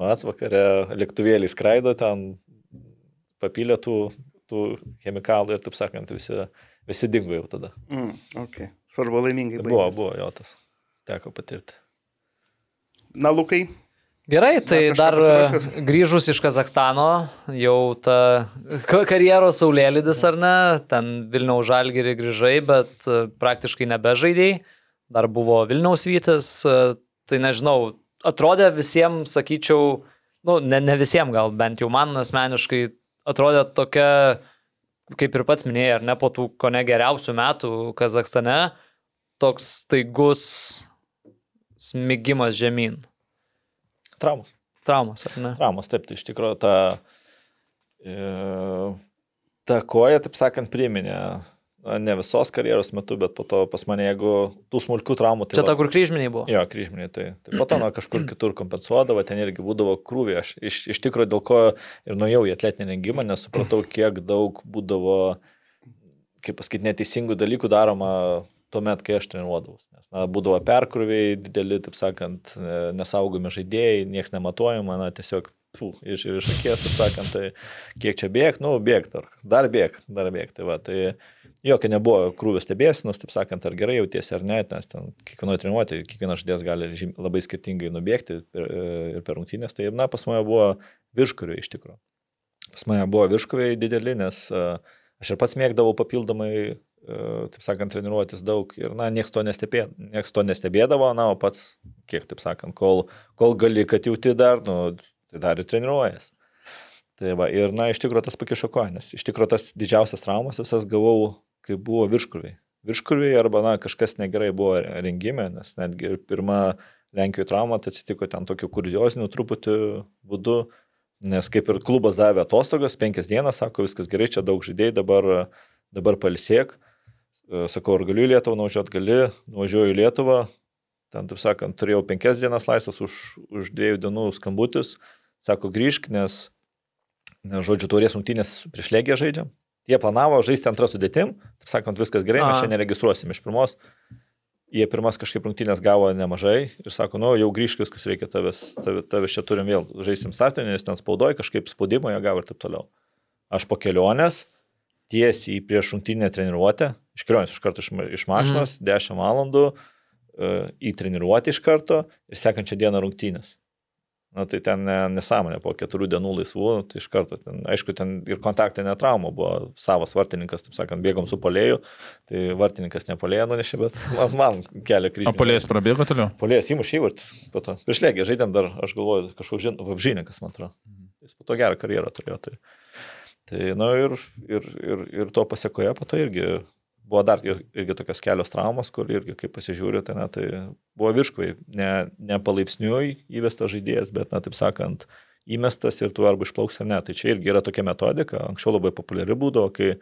Vats vakare lėktuvėliai skraido ten, papylė tų, tų chemikalų ir, taip sakant, visi, visi dingo jau tada. Mm, okay. Svarbu laimingai. Buvo, baigėsi. buvo jo tas. Teko patirti. Na, Lukai, Gerai, tai kažką dar pasiruošęs? e, grįžus iš Kazakstano, jau ta ka- karjeros saulėlydis ar ne, ten Vilniaus žalgiri grįžai, bet e, praktiškai nebežaidėjai, dar buvo Vilniaus vytis, e, tai nežinau, atrodė visiems, sakyčiau, nu, ne, ne visiems gal, bent jau man asmeniškai atrodė tokia, kaip ir pats minėjai, ar ne, po tų ko ne geriausių metų Kazakstane, toks staigus smigimas žemyn. Traumos. Traumas, ar ne? Traumos, taip, tai iš tikrųjų ta, e, ta koja, taip sakant, priminė. Ne visos karjeros metu, bet po to pas mane, jeigu tų smulkių traumų, tai... Čia ta, kur kryžminiai buvo. Jo, kryžminiai, tai, tai po to na, kažkur kitur kompensuodavo, ten irgi būdavo krūvė. Aš iš, iš tikrųjų dėl ko ir nuėjau į atletinį rengimą, nes supratau, kiek daug būdavo, kaip pasakyti, neteisingų dalykų daroma tuomet, kai aš treniruodavau. Nes na, būdavo perkrūviai dideli, taip sakant, e, nesaugomi žaidėjai, niekas nematuojama, na tiesiog pū, iš, iš akies, taip sakant, tai kiek čia bėg, nu, bėg dar, dar bėg, dar bėg. Tai va, tai jokio nebuvo krūvio stebėsinos, taip sakant, ar gerai jautiesi ar ne, nes ten kiekvienoje treniruotė, kiekvienas žaidėjas gali labai skirtingai nubėgti per, ir per rungtynės. Tai, na, pas mane buvo virškuriai iš tikrųjų. Pas mane buvo virškuriai dideli, nes uh, aš ir pats mėgdavau papildomai, uh, taip sakant, treniruotis daug ir, na, niekas to, nestebė, nieks to nestebėdavo, na, o pats, kiek, taip sakant, kol, kol gali, kad jauti dar, nu, tai dar ir treniruojas. Tai va, ir, na, iš tikrųjų tas pakišo koją, nes iš tikrųjų tas didžiausias traumas visas gavau, kai buvo virškurviai. Virškurviai arba, na, kažkas negerai buvo rengime, nes netgi ir pirma Lenkijoje trauma tai atsitiko ten tokiu kurioziniu truputį būdu, nes kaip ir klubas davė atostogas, penkias dienas, sako, viskas gerai, čia daug žaidėjai, dabar, dabar palsėk. Sakau, ar galiu į Lietuvą nuvažiuoti, gali, nuvažiuoju į Lietuvą, ten, taip sakant, turėjau penkias dienas laisvas už, už dviejų dienų skambutis, sako, grįžk, nes, nes žodžiu, turės rungtynės prieš lėgę žaidžiam. Jie planavo žaisti antrą sudėtim, taip sakant, viskas gerai, mes šiandien registruosim iš pirmos. Jie pirmas kažkaip rungtynės gavo nemažai ir sako, nu jau grįžk, viskas reikia tavęs, tavęs, tavęs čia turim vėl, žaisim startinį, nes ten spaudoja, kažkaip spaudimo jie gavo ir taip toliau. Aš po kelionės tiesiai prieš rungtynę treniruotę, iš kelionės iš karto iš, iš mašinos, mhm. 10 valandų e, į treniruotę iš karto ir sekančią dieną rungtynės. Na tai ten ne, nesąmonė, po keturių dienų laisvų, tai iš karto, ten, aišku, ten ir kontaktinė trauma buvo savas vartininkas, taip sakant, bėgom su polėju, tai vartininkas ne polėją nunešė, bet man, man kelia kryžių. O polėjas prabėgo toliau? Polėjas įmušė įvartį, po to. Prieš lėgį žaidėm dar, aš galvoju, kažkoks žin, vapžynikas, man atrodo. Jis po to gerą karjerą turėjo. Tai, tai na ir, ir, ir, ir to pasiekoje, po to irgi buvo dar ir- irgi tokios kelios traumos, kur irgi, kai pasižiūrė, tai, na, tai buvo virškvai, ne, ne palaipsniui įvestas žaidėjas, bet, na, taip sakant, įmestas ir tu arba išplauks ar ne. Tai čia irgi yra tokia metodika, anksčiau labai populiari būdavo, kai,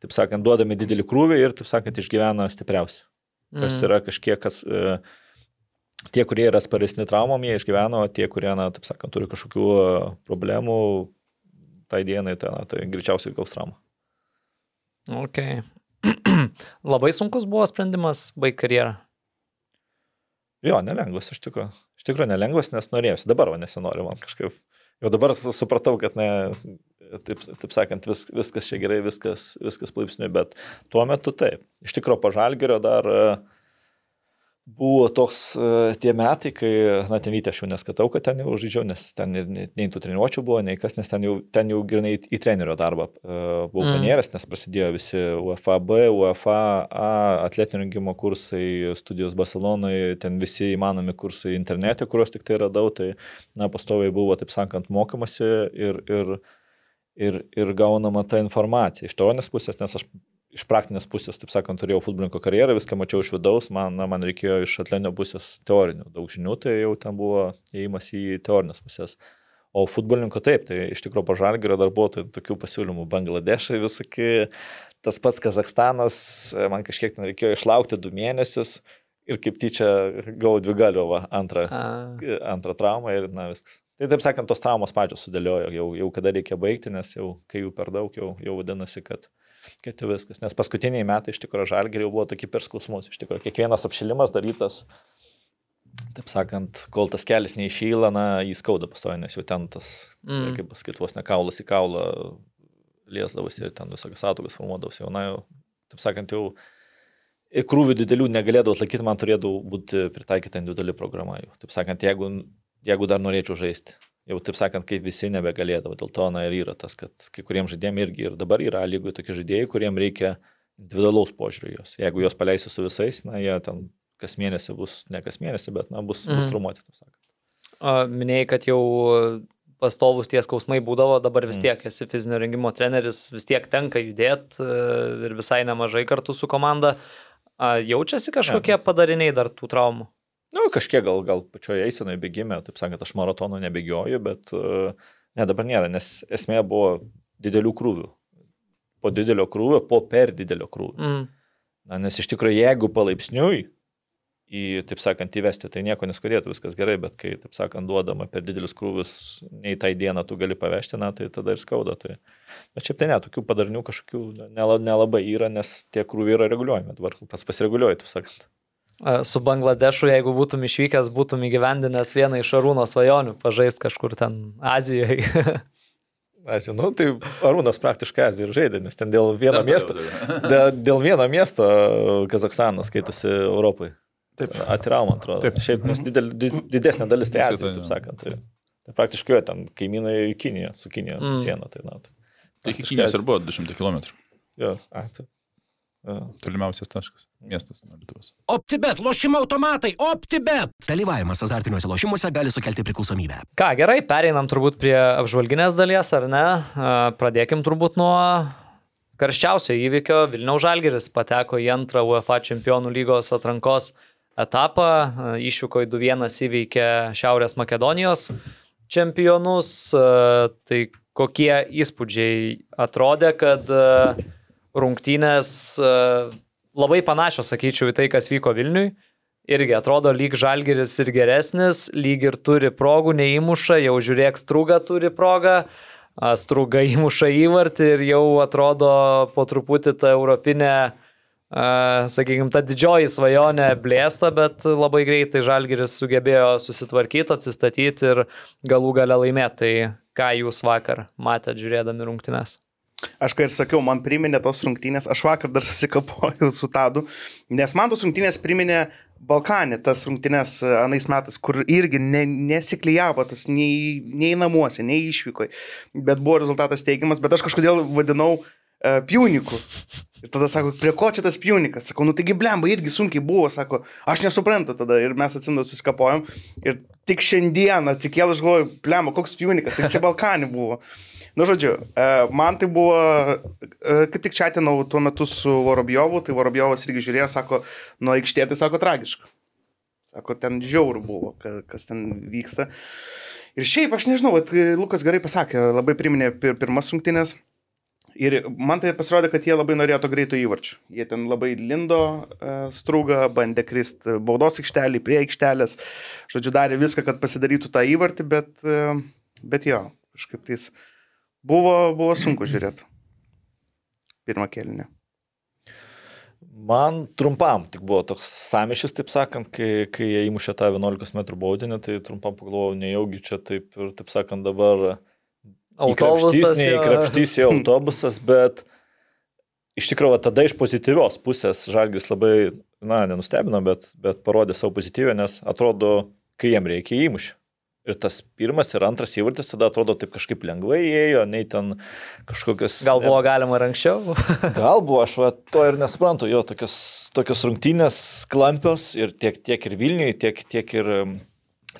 taip sakant, duodami didelį krūvį ir, taip sakant, išgyvena stipriausi. Kas Mm. yra kažkiek, kas... E, Tie, kurie yra sparesni traumom, jie išgyveno, tie, kurie, na, taip sakant, turi kažkokių e, problemų, tai dienai, tai, na, tai greičiausiai gaus traumą. Ok. Labai sunkus buvo sprendimas baigti karjerą. Jo, nelengvas iš tikrųjų. Iš tikrųjų nelengvas, nes norėjusi. Dabar va nesinori man kažkaip. Jau dabar su- supratau, kad ne, taip, taip sakant, vis, viskas čia gerai, viskas, viskas palaipsniui, bet tuo metu taip. Iš tikrųjų, pažalgerio dar e, buvo toks e, tie metai, kai, na, ten vytė aš jau neskatau, kad ten jau žaidžiau, nes ten ir nei, tų treniruočių buvo, nei kas, nes ten jau, ten jau grinai į, į trenerio darbą e, buvau Mm. panėręs, nes prasidėjo visi UEFA B, UEFA A, atletinio rengimo kursai, studijos Barcelonoje, ten visi įmanomi kursai internete, kuriuos tik tai radau, tai, na, pastoviai buvo, taip sakant, mokomasi ir, ir, ir, ir gaunama ta informacija iš teorinės pusės, nes aš iš praktinės pusės, taip sakant, turėjau futbolininko karjerą, viską mačiau iš vidaus, man, na, man reikėjo iš atletinio pusės teorinių daug žinių, tai jau ten buvo įėjimas į teorinės pusės. O futbolininko taip, tai iš tikrųjų po žalgerio dar buvo tai, tokių pasiūlymų Bangladešai visokie, tas pats Kazakstanas, man kažkiek ten reikėjo išlaukti du mėnesius ir kaip tyčia gavau dvi galiovą antrą, A, antrą traumą ir na viskas. Tai taip sakant, tos traumos pačios sudėliojo, jau, jau kada reikia baigti, nes jau kai jų per daug, jau, jau vadinasi, kad, kad jau viskas. Nes paskutiniai metai iš tikrųjų žalgeriai buvo tokie per skausmus, iš tikrųjų kiekvienas apšilimas darytas, taip sakant, kol tas kelias neišyla, na, jį skauda pastoja, nes jau ten tas, Mm. kaip pasakyti, vos ne kaulas į kaulą liesdavosi ir ten visokios atogas formuodavosi, jau, na, jau, taip sakant, jau krūvių didelių negalėdavau atlaikyti, man turėdavo būti pritaikyta individuali programa. Jau. Taip sakant, jeigu, jeigu dar norėčiau žaisti. Jau taip sakant, kaip visi nebegalėdavo. Dėl to na, ir yra tas, kad kai kuriems žaidėjams irgi ir dabar yra lygoje tokie žaidėjai, kuriems reikia individualaus požiūrio jos. Jeigu juos paleisi su visais, na, jie ten kas mėnesį bus, ne kas mėnesį, bet, na, bus, mm. bus Mhm. trumuoti, taip sakant. minėjai, kad jau pastovus tie skausmai būdavo, dabar vis Mm. tiek esi fizinio rengimo treneris, vis tiek tenka judėti ir visai nemažai kartu su komanda. Jaučiasi kažkokie padariniai dar tų traumų? Nu, kažkiek gal, gal pačioje eisenoje bėgime, taip sakant, aš maratono nebėgioju, bet uh, ne, dabar nėra, nes esmė buvo didelių krūvių. Po didelio krūvio, po per didelio krūvio. Mm. Na, nes iš tikrųjų, jeigu palaipsniui į, taip sakant, įvesti, tai nieko neskudėtų, viskas gerai, bet kai, taip sakant, duodama per didelius krūvius, nei tai dieną tu gali pavežti, na, tai tada ir skauda. Tai. Bet šiaip tai ne, tokių padarinių kažkokių nela- nelabai yra, nes tie krūviai yra reguliuojami, dabar pats pasireguliuoji, taip sakant. Su Bangladešu, jeigu būtum išvykęs, būtum įgyvendinęs vieną iš Arūno svajonių, pažaist kažkur ten Azijoje. Azijo, nu, tai Arūnas praktiškai Azijoje ir žaidė, nes ten dėl vieno miesto, dėl, dėl vieno miesto Kazakstanas skaitosi Europai. Taip. Atiraum, man atrodo. Taip. Šiaip, nes didel, did, didesnė dalis tai Azija, tai, taip sakant. Tai, tai praktiškai jo ten kaimynai Kinija, su Kinija, su Mm. siena. Tai, na, tai, Tai iki Kinijos ir Azija. buvo 200 km. Jo, a, taip. Jo. Tolimiausias taškas. Miestas nuo Lietuvos. OptiBet, lošimo automatai, OptiBet. Dalyvavimas azartiniuose lošimuose gali sukelti priklausomybę. Ką, gerai, pereinam turbūt prie apžvalginės dalies, ar ne? A, Pradėkim turbūt nuo karščiausio įvykio. Vilniaus Žalgeris pateko į antrą UEFA Čempionų lygos atrankos etapą. A, Išvyko į 2-1 įveikė Šiaurės Makedonijos čempionus. Tai kokie įspūdžiai atrodė, kad a, rungtynės a, labai panašios, sakyčiau, į tai, kas vyko Vilniui irgi atrodo lyg žalgeris ir geresnis, lyg ir turi progų, neįmuša, jau žiūrėk, strūga turi progą, a, strūga įmuša įvartį ir jau atrodo po truputį ta europinė, sakykime, ta didžioji svajonė blėsta, bet labai greitai žalgeris sugebėjo susitvarkyti, atsistatyti ir galų gale laimėti. Tai ką jūs vakar matėte žiūrėdami rungtynes? Aš ką ir sakiau, man priminė tos rungtynės, aš vakar dar susikapojau su Tadu, nes man tos rungtynės priminė Balkanė tas rungtynės e, anais metais, kur irgi ne, nesiklyjavo tas nei, nei namuose, nei išvykoje, bet buvo rezultatas teigiamas, bet aš kažkodėl vadinau uh, pjauniku. Ir tada sako, prie ko čia tas pjaunikas? Sako, nu taigi blemba irgi sunkiai buvo, sako, aš nesuprantu tada ir mes atsimdus įskapojom. Ir tik šiandieną atsikėlus aš galvoju, blemba, koks pjaunikas, tai čia Balkanė buvo. Nu, žodžiu, e, man tai buvo, e, kaip tik čia atinau tuo metu su Vorobjovu, tai Vorobjovas irgi žiūrėjo, sako, nuo aikštė, tai sako, tragiška. Sako, ten žiaur buvo, ka- kas ten vyksta. Ir šiaip, aš nežinau, vat, Lukas gerai pasakė, labai priminė pir pirmas rungtynės. Ir man tai pasirodė, kad jie labai norėjo to greito įvarčio. Jie ten labai lindo uh, strūgą, bandė kristi baudos aikštelį, prie aikštelės. Žodžiu, darė viską, kad pasidarytų tą įvartį, bet, uh, bet jo, kažkaip tais buvo, buvo sunku žiūrėti. Pirmą kelnį. Man trumpam tik buvo toks samišis, taip sakant, kai, kai jie įmušė tą 11 m baudinį, tai trumpam pagalvojau, nejaugi čia taip ir, taip sakant, dabar Autobusas. neįkrapštys į autobusas, bet iš tikrųjų va, tada iš pozityvios pusės Žalgis labai, na, nenustebino, bet, bet parodė savo pozityvę, nes atrodo, kai jiem reikia įmušti. Ir tas pirmas ir antras įvartis tada atrodo taip kažkaip lengvai ėjo, nei ten kažkokios... Gal buvo galima ir anksčiau? Gal buvo, aš va, to ir nesuprantu, jo tokios, tokios rungtynės klampios ir tiek, tiek ir Vilniui, tiek, tiek ir,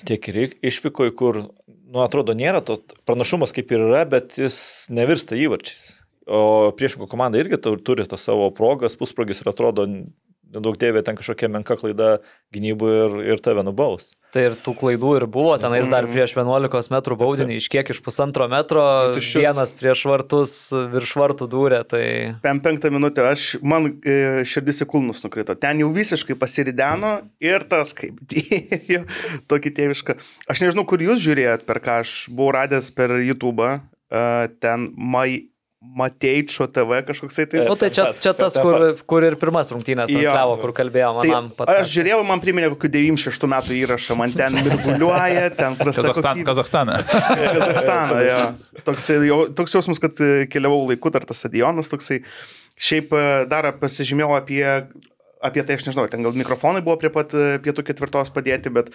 tiek ir išvykoje, kur, nu, atrodo, nėra to pranašumas kaip ir yra, bet jis nevirsta įvarčiais. O priešinko komanda irgi turi tą savo progas, pusprogis ir atrodo, nedaug tėvė ten kažkokia menka klaida gynybų ir, ir tave nubaus. Tai ir tų klaidų ir buvo, tenais dar Mhm. prieš 11 m baudinį, iš kiek iš pusantro metro, Tai vienas prieš vartus, virš vartų dūrė, tai Pem penktą minutę aš, man e, širdis į kulnus nukrito. Ten jau visiškai pasirideno ir tas kaip dėjo, tokį tėvišką. Aš nežinau, kur jūs žiūrėjot, per ką aš buvau radęs per YouTube, uh, ten Mai, Mateičio TV kažkoksai tai. Nu, tai čia, čia tas, kur, kur ir pirmas rungtynės transliavo, kur kalbėjo manam Tai aš žiūrėjau, man priminė kokių 96 metų įrašą, man ten mirguliuoja, ten prasta Kazachstan, kokybė. Kazachstane. Kazakstaną, jo. Toks, jau, toks jausmas, kad keliavau laiku, dar tas stadionas toksai. Šiaip e, dar pasižymėjau apie, apie tai, aš nežinau, ten gal mikrofonai buvo prie pat e, pietų ketvirtos padėti, bet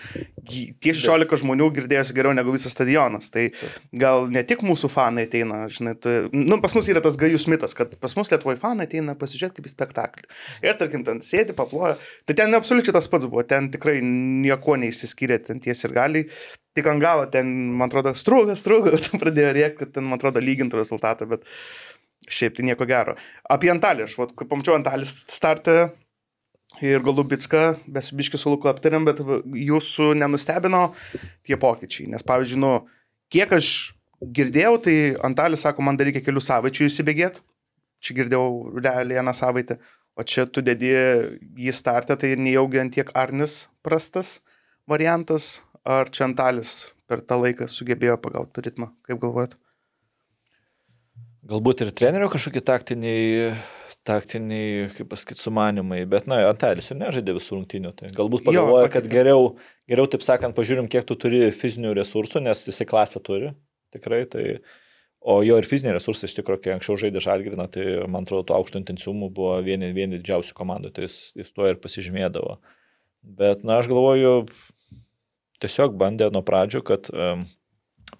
tie 16 žmonių girdėjosi geriau negu visas stadionas. Tai gal ne tik mūsų fanai ateina, žinai, tu, nu, pas mus yra tas gajus mitas, kad pas mus Lietuvoje fanai ateina pasižiūrėti kaip į spektaklį. Ir tarkim, ten sėdi, paploja. Tai ten absoliučiai tas pats buvo, ten tikrai nieko neišsiskyrė, ten tiesiai ir galiai. Tik ant galo ten, man atrodo, strūgas, ten pradėjo rėkti, kad ten, man atrodo, lygintų rezultatą, bet šiaip tai nieko gero. Apie Antalį, aš, vat, kai pamačiau Antalį startą ir Golubitską, besibiški su Luku aptarėm, bet jūsų nenustebino tie pokyčiai. Nes, pavyzdžiui, nu, kiek aš girdėjau, tai Antalis sako, man dar reikia kelių savaičių įsibėgėti. Čia girdėjau realiai vieną savaitę. O čia tu dedi jį startą, tai nejaugi ant tiek Arnis prastas variantas, ar čia Antalis per tą laiką sugebėjo pagauti ritmą, kaip galvojat? Galbūt ir trenerio kažkokie taktiniai, taktiniai, kaip pasakyti, sumanimai, bet, na, Antelis ir nežaidė visų rungtynių. Tai galbūt pagalvoja, kad geriau, geriau, taip sakant, pažiūrim, kiek tu turi fizinių resursų, nes jisai klasę turi, tikrai. Tai, o jo ir fiziniai resursai, iš tikrųjų, kai anksčiau žaidė Žalgirina, tai man atrodo, to aukšto intensyvumo buvo vieni, vieni didžiausių komandų, tai jis, jis tuo ir pasižymėdavo. Bet, na, aš galvoju, tiesiog bandė nuo pradžių, kad um,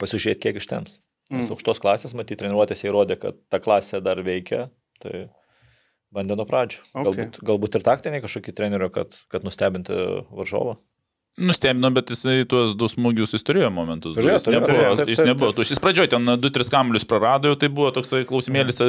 pasižiūrėti, kiek ištems. Nes Mm. aukštos klasės, matyti, treniruotėse įrodė, kad ta klasė dar veikia. Tai bandė nuo pradžių. Okay. Galbūt, galbūt ir taktiniai kažkokie trenerių, kad, kad nustebinti varžovą. Nustebino, bet jisai tuos du smūgius jis turėjo momentus. Turėjo, Jis turėjo, nebuvo, turėjo, taip, jis taip, nebuvo. tuščias. Jis pradžioje ten 2-3 kamlius prarado, tai buvo toksai klausimėlis,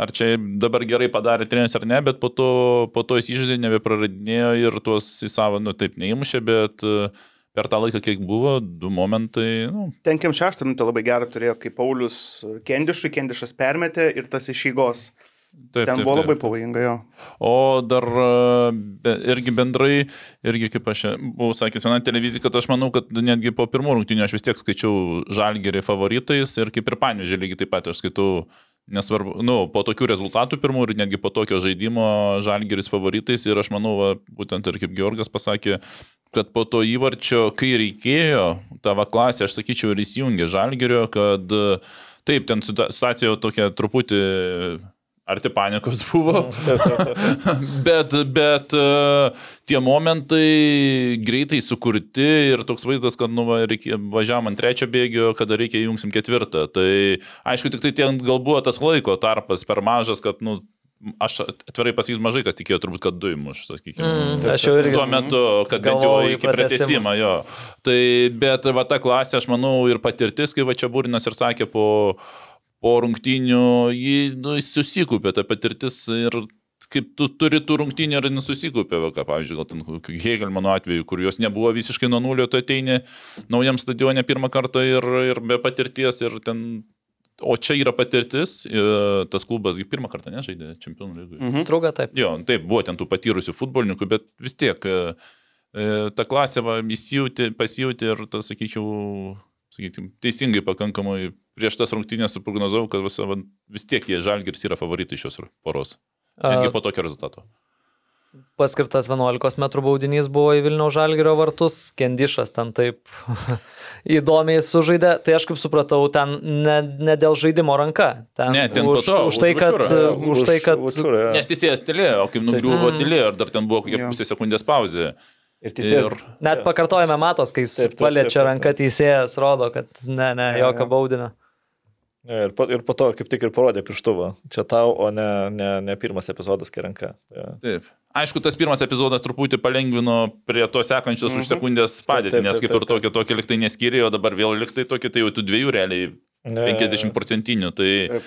ar čia dabar gerai padarė treneris ar ne, bet po to, po to jis išžaidė, nebepraradinėjo ir tuos į savo, nu taip, neįmušė, bet e, per tą laiką, kiek buvo, du momentai, nu, Tenkiam šeštą minutę labai gerą turėjo, kai Paulius Kendišui, Kendišas permetė ir tas išeigos. Taip. Ten taip, buvo taip. labai pavojinga jo. O dar irgi bendrai, irgi kaip aš buvau sakęs vieną televiziją, kad aš manau, kad netgi po pirmų rungtynių aš vis tiek skaičiau žalgerį favoritais ir kaip ir panėžė lygiai taip pat aš skaitau, nesvarbu, nu, po tokių rezultatų pirmų ir netgi po tokio žaidimo žalgeris favoritais ir aš manau, va, būtent ir kaip Georgas pasakė, kad po to įvarčio, kai reikėjo, tavo klasė, aš sakyčiau, ir įsijungė žalgerio, kad taip, ten situa- situacija tokia truputį arti panikos buvo. Bet, bet e, tie momentai greitai sukurti ir toks vaizdas, kad nu, važiavam ant trečio bėgio, kada reikia įjungsim ketvirtą. Tai aišku, tik tai ten gal buvo tas laiko tarpas per mažas, kad, nu, aš atvirai pasakysiu, mažai kas tikėjo turbūt, kad du įmuš, sakykime. Mm, aš jau irgi Tuo metu, kad bent jau iki pratesimo jo. Tai, bet va ta klasė, aš manau, ir patirtis, kaip va čia Būrinas ir sakė, po, po rungtynių, jį nu, susikūpė ta patirtis ir kaip tu turi tų rungtynių ir nesusikūpė, va, ką, pavyzdžiui, gal ten Hegelmano atveju, kur jos nebuvo visiškai nuo nulio, tu ateini naujam stadione pirmą kartą ir, ir be patirties ir ten... O čia yra patirtis, ir tas klubas pirmą kartą nežaidė čempionų lygoje. Mhm. Struga taip. Jo, taip, buvo ten tų patyrusių futbolininkų, bet vis tiek e, e, ta klasė va, įsijauti, pasijauti ir, tas, sakyčiau, sakykim, teisingai pakankamai prieš tas rungtynės suprognozavau, kad visa, va, vis tiek jie žalgiris yra favoritai šios poros. Netgi po tokio rezultato. Paskirtas 11 m baudinys buvo į Vilniaus Žalgirio vartus, Kendišas ten taip įdomiai sužaidė. Tai aš kaip supratau, ten ne, ne dėl žaidimo ranka. Ten, Ne, ten už, to, už tai, už kad, Vučiūrą. už tai, kad Vučiūrą, jo. Nes teisėjas tylėjo, o kaip nugriuvo Mm. tylėjo, ir dar ten buvo kokia pusė sekundės pauzė. Ir teisėjas. Ir- net pakartojame matos, kai taip, paliečia ranką teisėjas, rodo, kad ne, ne, Jo, jokio jo. baudinio. Ir po, ir po to kaip tik ir parodė pirštuvą. Čia tau, o ne, ne, ne pirmas epizodas, kai ranka. Ja. Taip. Aišku, tas pirmas epizodas truputį palengvino prie to sekančios Mhm. už sekundės padėtį, nes kaip ir taip, tokia, tokia liktai neskyrė, o dabar vėl liktai tokia, tai jau tų dviejų realiai 50 procentinių. Tai, Taip.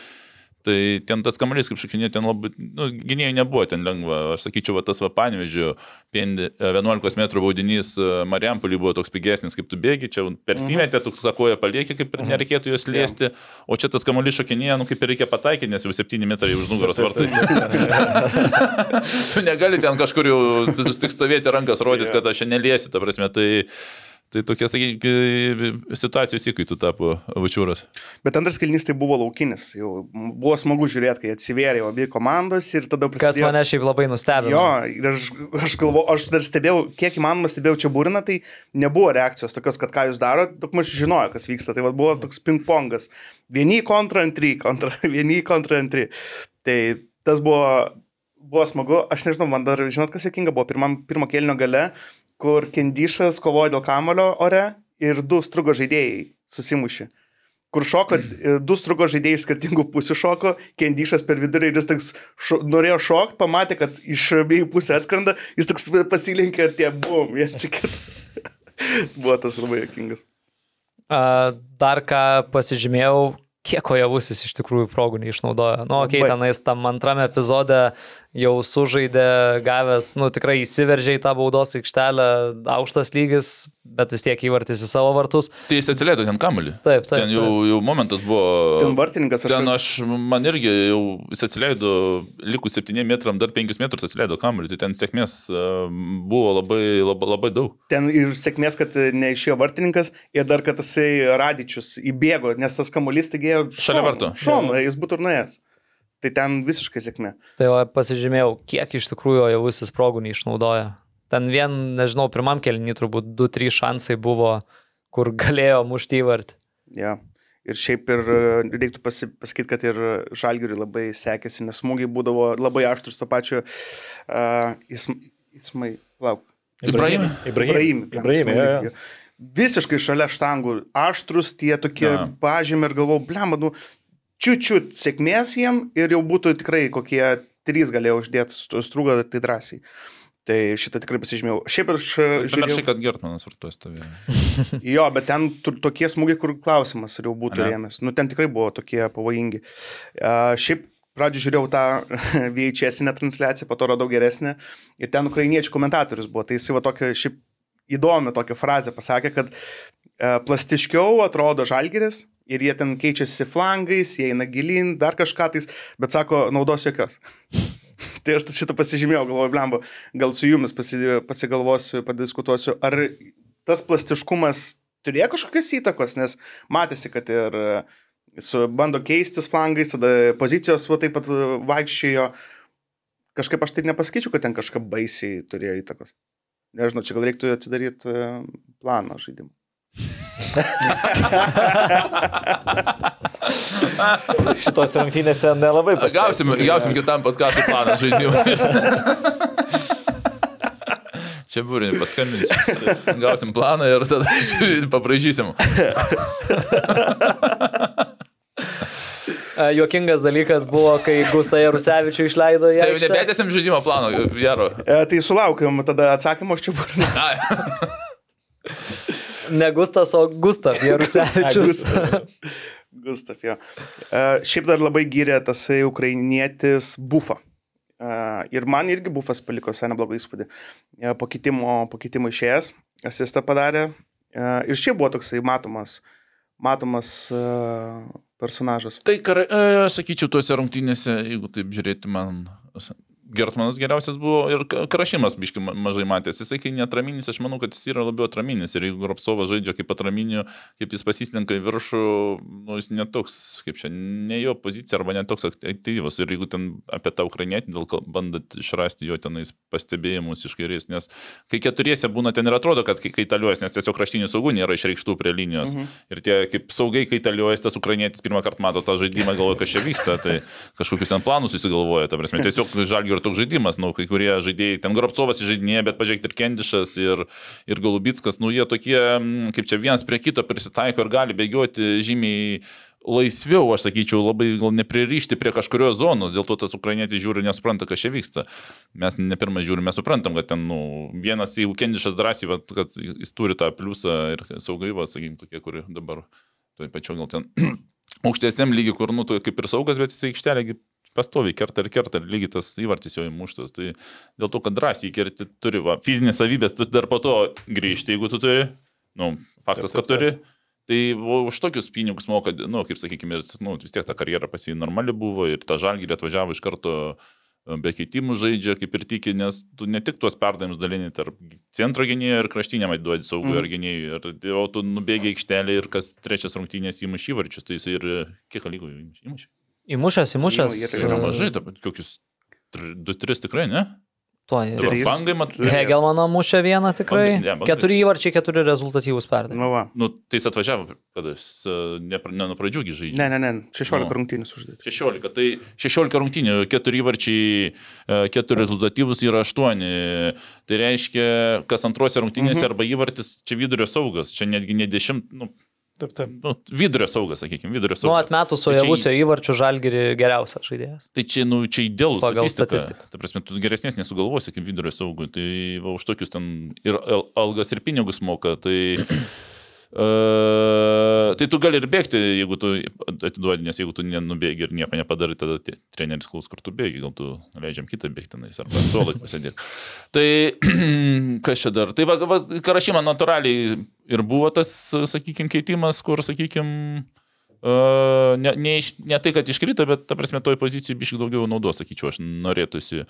Tai ten tas kamuolys, kaip šakinė, ten labai, nu, gynėjai nebuvo ten lengva. Aš sakyčiau, va, tas va panevežiu, 11 m baudinys e, Mariampolį buvo toks pigesnis, kaip tu bėgi, čia persimetė, tu tą koją palieki, kaip ir nereikėtų jos liesti, o čia tas kamuolys šakinėje, nu kaip ir reikia pataikyti, nes jau 7 metrai už nugaros vartai. tu negali ten kažkur jau tik stovėti rankas rodyti, kad aš čia neliesiu, ta prasme, tai, tai tokia, sakykime, situacijos įkaitų tapo Vačiūras. Bet antras kelnys tai buvo laukinis. Jau buvo smagu žiūrėti, kai atsivėrė abi komandos ir tada Kas prasidėjo. mane šiaip labai nustebino. Jo, ir aš, aš galvoju, aš dar stebėjau, kiek įmanoma stebėjau čia būriną, tai nebuvo reakcijos tokios, kad ką jūs darote, daug maž žinojo, kas vyksta. Tai vat buvo toks ping-pongas. Vieni kontra antry, kontra, vieni kontra antry. Tai tas buvo, buvo smagu. Aš nežinau, man dar, žinot, kas jokinga buvo, pirmam, pirmo kelnio gale, kur Kendyšas kovojo dėl kamulio ore ir du strugo žaidėjai susimušė. Kur šoko, du strugo žaidėjai iš skirtingų pusių šoko, Kendyšas per vidurį ir jis toks šo, norėjo šokti, pamatė, kad iš abiejų pusių atskrenda, jis toks pasilinkė ir tie bum, į kitą. Buvo tas labai jokingas. A, Dar ką pasižymėjau, kiek ojavusis iš tikrųjų progų neišnaudojo. Nu, okei, okay, tenais tam antrame epizode jau sužaidė, gavęs, nu tikrai įsiveržė į tą baudos aikštelę, aukštas lygis, bet vis tiek įvartys į savo vartus. Tai jis atsileido ten kamuolį. Taip, taip. Ten jau, jau momentas buvo. Ten vartininkas aš. Ten aš, man irgi jau jis atsileido, likus 7 metram, dar 5 metrus atsileido kamuolį, tai ten sėkmės e, buvo labai, labai, labai daug. Ten ir sėkmės, kad neišėjo vartininkas ir dar, kad jisai radičius įbėgo, nes tas kamuolys taigi Šalia vartų. Šonu, jis būtų ir nuėjęs. Tai ten visiškai sėkmė. Tai va, pasižymėjau, kiek iš tikrųjų ojavusis progų neišnaudojo. Ten vien, nežinau, pirmam kelnį turbūt 2-3 šansai buvo, kur galėjo mušti įvartį. Ja. Ir šiaip ir e, reiktų pasi, pasakyti, kad ir Žalgiriui labai sekėsi, nes smūgiai būdavo labai aštrus to pačio uh, ism, Ismai, lauk. Ibrahimai. Ibrahim. Ibrahim. ja, ja. Visiškai šalia štangų, aštrus tie tokie pažymė ir galvau, blem, nu, čiūčiut sėkmės jiem ir jau būtų tikrai kokie trys galėjo uždėti strūgą, tai drąsiai. Tai šitą tikrai pasižymėjau. Šiaip aš e, žiūrėjau. kad Gertmanas vartoja stovėjo. Jo, bet ten tokie smūgiai, kur klausimas jau būtų rėmės. Nu, ten tikrai buvo tokie pavojingi. Uh, šiaip pradžio žiūrėjau tą VHS transliaciją, po to radau geresnę. Ir ten ukrainiečių komentatorius buvo. Tai jisai va tokia šiaip įdomi tokia frazė pasakė, kad uh, plastiškiau atrodo žalgeris ir jie ten keičiasi flangais, jie eina gilin, dar kažką tais, bet sako, naudos jokios. tai aš šitą pasižymėjau, galvoju, blemba, gal su jumis pasi, pasigalvosiu, padiskutuosiu, ar tas plastiškumas turėjo kažkokios įtakos, nes matėsi, kad ir su, bando keistis flangais, tada pozicijos va taip pat vaikščiojo. Kažkaip aš taip nepasakyčiau, kad ten kažką baisiai turėjo įtakos. Nežinau, čia gal reiktų atsidaryti e, planą žaidimą. Šitos rungtynėse nelabai pasiteisino. Gausim, gausim kitam podcast'ui planą žaidimų. Čia būrinį paskambinsiu. Gausim planą ir tada paprašysim. E, Juokingas dalykas buvo, kai Gustą Jarusevičių išleido į Tai jau nebetėsim žaidimo plano, Jaro. E, tai sulaukiam tada atsakymą, aš čia būrinu. Ne Gustas, o Gustav Jarusevičius. Gustav, jo. E, šiaip dar labai gyrė tasai ukrainietis Bufa. E, ir man irgi Bufas paliko visai neblogą įspūdį. E, po kitimo, po kitimo išėjęs, asistą padarė. E, ir šiaip buvo toksai matomas, matomas e, personažas. Tai, kar, e, aš sakyčiau, tuose rungtynėse, jeigu taip žiūrėti, man Gertmanas geriausias buvo ir Krašimas, biški, ma- mažai matęs. Jisai, kai neatraminis, aš manau, kad jis yra labiau atraminis. Ir jeigu Ropsovas žaidžia kaip atraminiu, kaip jis pasislenka į viršų, nu, jis netoks, kaip čia, ne jo pozicija arba netoks aktyvus. Ir jeigu ten apie tą ukrainietį, dėl ko bandat išrasti jo tenais pastebėjimus iš kairės, nes kai keturiese būna ten ir atrodo, kad kai kaitaliuojas, nes tiesiog kraštinių saugų nėra išreikštų prie linijos. Mhm. Ir tie kaip saugai kaitaliuojas, tas ukrainietis pirmą kartą mato tą žaidimą, galvoja, kas čia vyksta, tai kažkokius ten planus susigalvoja. Ta prasme, tiesiog žalgių ir toks žaidimas, nu, kai kurie žaidėjai, ten Grabcovas žaidinėja, bet pažiūrėk ir Kendišas, ir, ir Galubitskas, nu, jie tokie, kaip čia vienas prie kito prisitaiko ir gali bėgioti žymiai laisviau, aš sakyčiau, labai gal nepririšti prie kažkurios zonos, dėl to tas ukrainietis žiūri nesupranta, kas čia vyksta. Mes ne pirmą žiūrime, mes suprantam, kad ten, nu, vienas, jeigu Kendišas drąsiai, vat, kad jis turi tą pliusą ir saugai, va, sakykim, tokie, kuri dabar, toj pačiu gal ten aukštesniam lygiui, kur, nu, tu kaip ir saugas, bet jis aikštelė pastoviai kerta ir kerta, ir lygiai tas įvartis jau įmuštas. Tai dėl to, kad drąsiai kerti turi, va, fizinės savybės, tu dar po to grįžti, jeigu tu turi, nu, faktas, kad turi. Tai už tokius pinigus moka, nu, kaip sakykime, ir, nu, vis tiek ta karjera pas jį normali buvo ir ta žalgyrė atvažiavo iš karto e, be keitimų žaidžia, kaip ir tiki, nes tu ne tik tuos perdavimus dalini tarp centro gynėjo ir kraštinio atiduodi saugų mm. ar gynėjų. Ir o tu nubėgi aikštelį ir kas trečias rungtynės įmuš įvarčius, tai jis ir e, kiek lygų įmuš? Įmušęs, įmušęs. Jo, jie Tai yra mažai, ta- kokius 2-3 tikrai, ne? Tuo. Dabar Trys. bangai matau. Hegelmano mušė vieną tikrai. Ne. Keturi įvarčiai, keturi rezultatyvūs perdavimai. Nu, va. Nu, tai jis atvažiavo, kada jis e, ne, ne nuo pradžių gi žaidžia. Ne, ne, ne, 16 Nu. rungtynės uždėti. 16. Tai 16 rungtynių, 4 įvarčiai, 4 rezultatyvus yra 8. Tai reiškia, kas antrose rungtynėse Mhm. arba įvartis, čia vidurio saugas, čia netgi ne 10, nu, Taip, taip. nu vidurio saugas, sakykime, vidurio Nu, saugas. atmetus Tai čia Sojavusio įvarčių žalgiri geriausias žaidėjas. Tai čia, nu, čia idealus Pagal statistika. statistiką. Ta prasme, tu geresnės nesugalvosi kaip vidurio saugui. Tai va, už tokius ten ir al- algas ir pinigus moka. Tai, uh, tai tu gali ir bėgti, jeigu tu atiduodi, nes jeigu tu nenubėgi ir nieko nepadarai, tada treneris klaus, kur tu bėgi, gal tu leidžiam kitą bėgti tenais arba suolai pasėdėti. Tai kas čia dar? Tai va, va karašyma natūraliai ir buvo tas, sakykime, keitimas, kur, sakykime, Uh, ne, ne, iš, ne tai, kad iškrito, bet, ta prasme, toj pozicijai biškai daugiau naudos, sakyčiau, aš norėtųsi.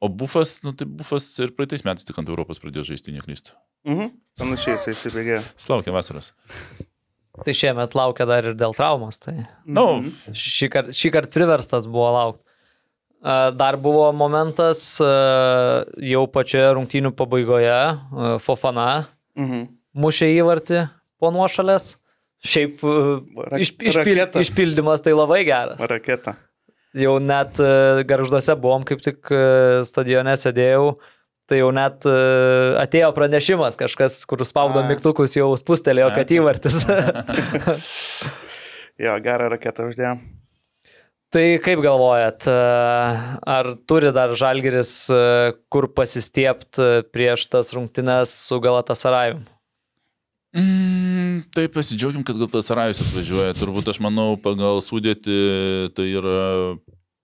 O bufas, nu tai bufas ir praeitais metais tik ant Europos pradėjo žaisti, neklystu. Mhm. Panašiai jisai įsibėgė. Jis laukia vasaros. Tai šiemet laukia dar ir dėl traumos. Tai Na, Mhm. no, šį kartą šį kart priverstas buvo laukti. Dar buvo momentas jau pačioje rungtynių pabaigoje. Fofana Mhm. mušė įvartį po nuošalės. Šiaip a, Ra- iš, išpil, išpildymas tai labai geras. Raketa. Jau net a, garžduose buvom, kaip tik a, stadione sėdėjau. Tai jau net a, atėjo pranešimas, kažkas, kur spaudo mygtukus, jau spustelėjo, kad įvartis. Jo, gerą raketą uždėjo. Tai kaip galvojat, e, ar turi dar Žalgeris e, kur pasistiepti prieš tas rungtynes su Galatasarajum? Mm, tai pasidžiaugim, kad gal tas Rajus atvažiuoja. Turbūt aš manau, pagal sudėti tai yra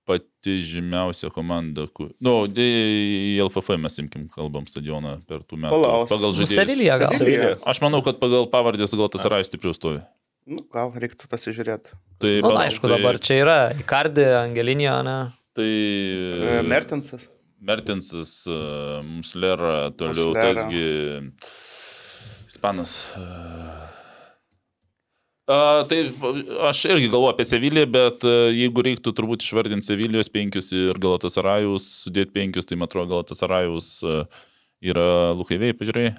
pati žymiausia komanda. Kur... Nu, į LFF mes imkim, kalbam stadioną per tų metų. Palaus. Pagal Nu, žaidėjus. Sevilija gal. Sevilija. Aš manau, kad pagal pavardės gal tas Rajus stipriau stovi. Nu, gal reiktų pasižiūrėti. Tai, Na, pagal- nu, aišku, dabar čia yra Icardi, Angelinio, ne? Tai E, Mertensas. Mertensas, e, Muslera, toliau Muslera. tasgi Ispanas. e. A, tai aš irgi galvoju apie Seviliją, bet e, jeigu reiktų turbūt išvardinti Sevilijos penkius ir Galatasarajus, sudėti penkius, tai man atrodo Galatasarajus e, yra Lukaivėjai, pažiūrėjai.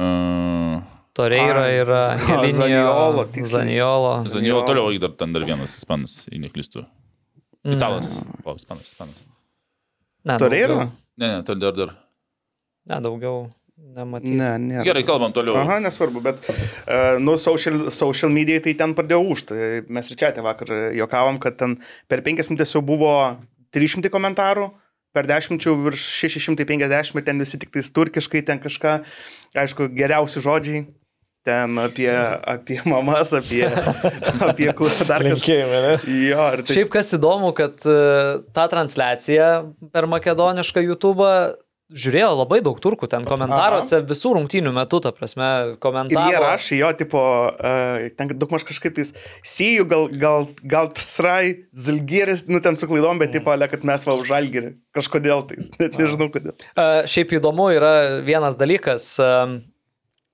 Uh, Toreira yra. Zaniolo. Zaniolo. Zaniolo toliau dar ten dar vienas ispanas, jei neklystu. Italas. O, ispanas, ispanas. Ne, Toreira? Ne, ne, dar, dar. Ne, daugiau nematyti. Ne, ne. Gerai, kalbam toliau. Aha, nesvarbu, bet, uh, nu, social, social media tai ten pradėjo užti. Mes ir čia vakar juokavom, kad ten per 5 minutės jau buvo 300 komentarų, per 10 jau virš 650 ir ten visi tik tais turkiškai, ten kažką, aišku, geriausi žodžiai. Ten apie, apie mamas, apie, apie kur dar ne? Jo, tai Šiaip kas įdomu, kad e, tą transliaciją per makedonišką YouTube žiūrėjo labai daug turkų ten komentaruose visų rungtynių metu, ta prasme, Ir jie rašė jo, tipo, uh, ten daug maž kažkaip tais, sijų, gal, gal, gal tsrai, zilgiris, nu ten su klaidom, bet, tipo, ale, kad mes va už žalgirį. Kažkodėl tais, net nežinau kodėl. E, Šiaip įdomu yra vienas dalykas.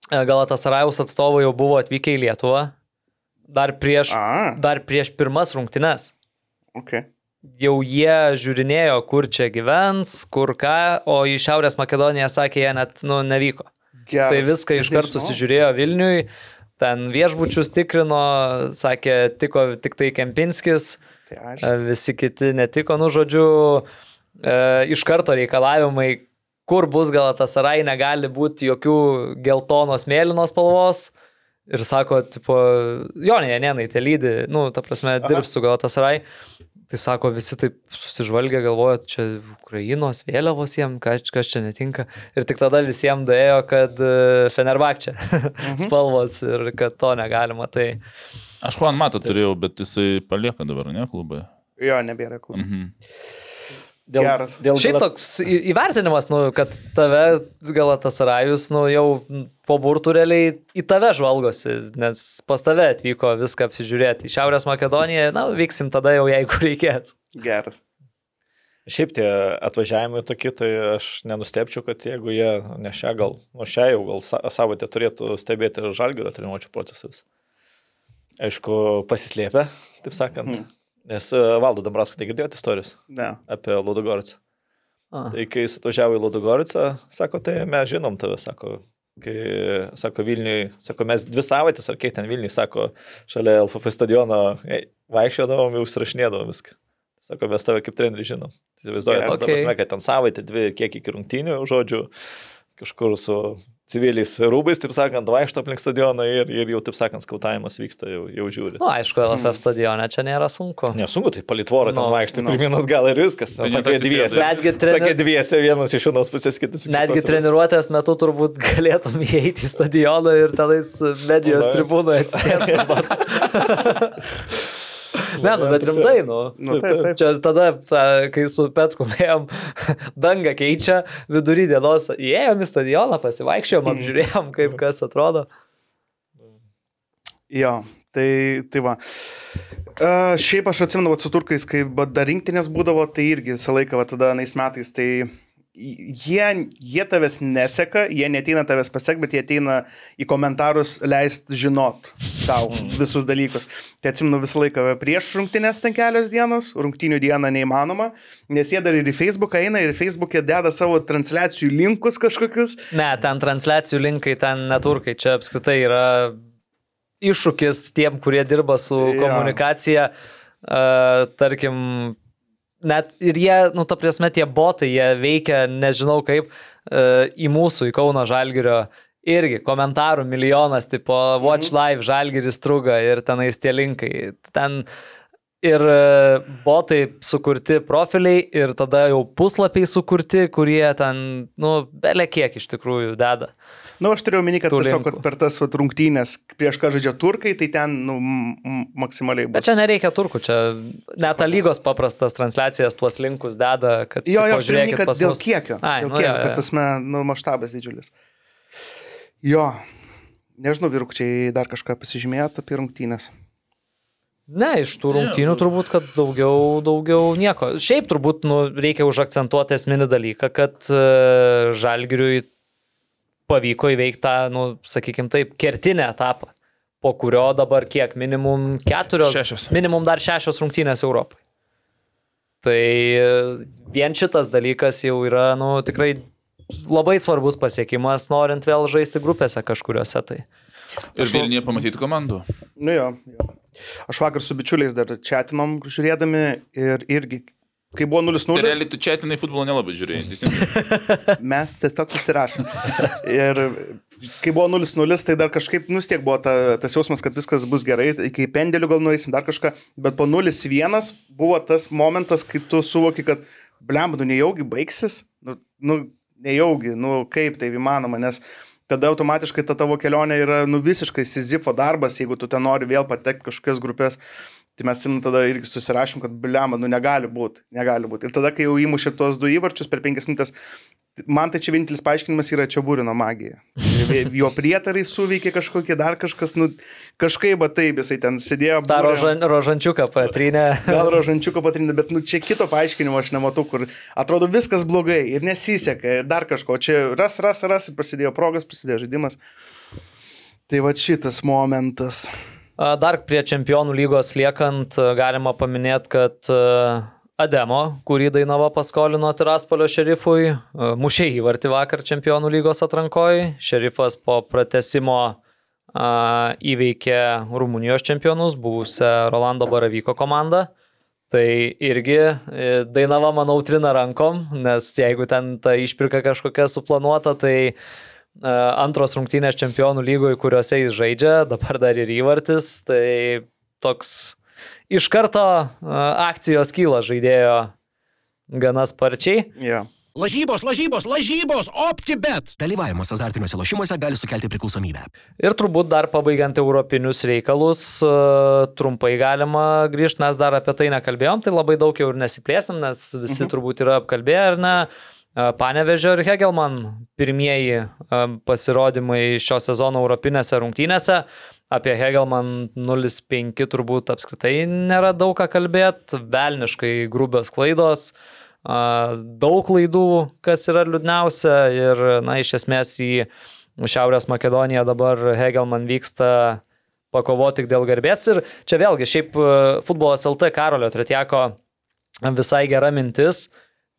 Galatas Rajaus atstovai jau buvo atvykę į Lietuvą dar prieš, A, dar prieš pirmas rungtynes. ok. Jau jie žiūrinėjo, kur čia gyvens, kur ką, o į Šiaurės Makedoniją sakė, jie net nu, nevyko. Geras. Tai viską iškart susižiūrėjo Vilniui, ten viešbučius tikrino, sakė, tiko tik tai Kempinskis, Tai aš. e, visi kiti netiko, nu žodžiu, e, iš karto reikalavimai, kur bus Galatasaray, negali būti jokių geltonos mėlynos spalvos. Ir sako, tipo, jo, ne, ne, ne, tai lydi, nu, ta prasme, dirbs su Galatasaray. Tai sako, visi taip susižvalgia, galvoja, čia Ukrainos vėliavos jiem, kas, kas čia netinka. Ir tik tada visiems dėjo, kad e, Fenerbakčia spalvos ir kad to negalima. Tai Aš Juan Matą turėjau, bet jisai palieka dabar, ne, klubai. Jo, nebėra klubų. Mhm. Dėl, Geras. Dėl Šiaip toks įvertinimas, nu, kad tave Galatasarajus, nu, jau po burtų realiai į tave žvalgosi, nes pas tave atvyko viską apsižiūrėti. Į Šiaurės Makedoniją, na, vyksim tada jau, jeigu reikės. Geras. Šiaip tie atvažiavimai tokie, tai aš nenustepčiau, kad jeigu jie ne šią gal, nu šią jau gal sa- savaitę turėtų stebėti ir žalgerio treniruočio procesus. Aišku, pasislėpę, taip sakant. Mhm. Nes e, Valdo Dambrasko negirdėjote istorijos Ne. apie Ludogoricą. A. Tai kai jis atvažiavo į Ludogoricą, sako, tai mes žinom tave, sako, kai, sako, Vilniui, sako, mes dvi savaitės, ar kiek ten Vilniui, sako, šalia LFF stadiono vaikščiodavom, jau užsirašinėdavom viską. Sako, mes tave kaip trenerių žinom. Įsivaizduoju, okay. Okay. prasme, kad ten savaitę, dvi, kiek iki rungtynių, žodžiu, kažkur su civiliais rūbais, taip sakant, vaikšto aplink stadioną ir, ir jau, taip sakant, skautavimas vyksta, jau, jau žiūri. Nu, aišku, LFF stadione čia nėra sunku. Nesunku, tai palitvorą ten Nu, vaikštai, nu. pirmin atgal ir viskas. Tai Sakė dviese. Netgi, Sakė treni... dviese, vienas iš vienos pusės, kitas iš Netgi kitos. treniruotės metu turbūt galėtum įeiti į stadioną ir tenais medijos Na. tribūnoje atsisėsti. ne, nu, bet rimtai, nu. Nu, taip, taip. Čia tada, ta, kai su Petku ėjom, dangą keičia, vidury dienos įėjom į stadioną, pasivaikščiojom, apžiūrėjom, kaip kas atrodo. Jo, tai, tai va. Uh, šiaip aš atsimenu, su turkais, kai dar rinktinės būdavo, tai irgi visą laiką, va, tada anais metais, tai jie, jie tavęs neseka, jie neteina tavęs pasiek, bet jie ateina į komentarus leist žinot tau visus dalykus. Tai atsimenu visą laiką prieš rungtynės ten kelios dienos, rungtynių dieną neįmanoma, nes jie dar ir į Facebooką eina ir Facebook'e deda savo transliacijų linkus kažkokius. Ne, ten transliacijų linkai, ten neturkai, čia apskritai yra iššūkis tiem, kurie dirba su Jo. komunikacija. Uh, tarkim, net ir jie, nu, ta prasme, tie botai, jie veikia, nežinau kaip, uh, į mūsų, į Kauno Žalgirio. Irgi komentarų milijonas, tipo Watch Live, Žalgiris truga ir tenais tie linkai. Ten ir e, botai sukurti profiliai ir tada jau puslapiai sukurti, kurie ten, nu, belė kiek iš tikrųjų deda. Na, nu, aš turėjau minį, kad tiesiog kad per tas vat, rungtynės, prieš ką žaidžia turkai, tai ten nu, maksimaliai bus. Bet čia nereikia turkų, čia net lygos paprastas transliacijas tuos linkus deda, kad... Jo, jo, aš turiu žiūrėkit kad dėl mus. kiekio. Ai, dėl nu, kiekio, jo, jo. kad tas, nu, maštabas didžiulis. Jo, nežinau, virkčiai dar kažką pasižymėjote apie rungtynės. Ne, iš tų rungtynių turbūt, kad daugiau, daugiau nieko. Šiaip turbūt nu, reikia užakcentuoti esminį dalyką, kad uh, Žalgiriui pavyko įveikti tą, nu, sakykime taip, kertinę etapą, po kurio dabar kiek, minimum keturios, Šešios. minimum dar šešios rungtynės Europai. Tai e, vien šitas dalykas jau yra, nu, tikrai labai svarbus pasiekimas, norint vėl žaisti grupėse kažkuriuose. Tai. Ir Vilniuje pamatyti komandų. Nu jo, jo. Aš vakar su bičiuliais dar čatinom žiūrėdami ir irgi, kai buvo 0-0. Tai realiai tu čia atinai futbolo nelabai žiūrėjai. Mes tiesiog susirašėm. Ir kai buvo 0-0, tai dar kažkaip nustiek buvo ta, tas jausmas, kad viskas bus gerai, iki pendelių gal nueisim dar kažką, bet po 0-1 buvo tas momentas, kai tu suvoki, kad blem, nu nejaugi baigsis, nu, nu nejaugi, nu kaip tai įmanoma, nes tada automatiškai ta tavo kelionė yra nu visiškai sizifo darbas, jeigu tu ten nori vėl patekti kažkokias grupės. Tai mes tada irgi susirašym, kad bliama, nu negali būti, negali būti. Ir tada, kai jau įmušė tuos du įvarčius per penkias minutės, man tai čia vienintelis paaiškinimas yra čia būrino magija. Jo prietarai suveikė kažkokie, dar kažkas, nu kažkaip, bet taip, jisai ten sėdėjo. Būrė- rožan, rožančiuką patrinė. Gal rožančiuko patrinė, bet nu, čia kito paaiškinimo aš nematau, kur atrodo viskas blogai ir nesiseka ir dar kažko. Čia ras, ras, ras ir prasidėjo progas, prasidėjo žaidimas. Tai va šitas momentas. Dar prie čempionų lygos liekant, galima paminėti, kad Ademo, kurį Dainava paskolino Tiraspolio šerifui, mušė įvartį vakar čempionų lygos atrankoje. Šerifas po pratesimo įveikė Rumunijos čempionus, buvusią Rolando Baravyko komandą. Tai irgi e, Dainava, manau, trina rankom, nes jeigu ten ta išpirka kažkokia suplanuota, tai e, antros rungtynės čempionų lygoje, kuriuose jis žaidžia, dabar dar ir įvartis, tai toks iš karto e, akcijos kyla žaidėjo gana sparčiai. Ja. Lažybos, lažybos, lažybos, OptiBet. Dalyvavimas azartiniuose lošimuose gali sukelti priklausomybę. Ir turbūt dar pabaigiant europinius reikalus, e, trumpai galima grįžti, mes dar apie tai nekalbėjom, tai labai daug jau ir nesiplėsim, nes visi mhm. turbūt yra apkalbėję, ar ne? E, Panevežio ir Hegelman pirmieji e, pasirodymai šio sezono europinėse rungtynėse. Apie Hegelman 0-5 turbūt apskritai nėra daug ką kalbėti, velniškai grubios klaidos, a, daug klaidų, kas yra liūdniausia. Ir, na, iš esmės į Šiaurės Makedoniją dabar Hegelman vyksta pakovoti tik dėl garbės. Ir čia vėlgi šiaip e, futbolas LT Karolio Tretieko visai gera mintis,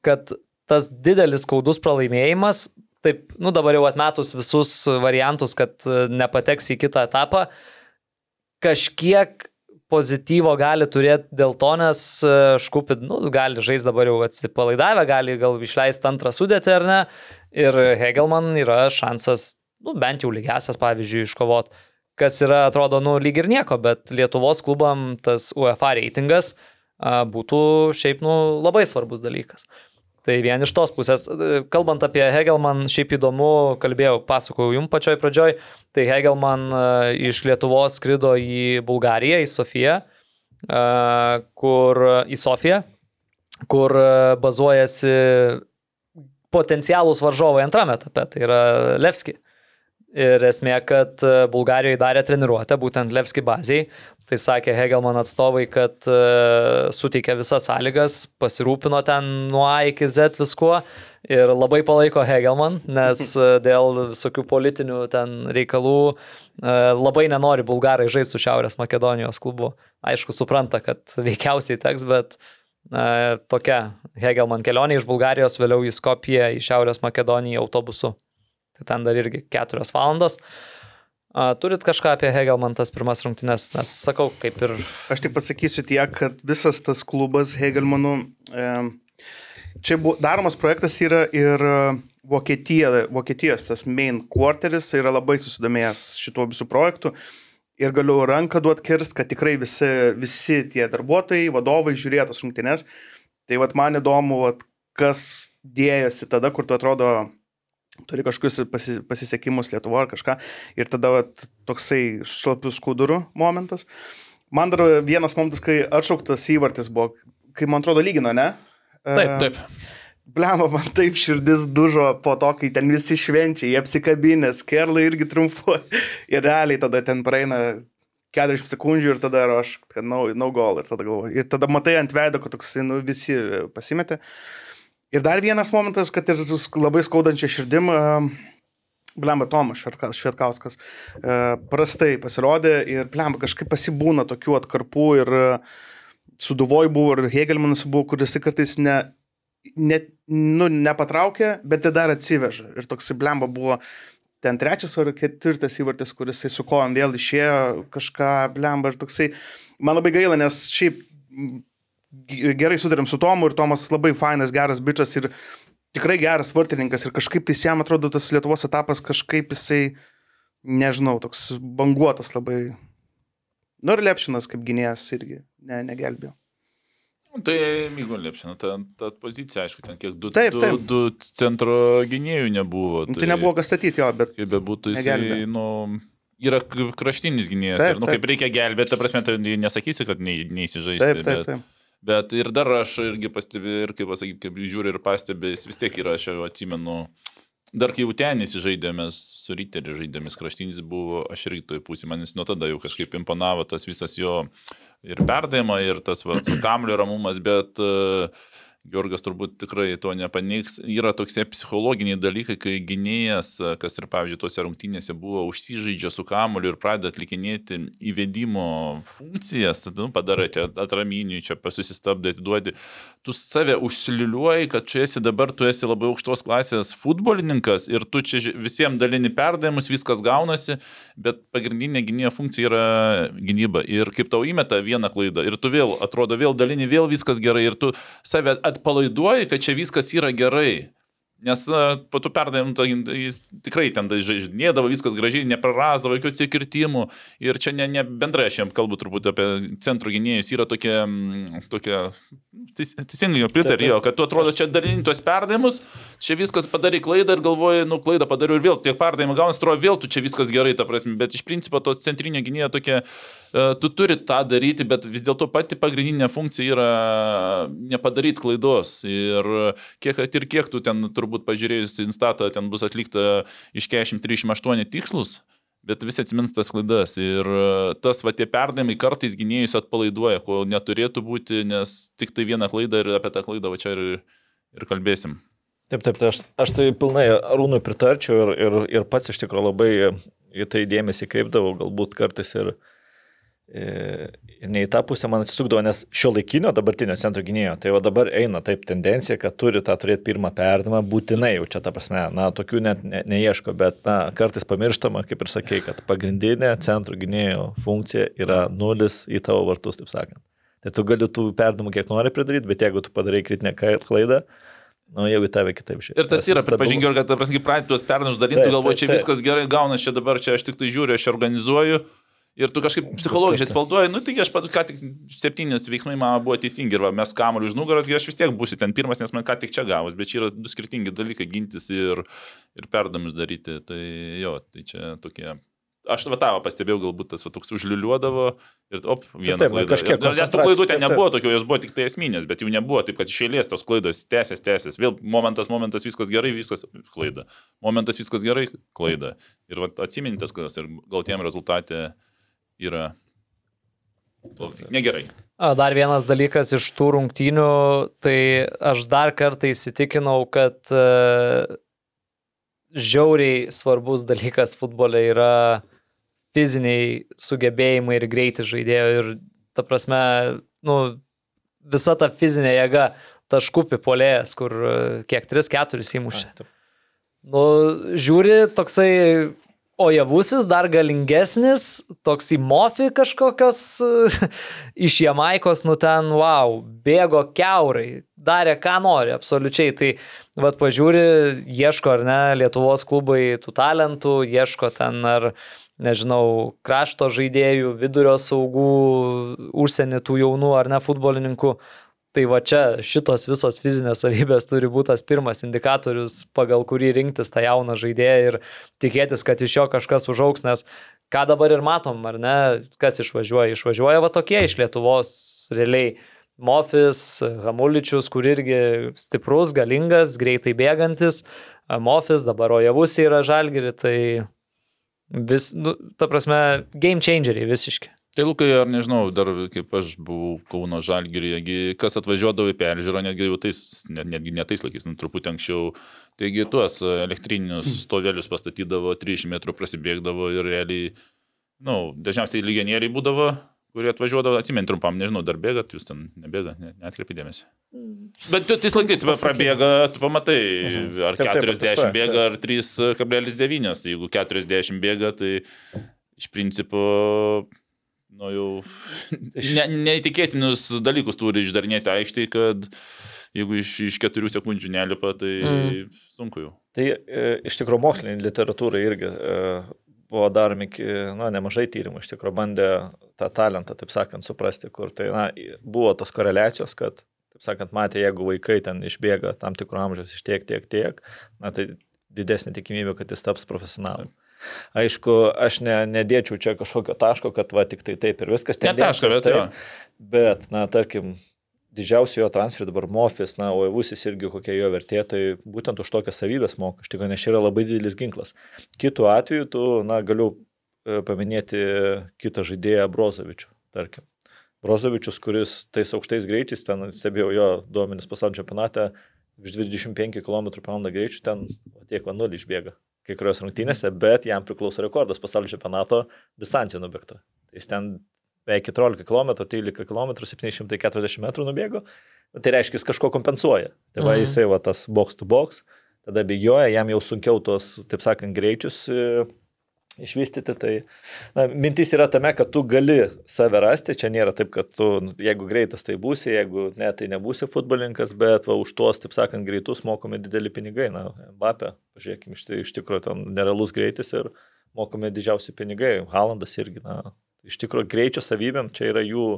kad tas didelis skaudus pralaimėjimas, taip, nu dabar jau atmetus visus variantus, kad e, nepateks į kitą etapą, kažkiek pozityvo gali turėti dėl to, nes e, Škupid, nu, gali žaisti dabar jau atsipalaidavę, gali gal išleisti antrą sudėtį ar ne. Ir Hegelman yra šansas, nu, bent jau lygiasias, pavyzdžiui, iškovot. Kas yra, atrodo, nu, lyg ir nieko, bet Lietuvos klubam tas UEFA reitingas būtų šiaip, nu, labai svarbus dalykas. Tai vien iš tos pusės, kalbant apie Hegelman, šiaip įdomu, kalbėjau, pasakojau jums pačioj pradžioj, tai Hegelman e, iš Lietuvos skrido į Bulgariją, į Sofiją, e, kur į Sofiją, kur e, bazuojasi potencialūs varžovai antrame etape, tai yra Levski. Ir esmė, kad Bulgarijoje darė treniruotę, būtent Levski baziai. Tai sakė Hegelman atstovai, kad uh, suteikė visas sąlygas, pasirūpino ten nuo A iki Z viskuo ir labai palaiko Hegelman, nes uh, dėl visokių politinių ten reikalų uh, labai nenori bulgarai žaisti su Šiaurės Makedonijos klubu. Aišku, supranta, kad veikiausiai teks, bet uh, tokia Hegelman kelionė iš Bulgarijos, vėliau į Skopiją, į Šiaurės Makedoniją autobusu. Tai ten dar irgi keturios valandos. A, Turit kažką apie Hegelman tas pirmas rungtynės, nes sakau, kaip ir Aš tik pasakysiu tiek, kad visas tas klubas Hegelmanų, e, čia buvo, daromas projektas yra ir e, Vokietija, Vokietijos tas main quarteris yra labai susidomėjęs šituo visų projektu. Ir galiu ranką duoti kirst, kad tikrai visi, visi tie darbuotojai, vadovai žiūrėjo tas rungtynes. Tai vat man įdomu, vat, kas dėjosi tada, kur tu atrodo turi kažkokius pasi, pasisekimus Lietuvo ar kažką. Ir tada vat, toksai šlapių skudurų momentas. Man dar vienas momentas, kai atšauktas įvartis buvo, kai man atrodo lygino, ne? Taip, Taip. Blema, man taip širdis dužo po to, kai ten visi švenčia, jie apsikabinės, kerlai irgi triumfuoja. Ir realiai tada ten praeina 40 sekundžių ir tada aš, kad no, no goal. Ir tada, galvoju, ir tada matai ant veido, kad toksai, nu, visi pasimetė. Ir dar vienas momentas, kad ir labai skaudančia širdim, Blemba Tomas Švetkauskas e, prastai pasirodė ir Blemba kažkaip pasibūna tokių atkarpų ir e, Suduvoj buvo ir Hegelmanas buvo, kuris kartais ne, ne, nu, nepatraukė, bet tai dar atsiveža. Ir toks Blemba buvo ten trečias ar ketvirtas įvartis, kuris su kojom vėl išėjo kažką, blemba ir toksai. Man labai gaila, nes šiaip gerai sudarėm su Tomu ir Tomas labai fainas, geras bičias ir tikrai geras vartininkas ir kažkaip tai jam atrodo tas Lietuvos etapas kažkaip jisai, nežinau, toks banguotas labai. Nu ir Lepšinas kaip gynėjas irgi ne, negelbėjo. Tai Mygo Lepšino, ta, ta pozicija, aišku, ten kiek du, Taip, du, taip. du centro gynėjų nebuvo. Nu, tai nebuvo kas statyti jo, bet Kaip bebūtų, jis Negelbė. nu, yra kraštinis gynėjas. Taip, ir, nu, taip. kaip reikia gelbėti, ta prasme, tai nesakysi, kad neįsižaisti. taip, taip, taip. bet ir dar aš irgi pastebėjau, ir kaip pasakyti, kaip žiūri ir pastebė, jis vis tiek yra, aš jau atsimenu, dar kai jau ten įsižaidėmės, su Riteriu žaidėmės kraštinis buvo, aš irgi toj pusėje, man jis nuo tada jau kažkaip imponavo tas visas jo ir perdavimo, ir tas va, su kamliu ramumas, bet uh, Georgas turbūt tikrai to nepaneigs. Yra tokie psichologiniai dalykai, kai gynėjas, kas ir, pavyzdžiui, tuose rungtynėse buvo, užsižaidžia su kamuoliu ir pradeda atlikinėti įvedimo funkcijas, tada nu, padarai čia atraminiui, čia pasusistabdai, atiduodi. Tu save užsiliuliuoji, kad čia esi dabar, tu esi labai aukštos klasės futbolininkas ir tu čia visiems dalini perdavimus, viskas gaunasi, bet pagrindinė gynėjo funkcija yra gynyba. Ir kaip tau įmeta vieną klaidą ir tu vėl, atrodo, vėl dalini, vėl viskas gerai ir tu save atpalaiduoji, kad čia viskas yra gerai. Nes a, po tų perdavimų tai jis tikrai ten žaidinėdavo, viskas gražiai, neprarasdavo jokių atsikirtimų. Ir čia ne, ne bendrai aš jam kalbu turbūt apie centro gynėjus, yra tokia, tokia teis- teisingai jau pritarėjo, kad tu atrodo čia dalini tuos perdavimus, čia viskas padarai klaidą ir galvoji, nu klaidą padariau ir vėl tiek perdavimų gaunasi, atrodo vėl tu čia viskas gerai, ta prasme, bet iš principo tos centrinio gynėjo tokia, e, tu turi tą daryti, bet vis dėlto pati pagrindinė funkcija yra nepadaryti klaidos. Ir kiek, ir kiek tu ten turbūt pažiūrėjus į instatą, ten bus atlikta iš 40-38 tikslus. Bet visi atsimins tas klaidas ir e, tas va tie perdavimai kartais gynėjus atpalaiduoja, ko neturėtų būti, nes tik tai vieną klaidą ir apie tą klaidą va čia ir, ir kalbėsim. Taip, taip, tai aš, aš tai pilnai Arūnui pritarčiau ir, ir, ir pats iš tikrųjų labai į tai dėmesį kreipdavau, galbūt kartais ir, ir ne į tą pusę man atsisukdavo, nes šio laikinio dabartinio centro gynėjo, tai va dabar eina taip tendencija, kad turi tą turėti pirmą perdavimą, būtinai jau čia ta prasme, na, tokių net ne, neieško, bet, na, kartais pamirštama, kaip ir sakei, kad pagrindinė centro gynėjo funkcija yra nulis į tavo vartus, taip sakant. Tai tu gali tų perdavimų kiek nori pridaryti, bet jeigu tu padarai kritinę klaidą, Nu, jeigu į tave kitaip žiūri. Ir tas yra, pripažinkiu, kad, prasme, pradėti tuos perdavimus dalinti, taip, čia taip. viskas gerai gaunas, čia dabar, čia aš tik tai žiūriu, aš organizuoju. Ir tu kažkaip psichologiškai spalduoji, nu tik aš pat ką tik septynis veiksmai man buvo teisingi ir va, mes kamuoliu už nugaros, aš vis tiek būsiu ten pirmas, nes man ką tik čia gavus, bet čia yra du skirtingi dalykai - gintis ir, ir perdavimus daryti. Tai jo, tai čia tokie. Aš va tavo pastebėjau, galbūt tas va, toks užliuliuodavo ir op, vieną taip, klaidą. kažkiek Ir- Nes tų klaidų ten taip, taip. nebuvo tokių, jos buvo tik tai esminės, bet jų nebuvo taip, kad iš eilės tos klaidos tęsės, tęsės. Vėl momentas, momentas, viskas gerai, viskas klaida. Momentas, viskas gerai, klaida. Ir va, atsimintis, kad ir gautiem rezultatė yra o, negerai. Dar vienas dalykas iš tų rungtynių, tai aš dar kartą įsitikinau, kad e, žiauriai svarbus dalykas futbole yra fiziniai sugebėjimai ir greitis žaidėjo. Ir ta prasme, nu, visa ta fizinė jėga taškų pipolėjas, kur e, kiek 3-4 įmušė. Nu, žiūri, toksai ojavusis, dar galingesnis, toks į mofi kažkokios iš Jamaikos, nu ten, wow, bėgo keurai, darė ką nori, absoliučiai. Tai, vad, pažiūri, ieško ar ne, Lietuvos klubai tų talentų, ieško ten ar, nežinau, krašto žaidėjų, vidurio saugų, užsienį tų jaunų ar ne futbolininkų. Tai va čia šitos visos fizinės savybės turi būti tas pirmas indikatorius, pagal kurį rinktis tą jauną žaidėją ir tikėtis, kad iš jo kažkas užauks, nes ką dabar ir matom, ar ne, kas išvažiuoja. Išvažiuoja va tokie iš Lietuvos realiai. Mofis, Hamuličius, kur irgi stiprus, galingas, greitai bėgantis. Mofis, dabar Ojavus yra žalgiri, tai vis, nu, ta prasme, game changeriai visiški. Tai Lukai, ar nežinau, dar kaip aš buvau Kauno Žalgirėje, kas atvažiuodavo į peržiūrą, netgi jau tais, net, netgi ne tais laikais, nu, truputį anksčiau, taigi tuos elektrinius stovelius pastatydavo, 300 metrų prasibėgdavo ir realiai, na, nu, dažniausiai legionieriai būdavo, kurie atvažiuodavo, atsimint trumpam, nežinau, dar bėgat, jūs ten nebėgat, ne, netkreipidėmėsi. Bet tu tais laikais prabėga, tu pamatai, ar Taip, taip, 40 patestuoja, bėga, ar 3,9. Jeigu 40 bėga, tai iš principo, nu jau, ne, neįtikėtinus dalykus turi išdarinėti aikštai, kad jeigu iš, iš 4 sekundžių nelipa, tai Mm. sunku jau. Tai e, iš tikrųjų mokslinė literatūra irgi e, buvo daromi ki- na, nemažai tyrimų, iš tikrųjų bandė tą talentą, taip sakant, suprasti, kur tai na, buvo tos koreliacijos, kad, taip sakant, matė, jeigu vaikai ten išbėga tam tikrų amžiaus iš tiek, tiek, tiek, na, tai didesnė tikimybė, kad jis taps profesionalu. Aišku, aš ne, nedėčiau čia kažkokio taško, kad va tik tai taip ir viskas. Ne taško, bet jo. taip, bet, na, tarkim, didžiausia jo transferį dabar Mofis, na, o Evusis irgi kokia jo vertė, tai būtent už tokias savybės moka, iš tikrųjų, nes čia yra labai didelis ginklas. Kitu atveju, tu, na, galiu e, paminėti kitą žaidėją Brozovičių, tarkim. Brozovičius, kuris tais aukštais greičiais, ten stebėjau jo duomenis pasaulio čempionate, virš 25 km/h greičių ten tiek vanulį išbėga kai kurios rungtynėse, bet jam priklauso rekordas pasaulio čempionato distancijų nubėgto. Jis ten beveik 14 km, 13 km, 740 m nubėgo, tai reiškia, jis kažko kompensuoja. Tai va Mhm. jisai va tas box to box, tada bėgioja, jam jau sunkiau tos, taip sakant, greičius e, išvystyti. Tai na, mintis yra tame, kad tu gali save rasti, čia nėra taip, kad tu, nu, jeigu greitas, tai būsi, jeigu ne, tai nebūsi futbolininkas, bet va, už tuos, taip sakant, greitus mokami dideli pinigai. Na, Mbappé, pažiūrėkime, iš, iš tikrųjų ten nerealus greitis ir mokami didžiausi pinigai. Halandas irgi, na, iš tikrųjų greičio savybėm čia yra jų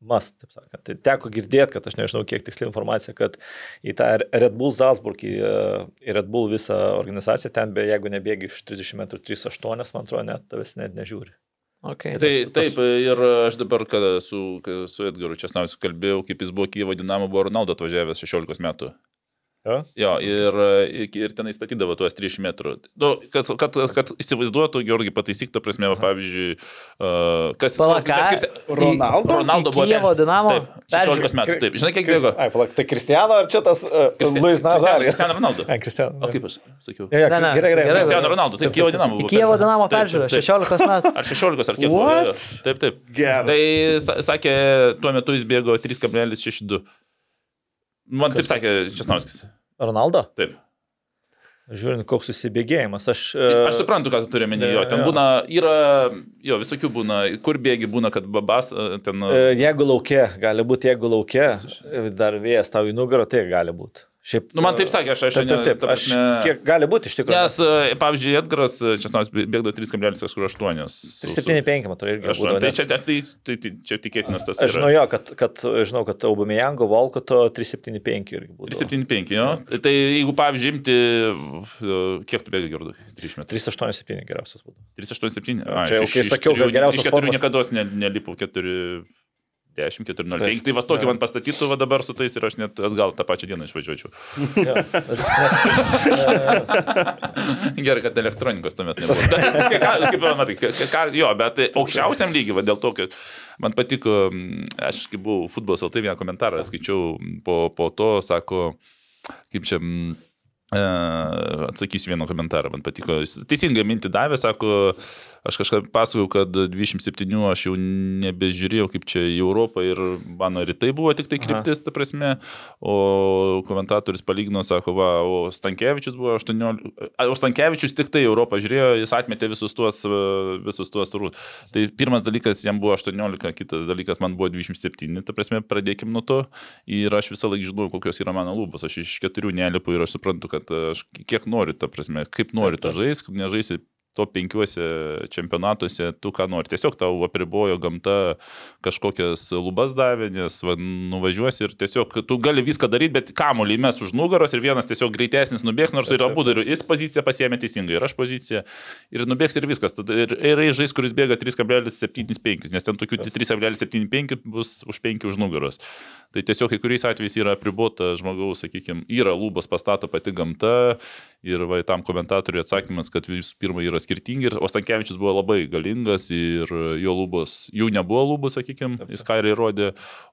must, taip sakant. Tai teko girdėti, kad aš nežinau, kiek tiksliai informacija, kad į tą Red Bull Salzburg, į, į Red Bull visą organizaciją, ten be jeigu nebėgi iš 30 metrų 3,8, man atrodo, net tavęs net nežiūri. Okay. Tai taip, ir aš dabar, kada su, su Edgaru Česnavičiu kalbėjau, kaip jis buvo Kievo Dinamo, buvo Ronaldo atvažiavęs 16 metų. Jo? Jo, ir, ir ten įstatydavo tuos 300 metrų. Nu, kad, kad, kad įsivaizduotų, Georgi pataisyk, ta prasme, va, pavyzdžiui, uh, kas... Pala, kas- kas- Ronaldo? Ronaldo buvo Kijevo perž- Dinamo Taip, 16 metų. Taip, žinai, kiek bėgo? Ai, palak, tai Kristiano ar čia tas uh, Kristi- Luis Nazaris? Cristiano Ronaldo. Ai, Kristiano. O kaip aš sakiau? Ja, ja, Ne, ne, gerai, gerai. gerai. Cristiano Ronaldo, taip, Kievo Dinamo. Kievo. Dinamo Taip, peržiūrė, taip, taip. 16 metų. Ar 16, ar kiek? What? Taip, taip. Gerai. Tai sa- sakė, tuo metu jis bėgo 3,62. Man taip sakė Česnauskis. Ronaldo? Taip. Žiūrint, koks susibėgėjimas. Aš, Aš suprantu, ką tu turi menį. Jo, ten Jo. būna, yra, jo, visokių būna, kur bėgi būna, kad babas e, ten... E, Jeigu laukia, gali būti, jeigu laukia, dar vėjas tau į nugarą, tai gali būti. Šiaip, Nu, man taip sakė, aš- aš taip, taip, ne- taip, ta aš, prasme- kiek gali būti iš tikrųjų. Nes, e, pavyzdžiui, Edgaras Česnauskis bėgdo 3,8. 375, matau, irgi būdavo. Tai nes- čia, tai, tai, tai, čia tikėtinas tas. Aš žinau, jo, kad, kad, žinau, kad Aubameyango Volkoto 375 irgi būdavo. 375, jo. Tai jeigu, pavyzdžiui, imti, e, kiek tu bėgai, Gerdu? 3 metrų. 387 geriausias būtų. 387. Čia jau kai sakiau, kad keturių formos- niekada ne, nelipau, 4. 10, 4, 0, 5. Taip. Tai va tokį man pastatytų va dabar su tais ir aš net atgal tą pačią dieną išvažiuočiau. Gerai, kad elektronikos tuomet nebuvo. Ką, kaip, matai, ką, jo, bet aukščiausiam lygiui, va, dėl to, kad man patiko, aš kaip buvau futbolas, LT vieną komentarą skaičiau po, po to, sako, kaip čia... e, Atsakysiu vieną komentarą, man patiko. Jis teisingai mintį davė, sako, aš kažką pasakojau, kad 27 aš jau nebežiūrėjau kaip čia į Europą ir mano rytai buvo tik tai kryptis, ta prasme, o komentatorius palygino, sako, va, o Stankievičius buvo 18, a, o Stankievičius tik tai Europą žiūrėjo, jis atmetė visus tuos, e, visus tuos rū. Tai pirmas dalykas, jam buvo 18, kitas dalykas, man buvo 27, ta prasme, pradėkim nuo to. Ir aš visą laiką žinau, kokios yra mano lūpos, aš iš keturių nelipu ir aš suprantu, kad aš kiek noriu, ta prasme, kaip noriu tu žaisk, nežaisi to penkiuose čempionatuose, tu ką nori. Tiesiog tau apribojo gamta kažkokias lubas davė, nes va, nuvažiuosi ir tiesiog tu gali viską daryti, bet kamuolį mes už nugaros ir vienas tiesiog greitesnis nubėgs, nors ir abu dar jis poziciją pasiemė teisingai ir aš poziciją ir nubėgs ir viskas. Tada ir, ir žais, kuris bėga 3,75, nes ten tokių 3,75 bus už 5 už nugaros. Tai tiesiog kai kuriais atvejais yra apribota žmogaus, sakykime, yra lubos pastato pati gamta ir va, tam komentatoriui atsakymas, kad visų pirma yra skirtingi, ir- o Stankievičius buvo labai galingas ir jo lubos, jų nebuvo lubų, sakykime, jis ką ir įrodė,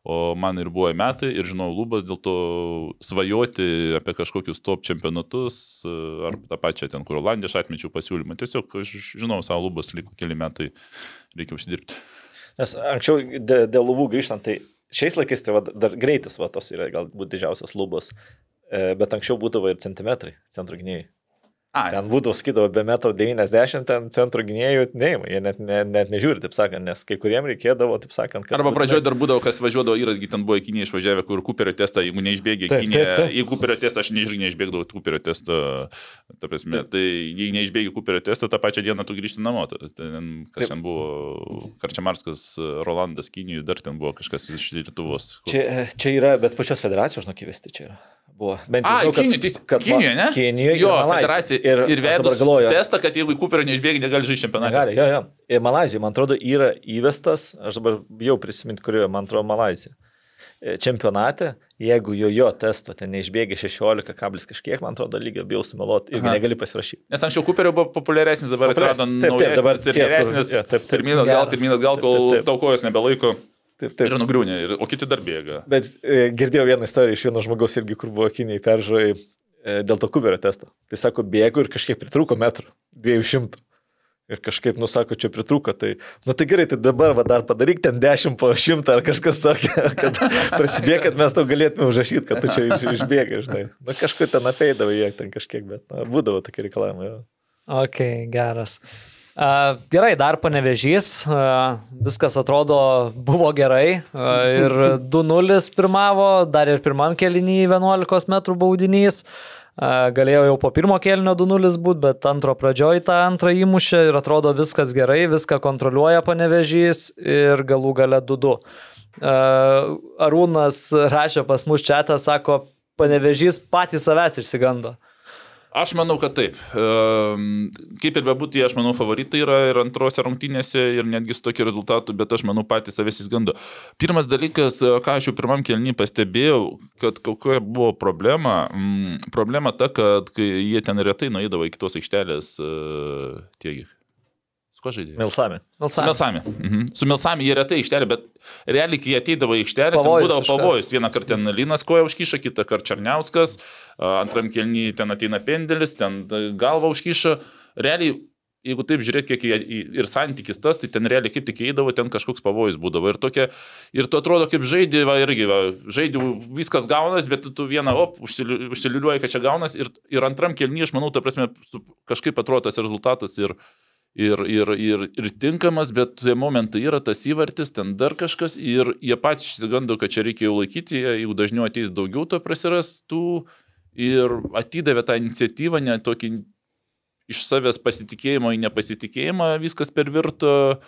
o man ir buvo metai ir žinau lubas, dėl to svajoti apie kažkokius top čempionatus ar tą pačią ten, kur Olandija, aš atmečiau pasiūlymą. Tiesiog aš žinau savo lubas, liko keli metai, reikia užsidirbti. nes anksčiau dė- dėl luvų grįžtant, tai šiais laikais tai va, dar greitis, va, tos yra galbūt didžiausias lubos, E, bet anksčiau būdavo ir centimetrai centro gynėjai. Ai, Ten būdavo skydavo be metro 90, ten centro gynėjų neima, jie net, ne, net nežiūri, taip sakant, nes kai kuriem reikėdavo, taip sakant, kad... Arba pradžioje dar būdavo, kas važiuodavo, irgi ten buvo į Kiniją išvažiavę, kur Kuperio testą, jeigu neišbėgė į Taip, Kiniją, taip, taip. į Kuperio testą, aš nežinai, neišbėgdavau Kuperio testą, ta prasme, tai jei neišbėgi Kuperio testą, tą pačią dieną tu grįžti namo. Tai Ten, kas Taip. ten buvo, Karčiamarskas, Rolandas Kinijų, dar ten buvo kažkas iš Lietuvos. Čia, čia yra, bet pačios federacijos žinok įvesti čia yra. Buvo. Bent A, žinau, kad- Kinijoje, tai kad Kinijoje, ne? Kinijoje. Jo, ir federacija. Ir, Ir, ir vedus galvoju, testą, kad jeigu Kuperio neišbėgi, negali žaisti čempionate. Negali, jo, jo. Ir Malazijoje, man atrodo, yra įvestas, aš dabar bijau prisiminti, kurioje, man atrodo, Malazija. E, Čempionate, jeigu jo jo testo ten neišbėgi 16 kablis kažkiek, man atrodo, lygio bijau sumeluoti, Aha. negali pasirašyti. Nes anksčiau Kuperio buvo populiaresnis, dabar atsirado Taip, taip, dabar ir geresnis. taip, taip. Pirminas gal, pirminas gal, kol tau kojos nebelaiko Taip, ir taip. nugriūnė, ir- o kiti dar bėga. Bet e, girdėjau vieną istoriją iš vieno žmogaus irgi, kur buvo Kinijai peržai e, dėl to kuberio testo. Tai sako, bėgu ir kažkiek pritrūko metrų, 200. Ir kažkaip, nusako, čia pritrūko, tai, nu tai gerai, tai dabar va, dar padaryk ten 10 po 100 ar kažkas tokio, kad prasidėk, kad mes tau galėtume užrašyti, kad tu čia iš, išbėgai, žinai. Nu kažkur ten apeidavo jie ten kažkiek, bet na, būdavo tokie reikalavimai. Jo. Ok, geras. Gerai, dar panevežys, viskas atrodo buvo gerai ir 2-0 pirmavo, dar ir pirmam kelinį 11 m baudinys. Galėjo jau po pirmo kelinio 2-0 būti, bet antro pradžioj tą antrą įmušė ir atrodo viskas gerai, viską kontroliuoja panevežys ir galų gale 2-2. Uh, Arūnas rašė pas mus čia, sako, panevežys patys savęs išsigando. Aš manau, kad taip. Ehm, Kaip ir bebūtų, aš manau, favoritai yra ir antrose rungtynėse ir netgi su tokiu rezultatu, bet aš manau, patys savęs įsigando. Pirmas dalykas, e, ką aš jau pirmam kelnį pastebėjau, kad kokia buvo problema. Mm, Problema ta, kad jie ten retai nueidavo iki tos aikštelės, e. Su kuo žaidė? Milsami. Su Balsavimas. Milsami. Mhm. Su Milsami jie retai ištelė, bet realiai, kai jie ateidavo į Pavojus būdavo pavojus. Vieną kartą ten Linas koja užkyša, kitą kartą Černiauskas, antram kelnyje ten ateina pendelis, ten galva užkyša. Realiai, jeigu taip žiūrėt, kiek jie, ir santykis tas, tai ten realiai kaip tik eidavo, ten kažkoks pavojus būdavo. Ir, tokia, ir tu atrodo kaip žaidži, va irgi, va, žaidži, viskas gaunas, bet tu- vieną, op, užsili- užsiliuliuoji, kad čia gaunas. Ir, ir antram kelnyje, aš manau, ta prasme, su, kažkaip atrodo tas rezultatas ir ir, ir, ir, ir tinkamas, bet tie momentai yra tas įvartis, ten dar kažkas ir jie patys išsigando, kad čia reikia jau laikyti, jie jau dažniau ateis daugiau to prasirastų ir atidavė tą iniciatyvą, ne tokį iš savęs pasitikėjimo į nepasitikėjimą, viskas pervirto.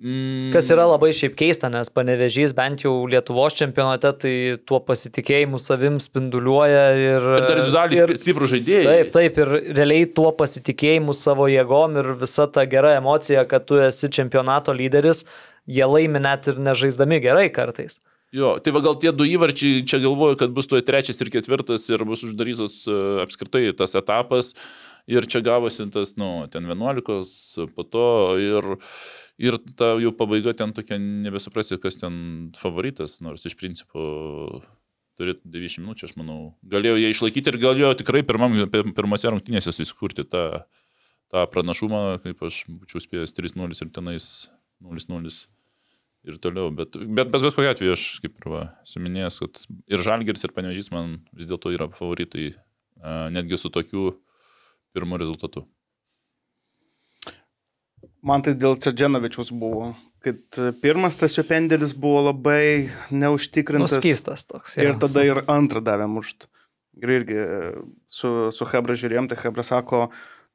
Mm, Kas yra labai šiaip keista, nes panevežys bent jau Lietuvos čempionate, tai tuo pasitikėjimu savim spinduliuoja ir... Ir dar vizualiai ir- stiprų žaidėjai. Taip, taip, ir realiai tuo pasitikėjimu savo jėgom ir visa ta gera emocija, kad tu esi čempionato lyderis, jie laimi net ir nežaisdami gerai kartais. Jo, tai va gal tie du įvarčiai, čia galvoju, kad bus tuo trečias ir ketvirtas ir bus uždarytas e, apskritai tas etapas. Ir čia gavosi tas, nu, ten 11, po to ir, ir ta jau pabaiga ten tokia, nebesuprasi, kas ten favoritas, nors iš principo turėtų 90 minučių, aš manau. Galėjo jie išlaikyti ir galėjo tikrai pirmam, pir- pirmose rungtynėse susikurti tą, tą pranašumą, kaip aš būčiau spėjęs 3-0 ir tenais 0-0 ir toliau. Bet, bet, bet bet kokiu atveju aš kaip ir va, suminėjęs, kad ir Žalgeris, ir Panevežys man vis dėlto yra favoritai, netgi su tokiu pirmu rezultatu. Man tai dėl Cedženovičius buvo, kad pirmas tas jo pendelis buvo labai neužtikrintas. Nuskystas toks. Ir jo. tada ir antrą davė mušt. Ir irgi su, su Hebra žiūrėjom, tai Hebra sako,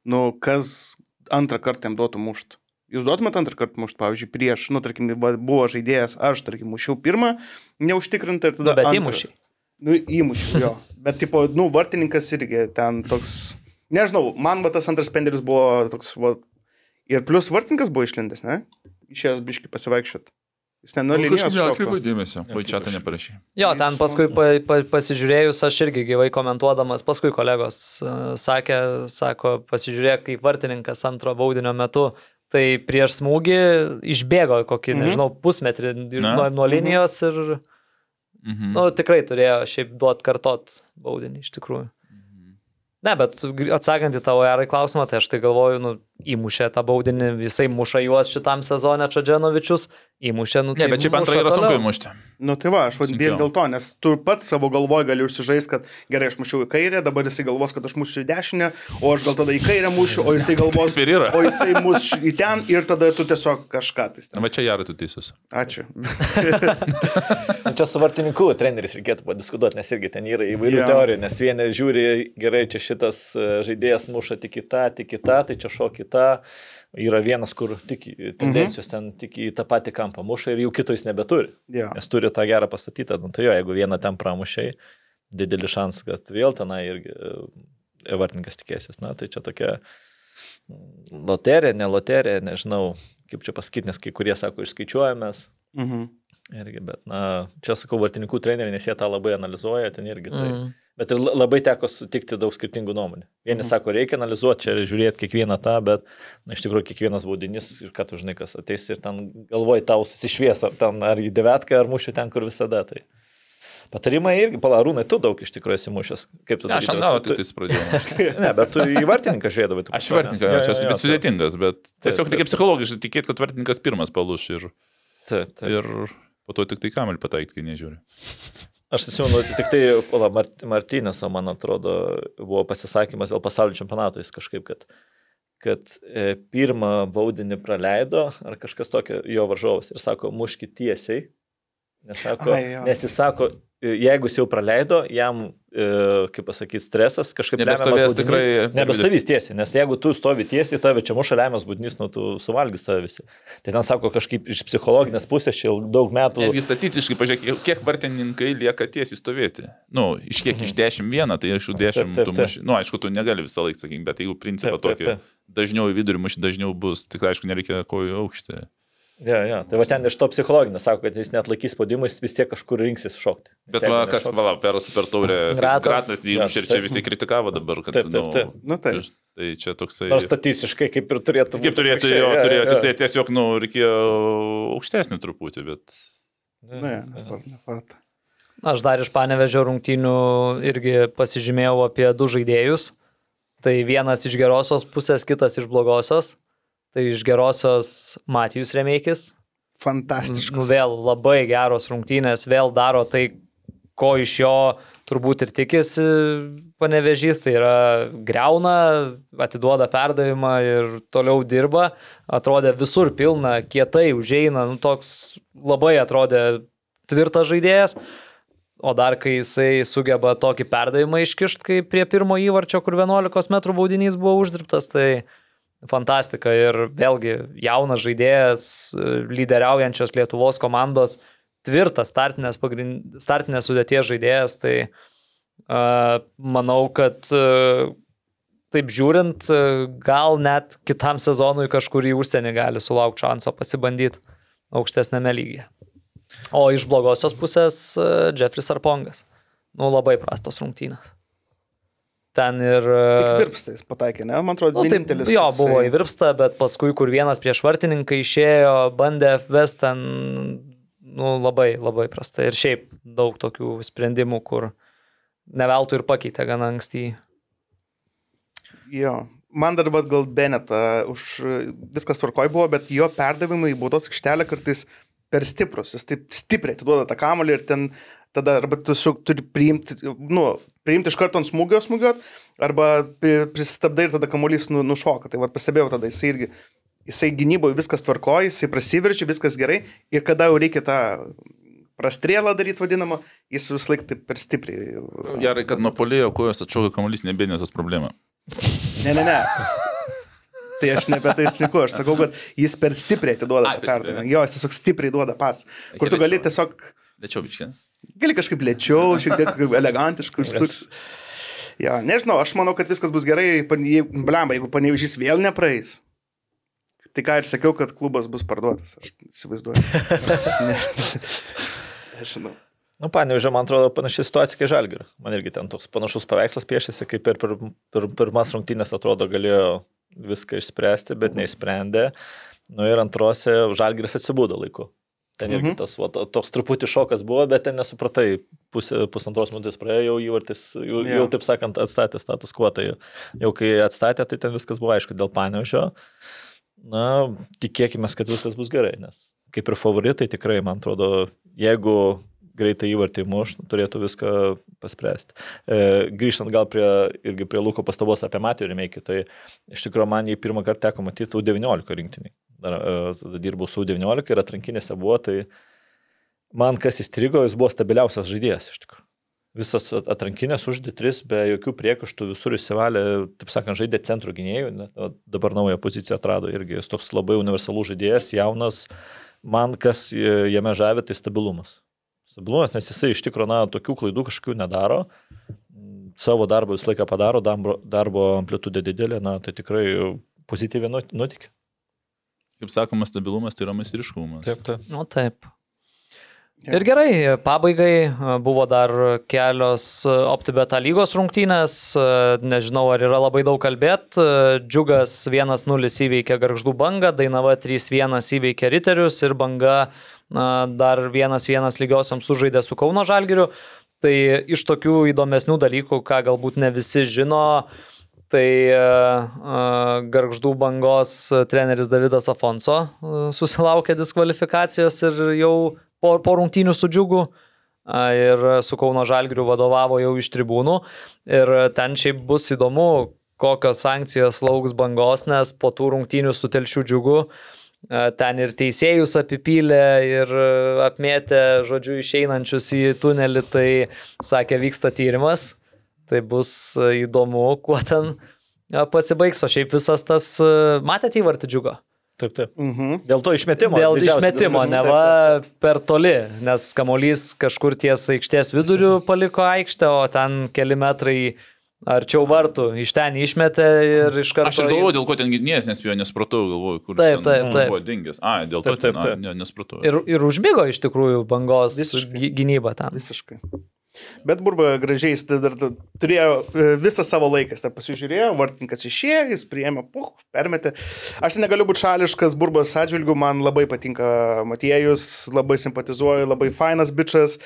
nu kas antrą kartą jam duotų mušt. Jūs duotumėt antrą kartą mušt, pavyzdžiui, prieš, nu, tarkim, buvo žaidėjas, aš, tarkim, mušiau pirmą, neužtikrinta ir tada... Nu, bet antrą. įmušiai. Nu, įmušiau, jo. Bet, tipo, nu, vartininkas irgi ten toks, nežinau, man va tas antras pendelis buvo toks, va, ir plus vartininkas buvo išlindęs, ne? Išėjęs biški pasivaikščiot. Jis ten nuo linijos. šoko. atkreipiau dėmesio, o čia tą neparašy. Jo, ten paskui pa, pa, pasižiūrėjus, aš irgi gyvai komentuodamas, paskui kolegos uh, sakė, sako, pasižiūrėk, kaip vartininkas antro baudinio metu, tai prieš smūgį išbėgo kokį, Mhm. mhm. nežinau, pusmetrį ir Na. nuo, nuo linijos ir, Mhm. nu, tikrai turėjo šiaip duot kartot baudinį iš tikrųjų. Mhm. Ne, bet atsakant į tavo erai klausimą, tai aš tai galvoju, nu, įmušė tą baudinį, visai muša juos šitam sezonė Čadženovičius, įmušė, nu Ne, tai bet šiaip antrą yra sunku įmušti. Nu tai va, aš va vien dėl to, nes tu pats savo galvoj gali užsižaisti, kad gerai, aš mušiau į kairę, dabar jisai galvos, kad aš mušiu į dešinę, o aš gal tada į kairę mušiu, o jisai galvos, o jisai mus į ten ir tada tu tiesiog kažką tai. Na, va čia gerai tu teisus. Ačiū. Nu, Čia su vartininku treneris reikėtų padiskutuoti, nes irgi ten yra įvairių yeah. teorijų, nes vieni žiūri, gerai, čia šitas e, žaidėjas muša tik į tą, tik į tą, tai čia šok tą. Yra vienas, kur tik į- tendencijos ten tik į tą patį kampą muša ir jau kito jis nebeturi. Jo. Nes turi tą gerą pastatytą, nu tai jo, jeigu vieną ten pramušiai, didelis šansas, kad vėl tenai irgi e, vartininkas tikėsis. Na, tai čia tokia mm, loterija, ne loterija, nežinau, kaip čia pasakyti, nes kai kurie sako, išskaičiuojamės. Mhm. Irgi, bet, na, čia sakau, vartininkų treneriai, nes jie tą labai analizuoja, ten irgi tai. Mm. Bet ir la- labai teko sutikti daug skirtingų nuomonių. Vieni mm. sako, reikia analizuoti čia ir žiūrėti kiekvieną tą, bet, na, iš tikrųjų, kiekvienas baudinys ir ką tu žinai, kas ateis ir ten galvoj tau susišvies, ar ten ar į devetką, ar mušiu ten, kur visada. Tai. Patarimai irgi, palarūnai, tu daug iš tikrųjų esi mušęs. Kaip tu Ne, aš galo Tu- tais pradėjau. tu- Ne, bet tu į vartininką žiūrėdavai. tu Aš aš jo, esu bet sudėtingas, bet tiesiog reikia psichologiškai tikėti, kad vartininkas pirmas palūš ir, Taip, taip. ir po to tik tai kamelį pataikyti, kai nežiūri. Aš atsimenu, tik tai pala, Mart, Martynėso, man atrodo, buvo pasisakymas dėl pasaulio čempionato, jis kažkaip, kad, kad e, pirmą baudinį praleido, ar kažkas tokio jo varžovas, ir sako, muškit tiesiai. Nes, sako, Ai, jo. nes jis sako, e, jeigu jis jau praleido, jam, kaip pasakyti, stresas kažkaip Nebestovės tikrai- Nebestovys tiesiai, nes jeigu tu stovi tiesiai, tave čia muša lemiamas būdinys, nu tu suvalgys tave visi. Tai ten sako, kažkaip iš psichologinės pusės čia daug metų. Netgi statistiškai, pažiūrėk, kiek vartininkai lieka tiesiai stovėti. Nu, iš kiek iš 10 vieną, tai iš jų 10 Mhm. Taip, taip, tu muši. Nu, aišku, tu negali visą laiką sakyti, bet jeigu principą tokį dažniau į vidurį muši, dažniau bus, tik aišku, nereikia kojų aukštį. Ja, ja. Tai va ten iš to psichologinio sako, kad jis net laikys spaudimą, jis vis tiek kažkur rinksis šokti. Bet va, kas, vala, per super taurę, Gratas. gratas, neįmušė ir Gratas, čia visi kritikavo dabar, kad, Taip, taip, nu, taip. Nu taip. tai čia toksai... Nors statistiškai kaip ir turėtų Kaip turėtų jo, turėjo, tik tai tiesiog, nu, reikėjo aukštesnį truputį, bet... Ne, nefarta. Aš dar iš panevežio rungtynių irgi pasižymėjau apie du žaidėjus. Tai vienas iš gerosios pusės, kitas iš blogosios. Tai iš gerosios Matijus Remeikis. Nu, Fantastiškas. vėl labai geros rungtynės, vėl daro tai, ko iš jo turbūt ir tikisi panevežys, tai yra greuna, atiduoda perdavimą ir toliau dirba, atrodė visur pilna, kietai užeina, nu, toks labai atrodė tvirtas žaidėjas, o dar kai jisai sugeba tokį perdavimą iškišti, kaip prie pirmo įvarčio, kur 11 m baudinys buvo uždirbtas, tai fantastika ir vėlgi jaunas žaidėjas, lyderiaujančios Lietuvos komandos, tvirtas startinės, pagrind... startinės sudėties žaidėjas, tai uh, manau, kad uh, taip žiūrint, uh, gal net kitam sezonui kažkur į užsienį gali sulaukti šanso pasibandyti aukštesnėme lygyje. O iš blogosios pusės uh, Jeffris Arpongas. Nu, labai prastos rungtynės. Ten ir... Tik uh, virpstais pataikė, ne? Man atrodo, Nu, vienintelis. jo, toksai- buvo įvirpsta, bet paskui, kur vienas prieš vartininką išėjo, bandė FVS ten, nu, labai, labai prasta. Ir šiaip daug tokių sprendimų, kur neveltui ir pakeitė gana anksti. Jo. Man dar vat gal Benetą už viskas tvarkoj buvo, bet jo perdavimai į baudos aikštelę kartais per stiprus. Jis taip stipriai atiduoda tą kamuolį ir ten tada arba tiesiog turi priimti, nu, priimti iš karto ant smūgio smūgiot, arba pri- pristabdai ir tada kamuolys nu, nušoka. Tai vad pastebėjau tada, jisai irgi, jisai gynyboje viskas tvarkoja, jisai prasiverčia, viskas gerai ir kada jau reikia tą prastrėlą daryti vadinamą, jis vis laik taip per stipriai. Gerai, kad nuo polėjo kojos atšaukia kamuolys nebėnėtos problema. Ne, ne, ne. Tai aš ne apie tai šneku, aš sakau, kad jis per stipriai atiduoda perdavimą. Jo, jis tiesiog stipriai duoda pas. Kur tu gali tiesiog, Tačiau, biškė. Gali kažkaip lėčiau, šiek tiek elegantiškai užsuks. Ja, nežinau, aš manau, kad viskas bus gerai, blemba, jeigu panevižys vėl nepraeis. Tai ką ir sakiau, kad klubas bus parduotas, aš įsivaizduoju. Ne. Nežinau. Nu, paneužė, man atrodo, panaši situacija kaip Žalgir. Man irgi ten toks panašus paveikslas piešėsi, kaip per, per, per pirmas rungtynės atrodo galėjo viską išspręsti, bet neįsprendė. Nu ir antrose Žalgiris atsibūdo laiku. Ten irgi Mhm. tas va, to- toks truputį šokas buvo, bet ten nesupratai pusė, pusantros minutės praėjo, jau įvartis, jau, Jo. jau taip sakant, atstatė status quo, tai jau kai atstatė, tai ten viskas buvo aišku dėl paneužio. Na, tikėkime, kad viskas bus gerai, nes kaip ir favoritai tikrai, man atrodo, jeigu greitai įvartį muš, turėtų viską paspręsti. E, grįžtant gal prie, irgi prie Luko pastabos apie Matijų Remeikį, tai iš tikrųjų man jį pirmą kartą teko matyti U19 rinktiniai. Dar e, tada dirbau su U19 ir atrankinėse buvo, tai man kas įstrigo, jis buvo stabiliausias žaidėjas iš tikrųjų. Visas at- atrankinės uždė tris, be jokių priekaištų, visur įsivalė, taip sakant, žaidė centro gynėjų, net, o dabar naują poziciją atrado irgi. Jis toks labai universalus žaidėjas, jaunas. Man kas e, jame žavė, tai stabilumas. Stabilumas, nes jisai iš tikrųjų, na, tokių klaidų kažkokių nedaro. Savo darbą visą laiką padaro, darbo, amplitudė didelė, na, tai tikrai pozityviai nut- nutikė. Kaip sakoma, stabilumas tai yra meistriškumas. taip. Nu taip. Ir gerai, pabaigai a, buvo dar kelios a, OptiBeta lygos rungtynės, a, nežinau ar yra labai daug kalbėt. Džiugas 1-0 įveikė Garždų bangą, Dainava 3-1 įveikė Riterius ir banga a, dar 1-1 lygiosiam sužaidė su Kauno Žalgiriu. Tai iš tokių įdomesnių dalykų, ką galbūt ne visi žino, Tai uh, Garždų bangos treneris Davidas Afonso susilaukė diskvalifikacijos ir jau po, po rungtynių su džiugu ir su Kauno Žalgiriu vadovavo jau iš tribūnų. Ir ten šiaip bus įdomu, kokios sankcijos lauks bangos, nes po tų rungtynių su telšių džiugu ten ir teisėjus apipylė ir apmėtė, žodžiu, išeinančius į tunelį, tai sakė, vyksta tyrimas. Tai bus e, įdomu, kuo ten e, pasibaigs, o šiaip visas tas, e, matėte įvartį džiugo? Taip, taip. Mhm. Dėl to išmetimo. Dėl išmetimo, diskusija. neva per toli, nes kamolys kažkur ties aikštės viduriu paliko aikštę, o ten keli metrai arčiau vartų iš ten išmetė ir iš karto... Aš ir galvoju, dėl ko ten gynėjas nespėjo, nespratau, galvoju, kur Taip, jis ten taip, taip. buvo dingęs. A, dėl to Taip, taip, ten, taip. a, ne, nespratau. Ir, ir užbėgo iš tikrųjų bangos Visiškai. gy- gynyba ten. Visiškai. Bet Burba gražiai, jis dar turėjo e, visą savo laiką, dar pasižiūrėjo, vartininkas išėjo, jis priėmė, puh, permetė. Aš negaliu būti šališkas, Burbas atžvilgių, man labai patinka Matiejus, labai simpatizuoju, labai fainas bičias,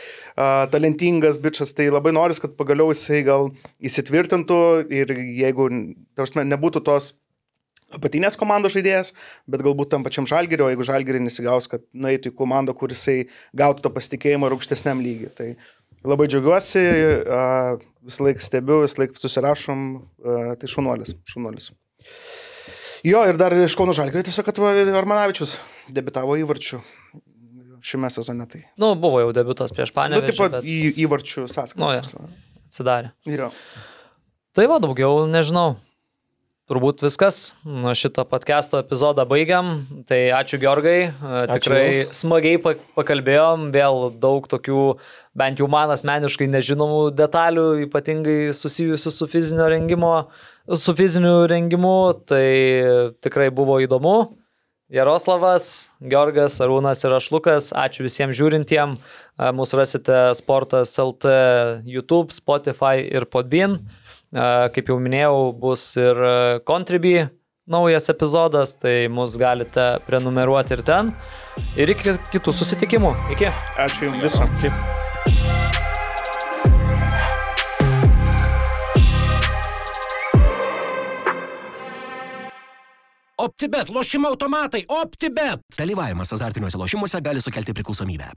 talentingas bičias, tai labai noris, kad pagaliau jisai gal įsitvirtintų ir jeigu, tarsi, nebūtų tos apatinės komandos žaidėjas, bet galbūt tam pačiam žalgeriu, jeigu žalgerį nesigaus, kad nueitų į komandą, kur jisai gautų to pasitikėjimo ir aukštesniam lygiui. Tai labai džiaugiuosi, a, visą laiką stebiu, visą laiką susirašom, tai šunuolis, šunuolis. Jo, ir dar iš Kauno žalgerio tiesiog, kad Armanavičius debitavo įvarčių šiame sezone. Tai. Nu, buvo jau debutas prieš Nu, Panevėžį, taip pat bet į, įvarčių sąskaitą. Nu, tiksliau. atsidarė. Jo. Tai va, daugiau nežinau. Turbūt viskas. Šitą podcast'o epizodą baigiam. Tai ačiū Georgai. Ačiū Tikrai jums. smagiai pa- pakalbėjom. Vėl daug tokių, bent jau man asmeniškai nežinomų detalių, ypatingai susijusių su fizinio rengimo, su fiziniu rengimu. Tai tikrai buvo įdomu. Jaroslavas, Georgas, Arūnas ir aš Lukas. Ačiū visiems žiūrintiem. A, Mūsų rasite Sportas LT YouTube, Spotify ir Podbean. A, Kaip jau minėjau, bus ir Contribui naujas epizodas, tai mus galite prenumeruoti ir ten. Ir iki kitų susitikimų. Iki. Ačiū Jums viso. OptiBet, lošimo automatai, OptiBet. Dalyvavimas azartiniuose lošimuose gali sukelti priklausomybę.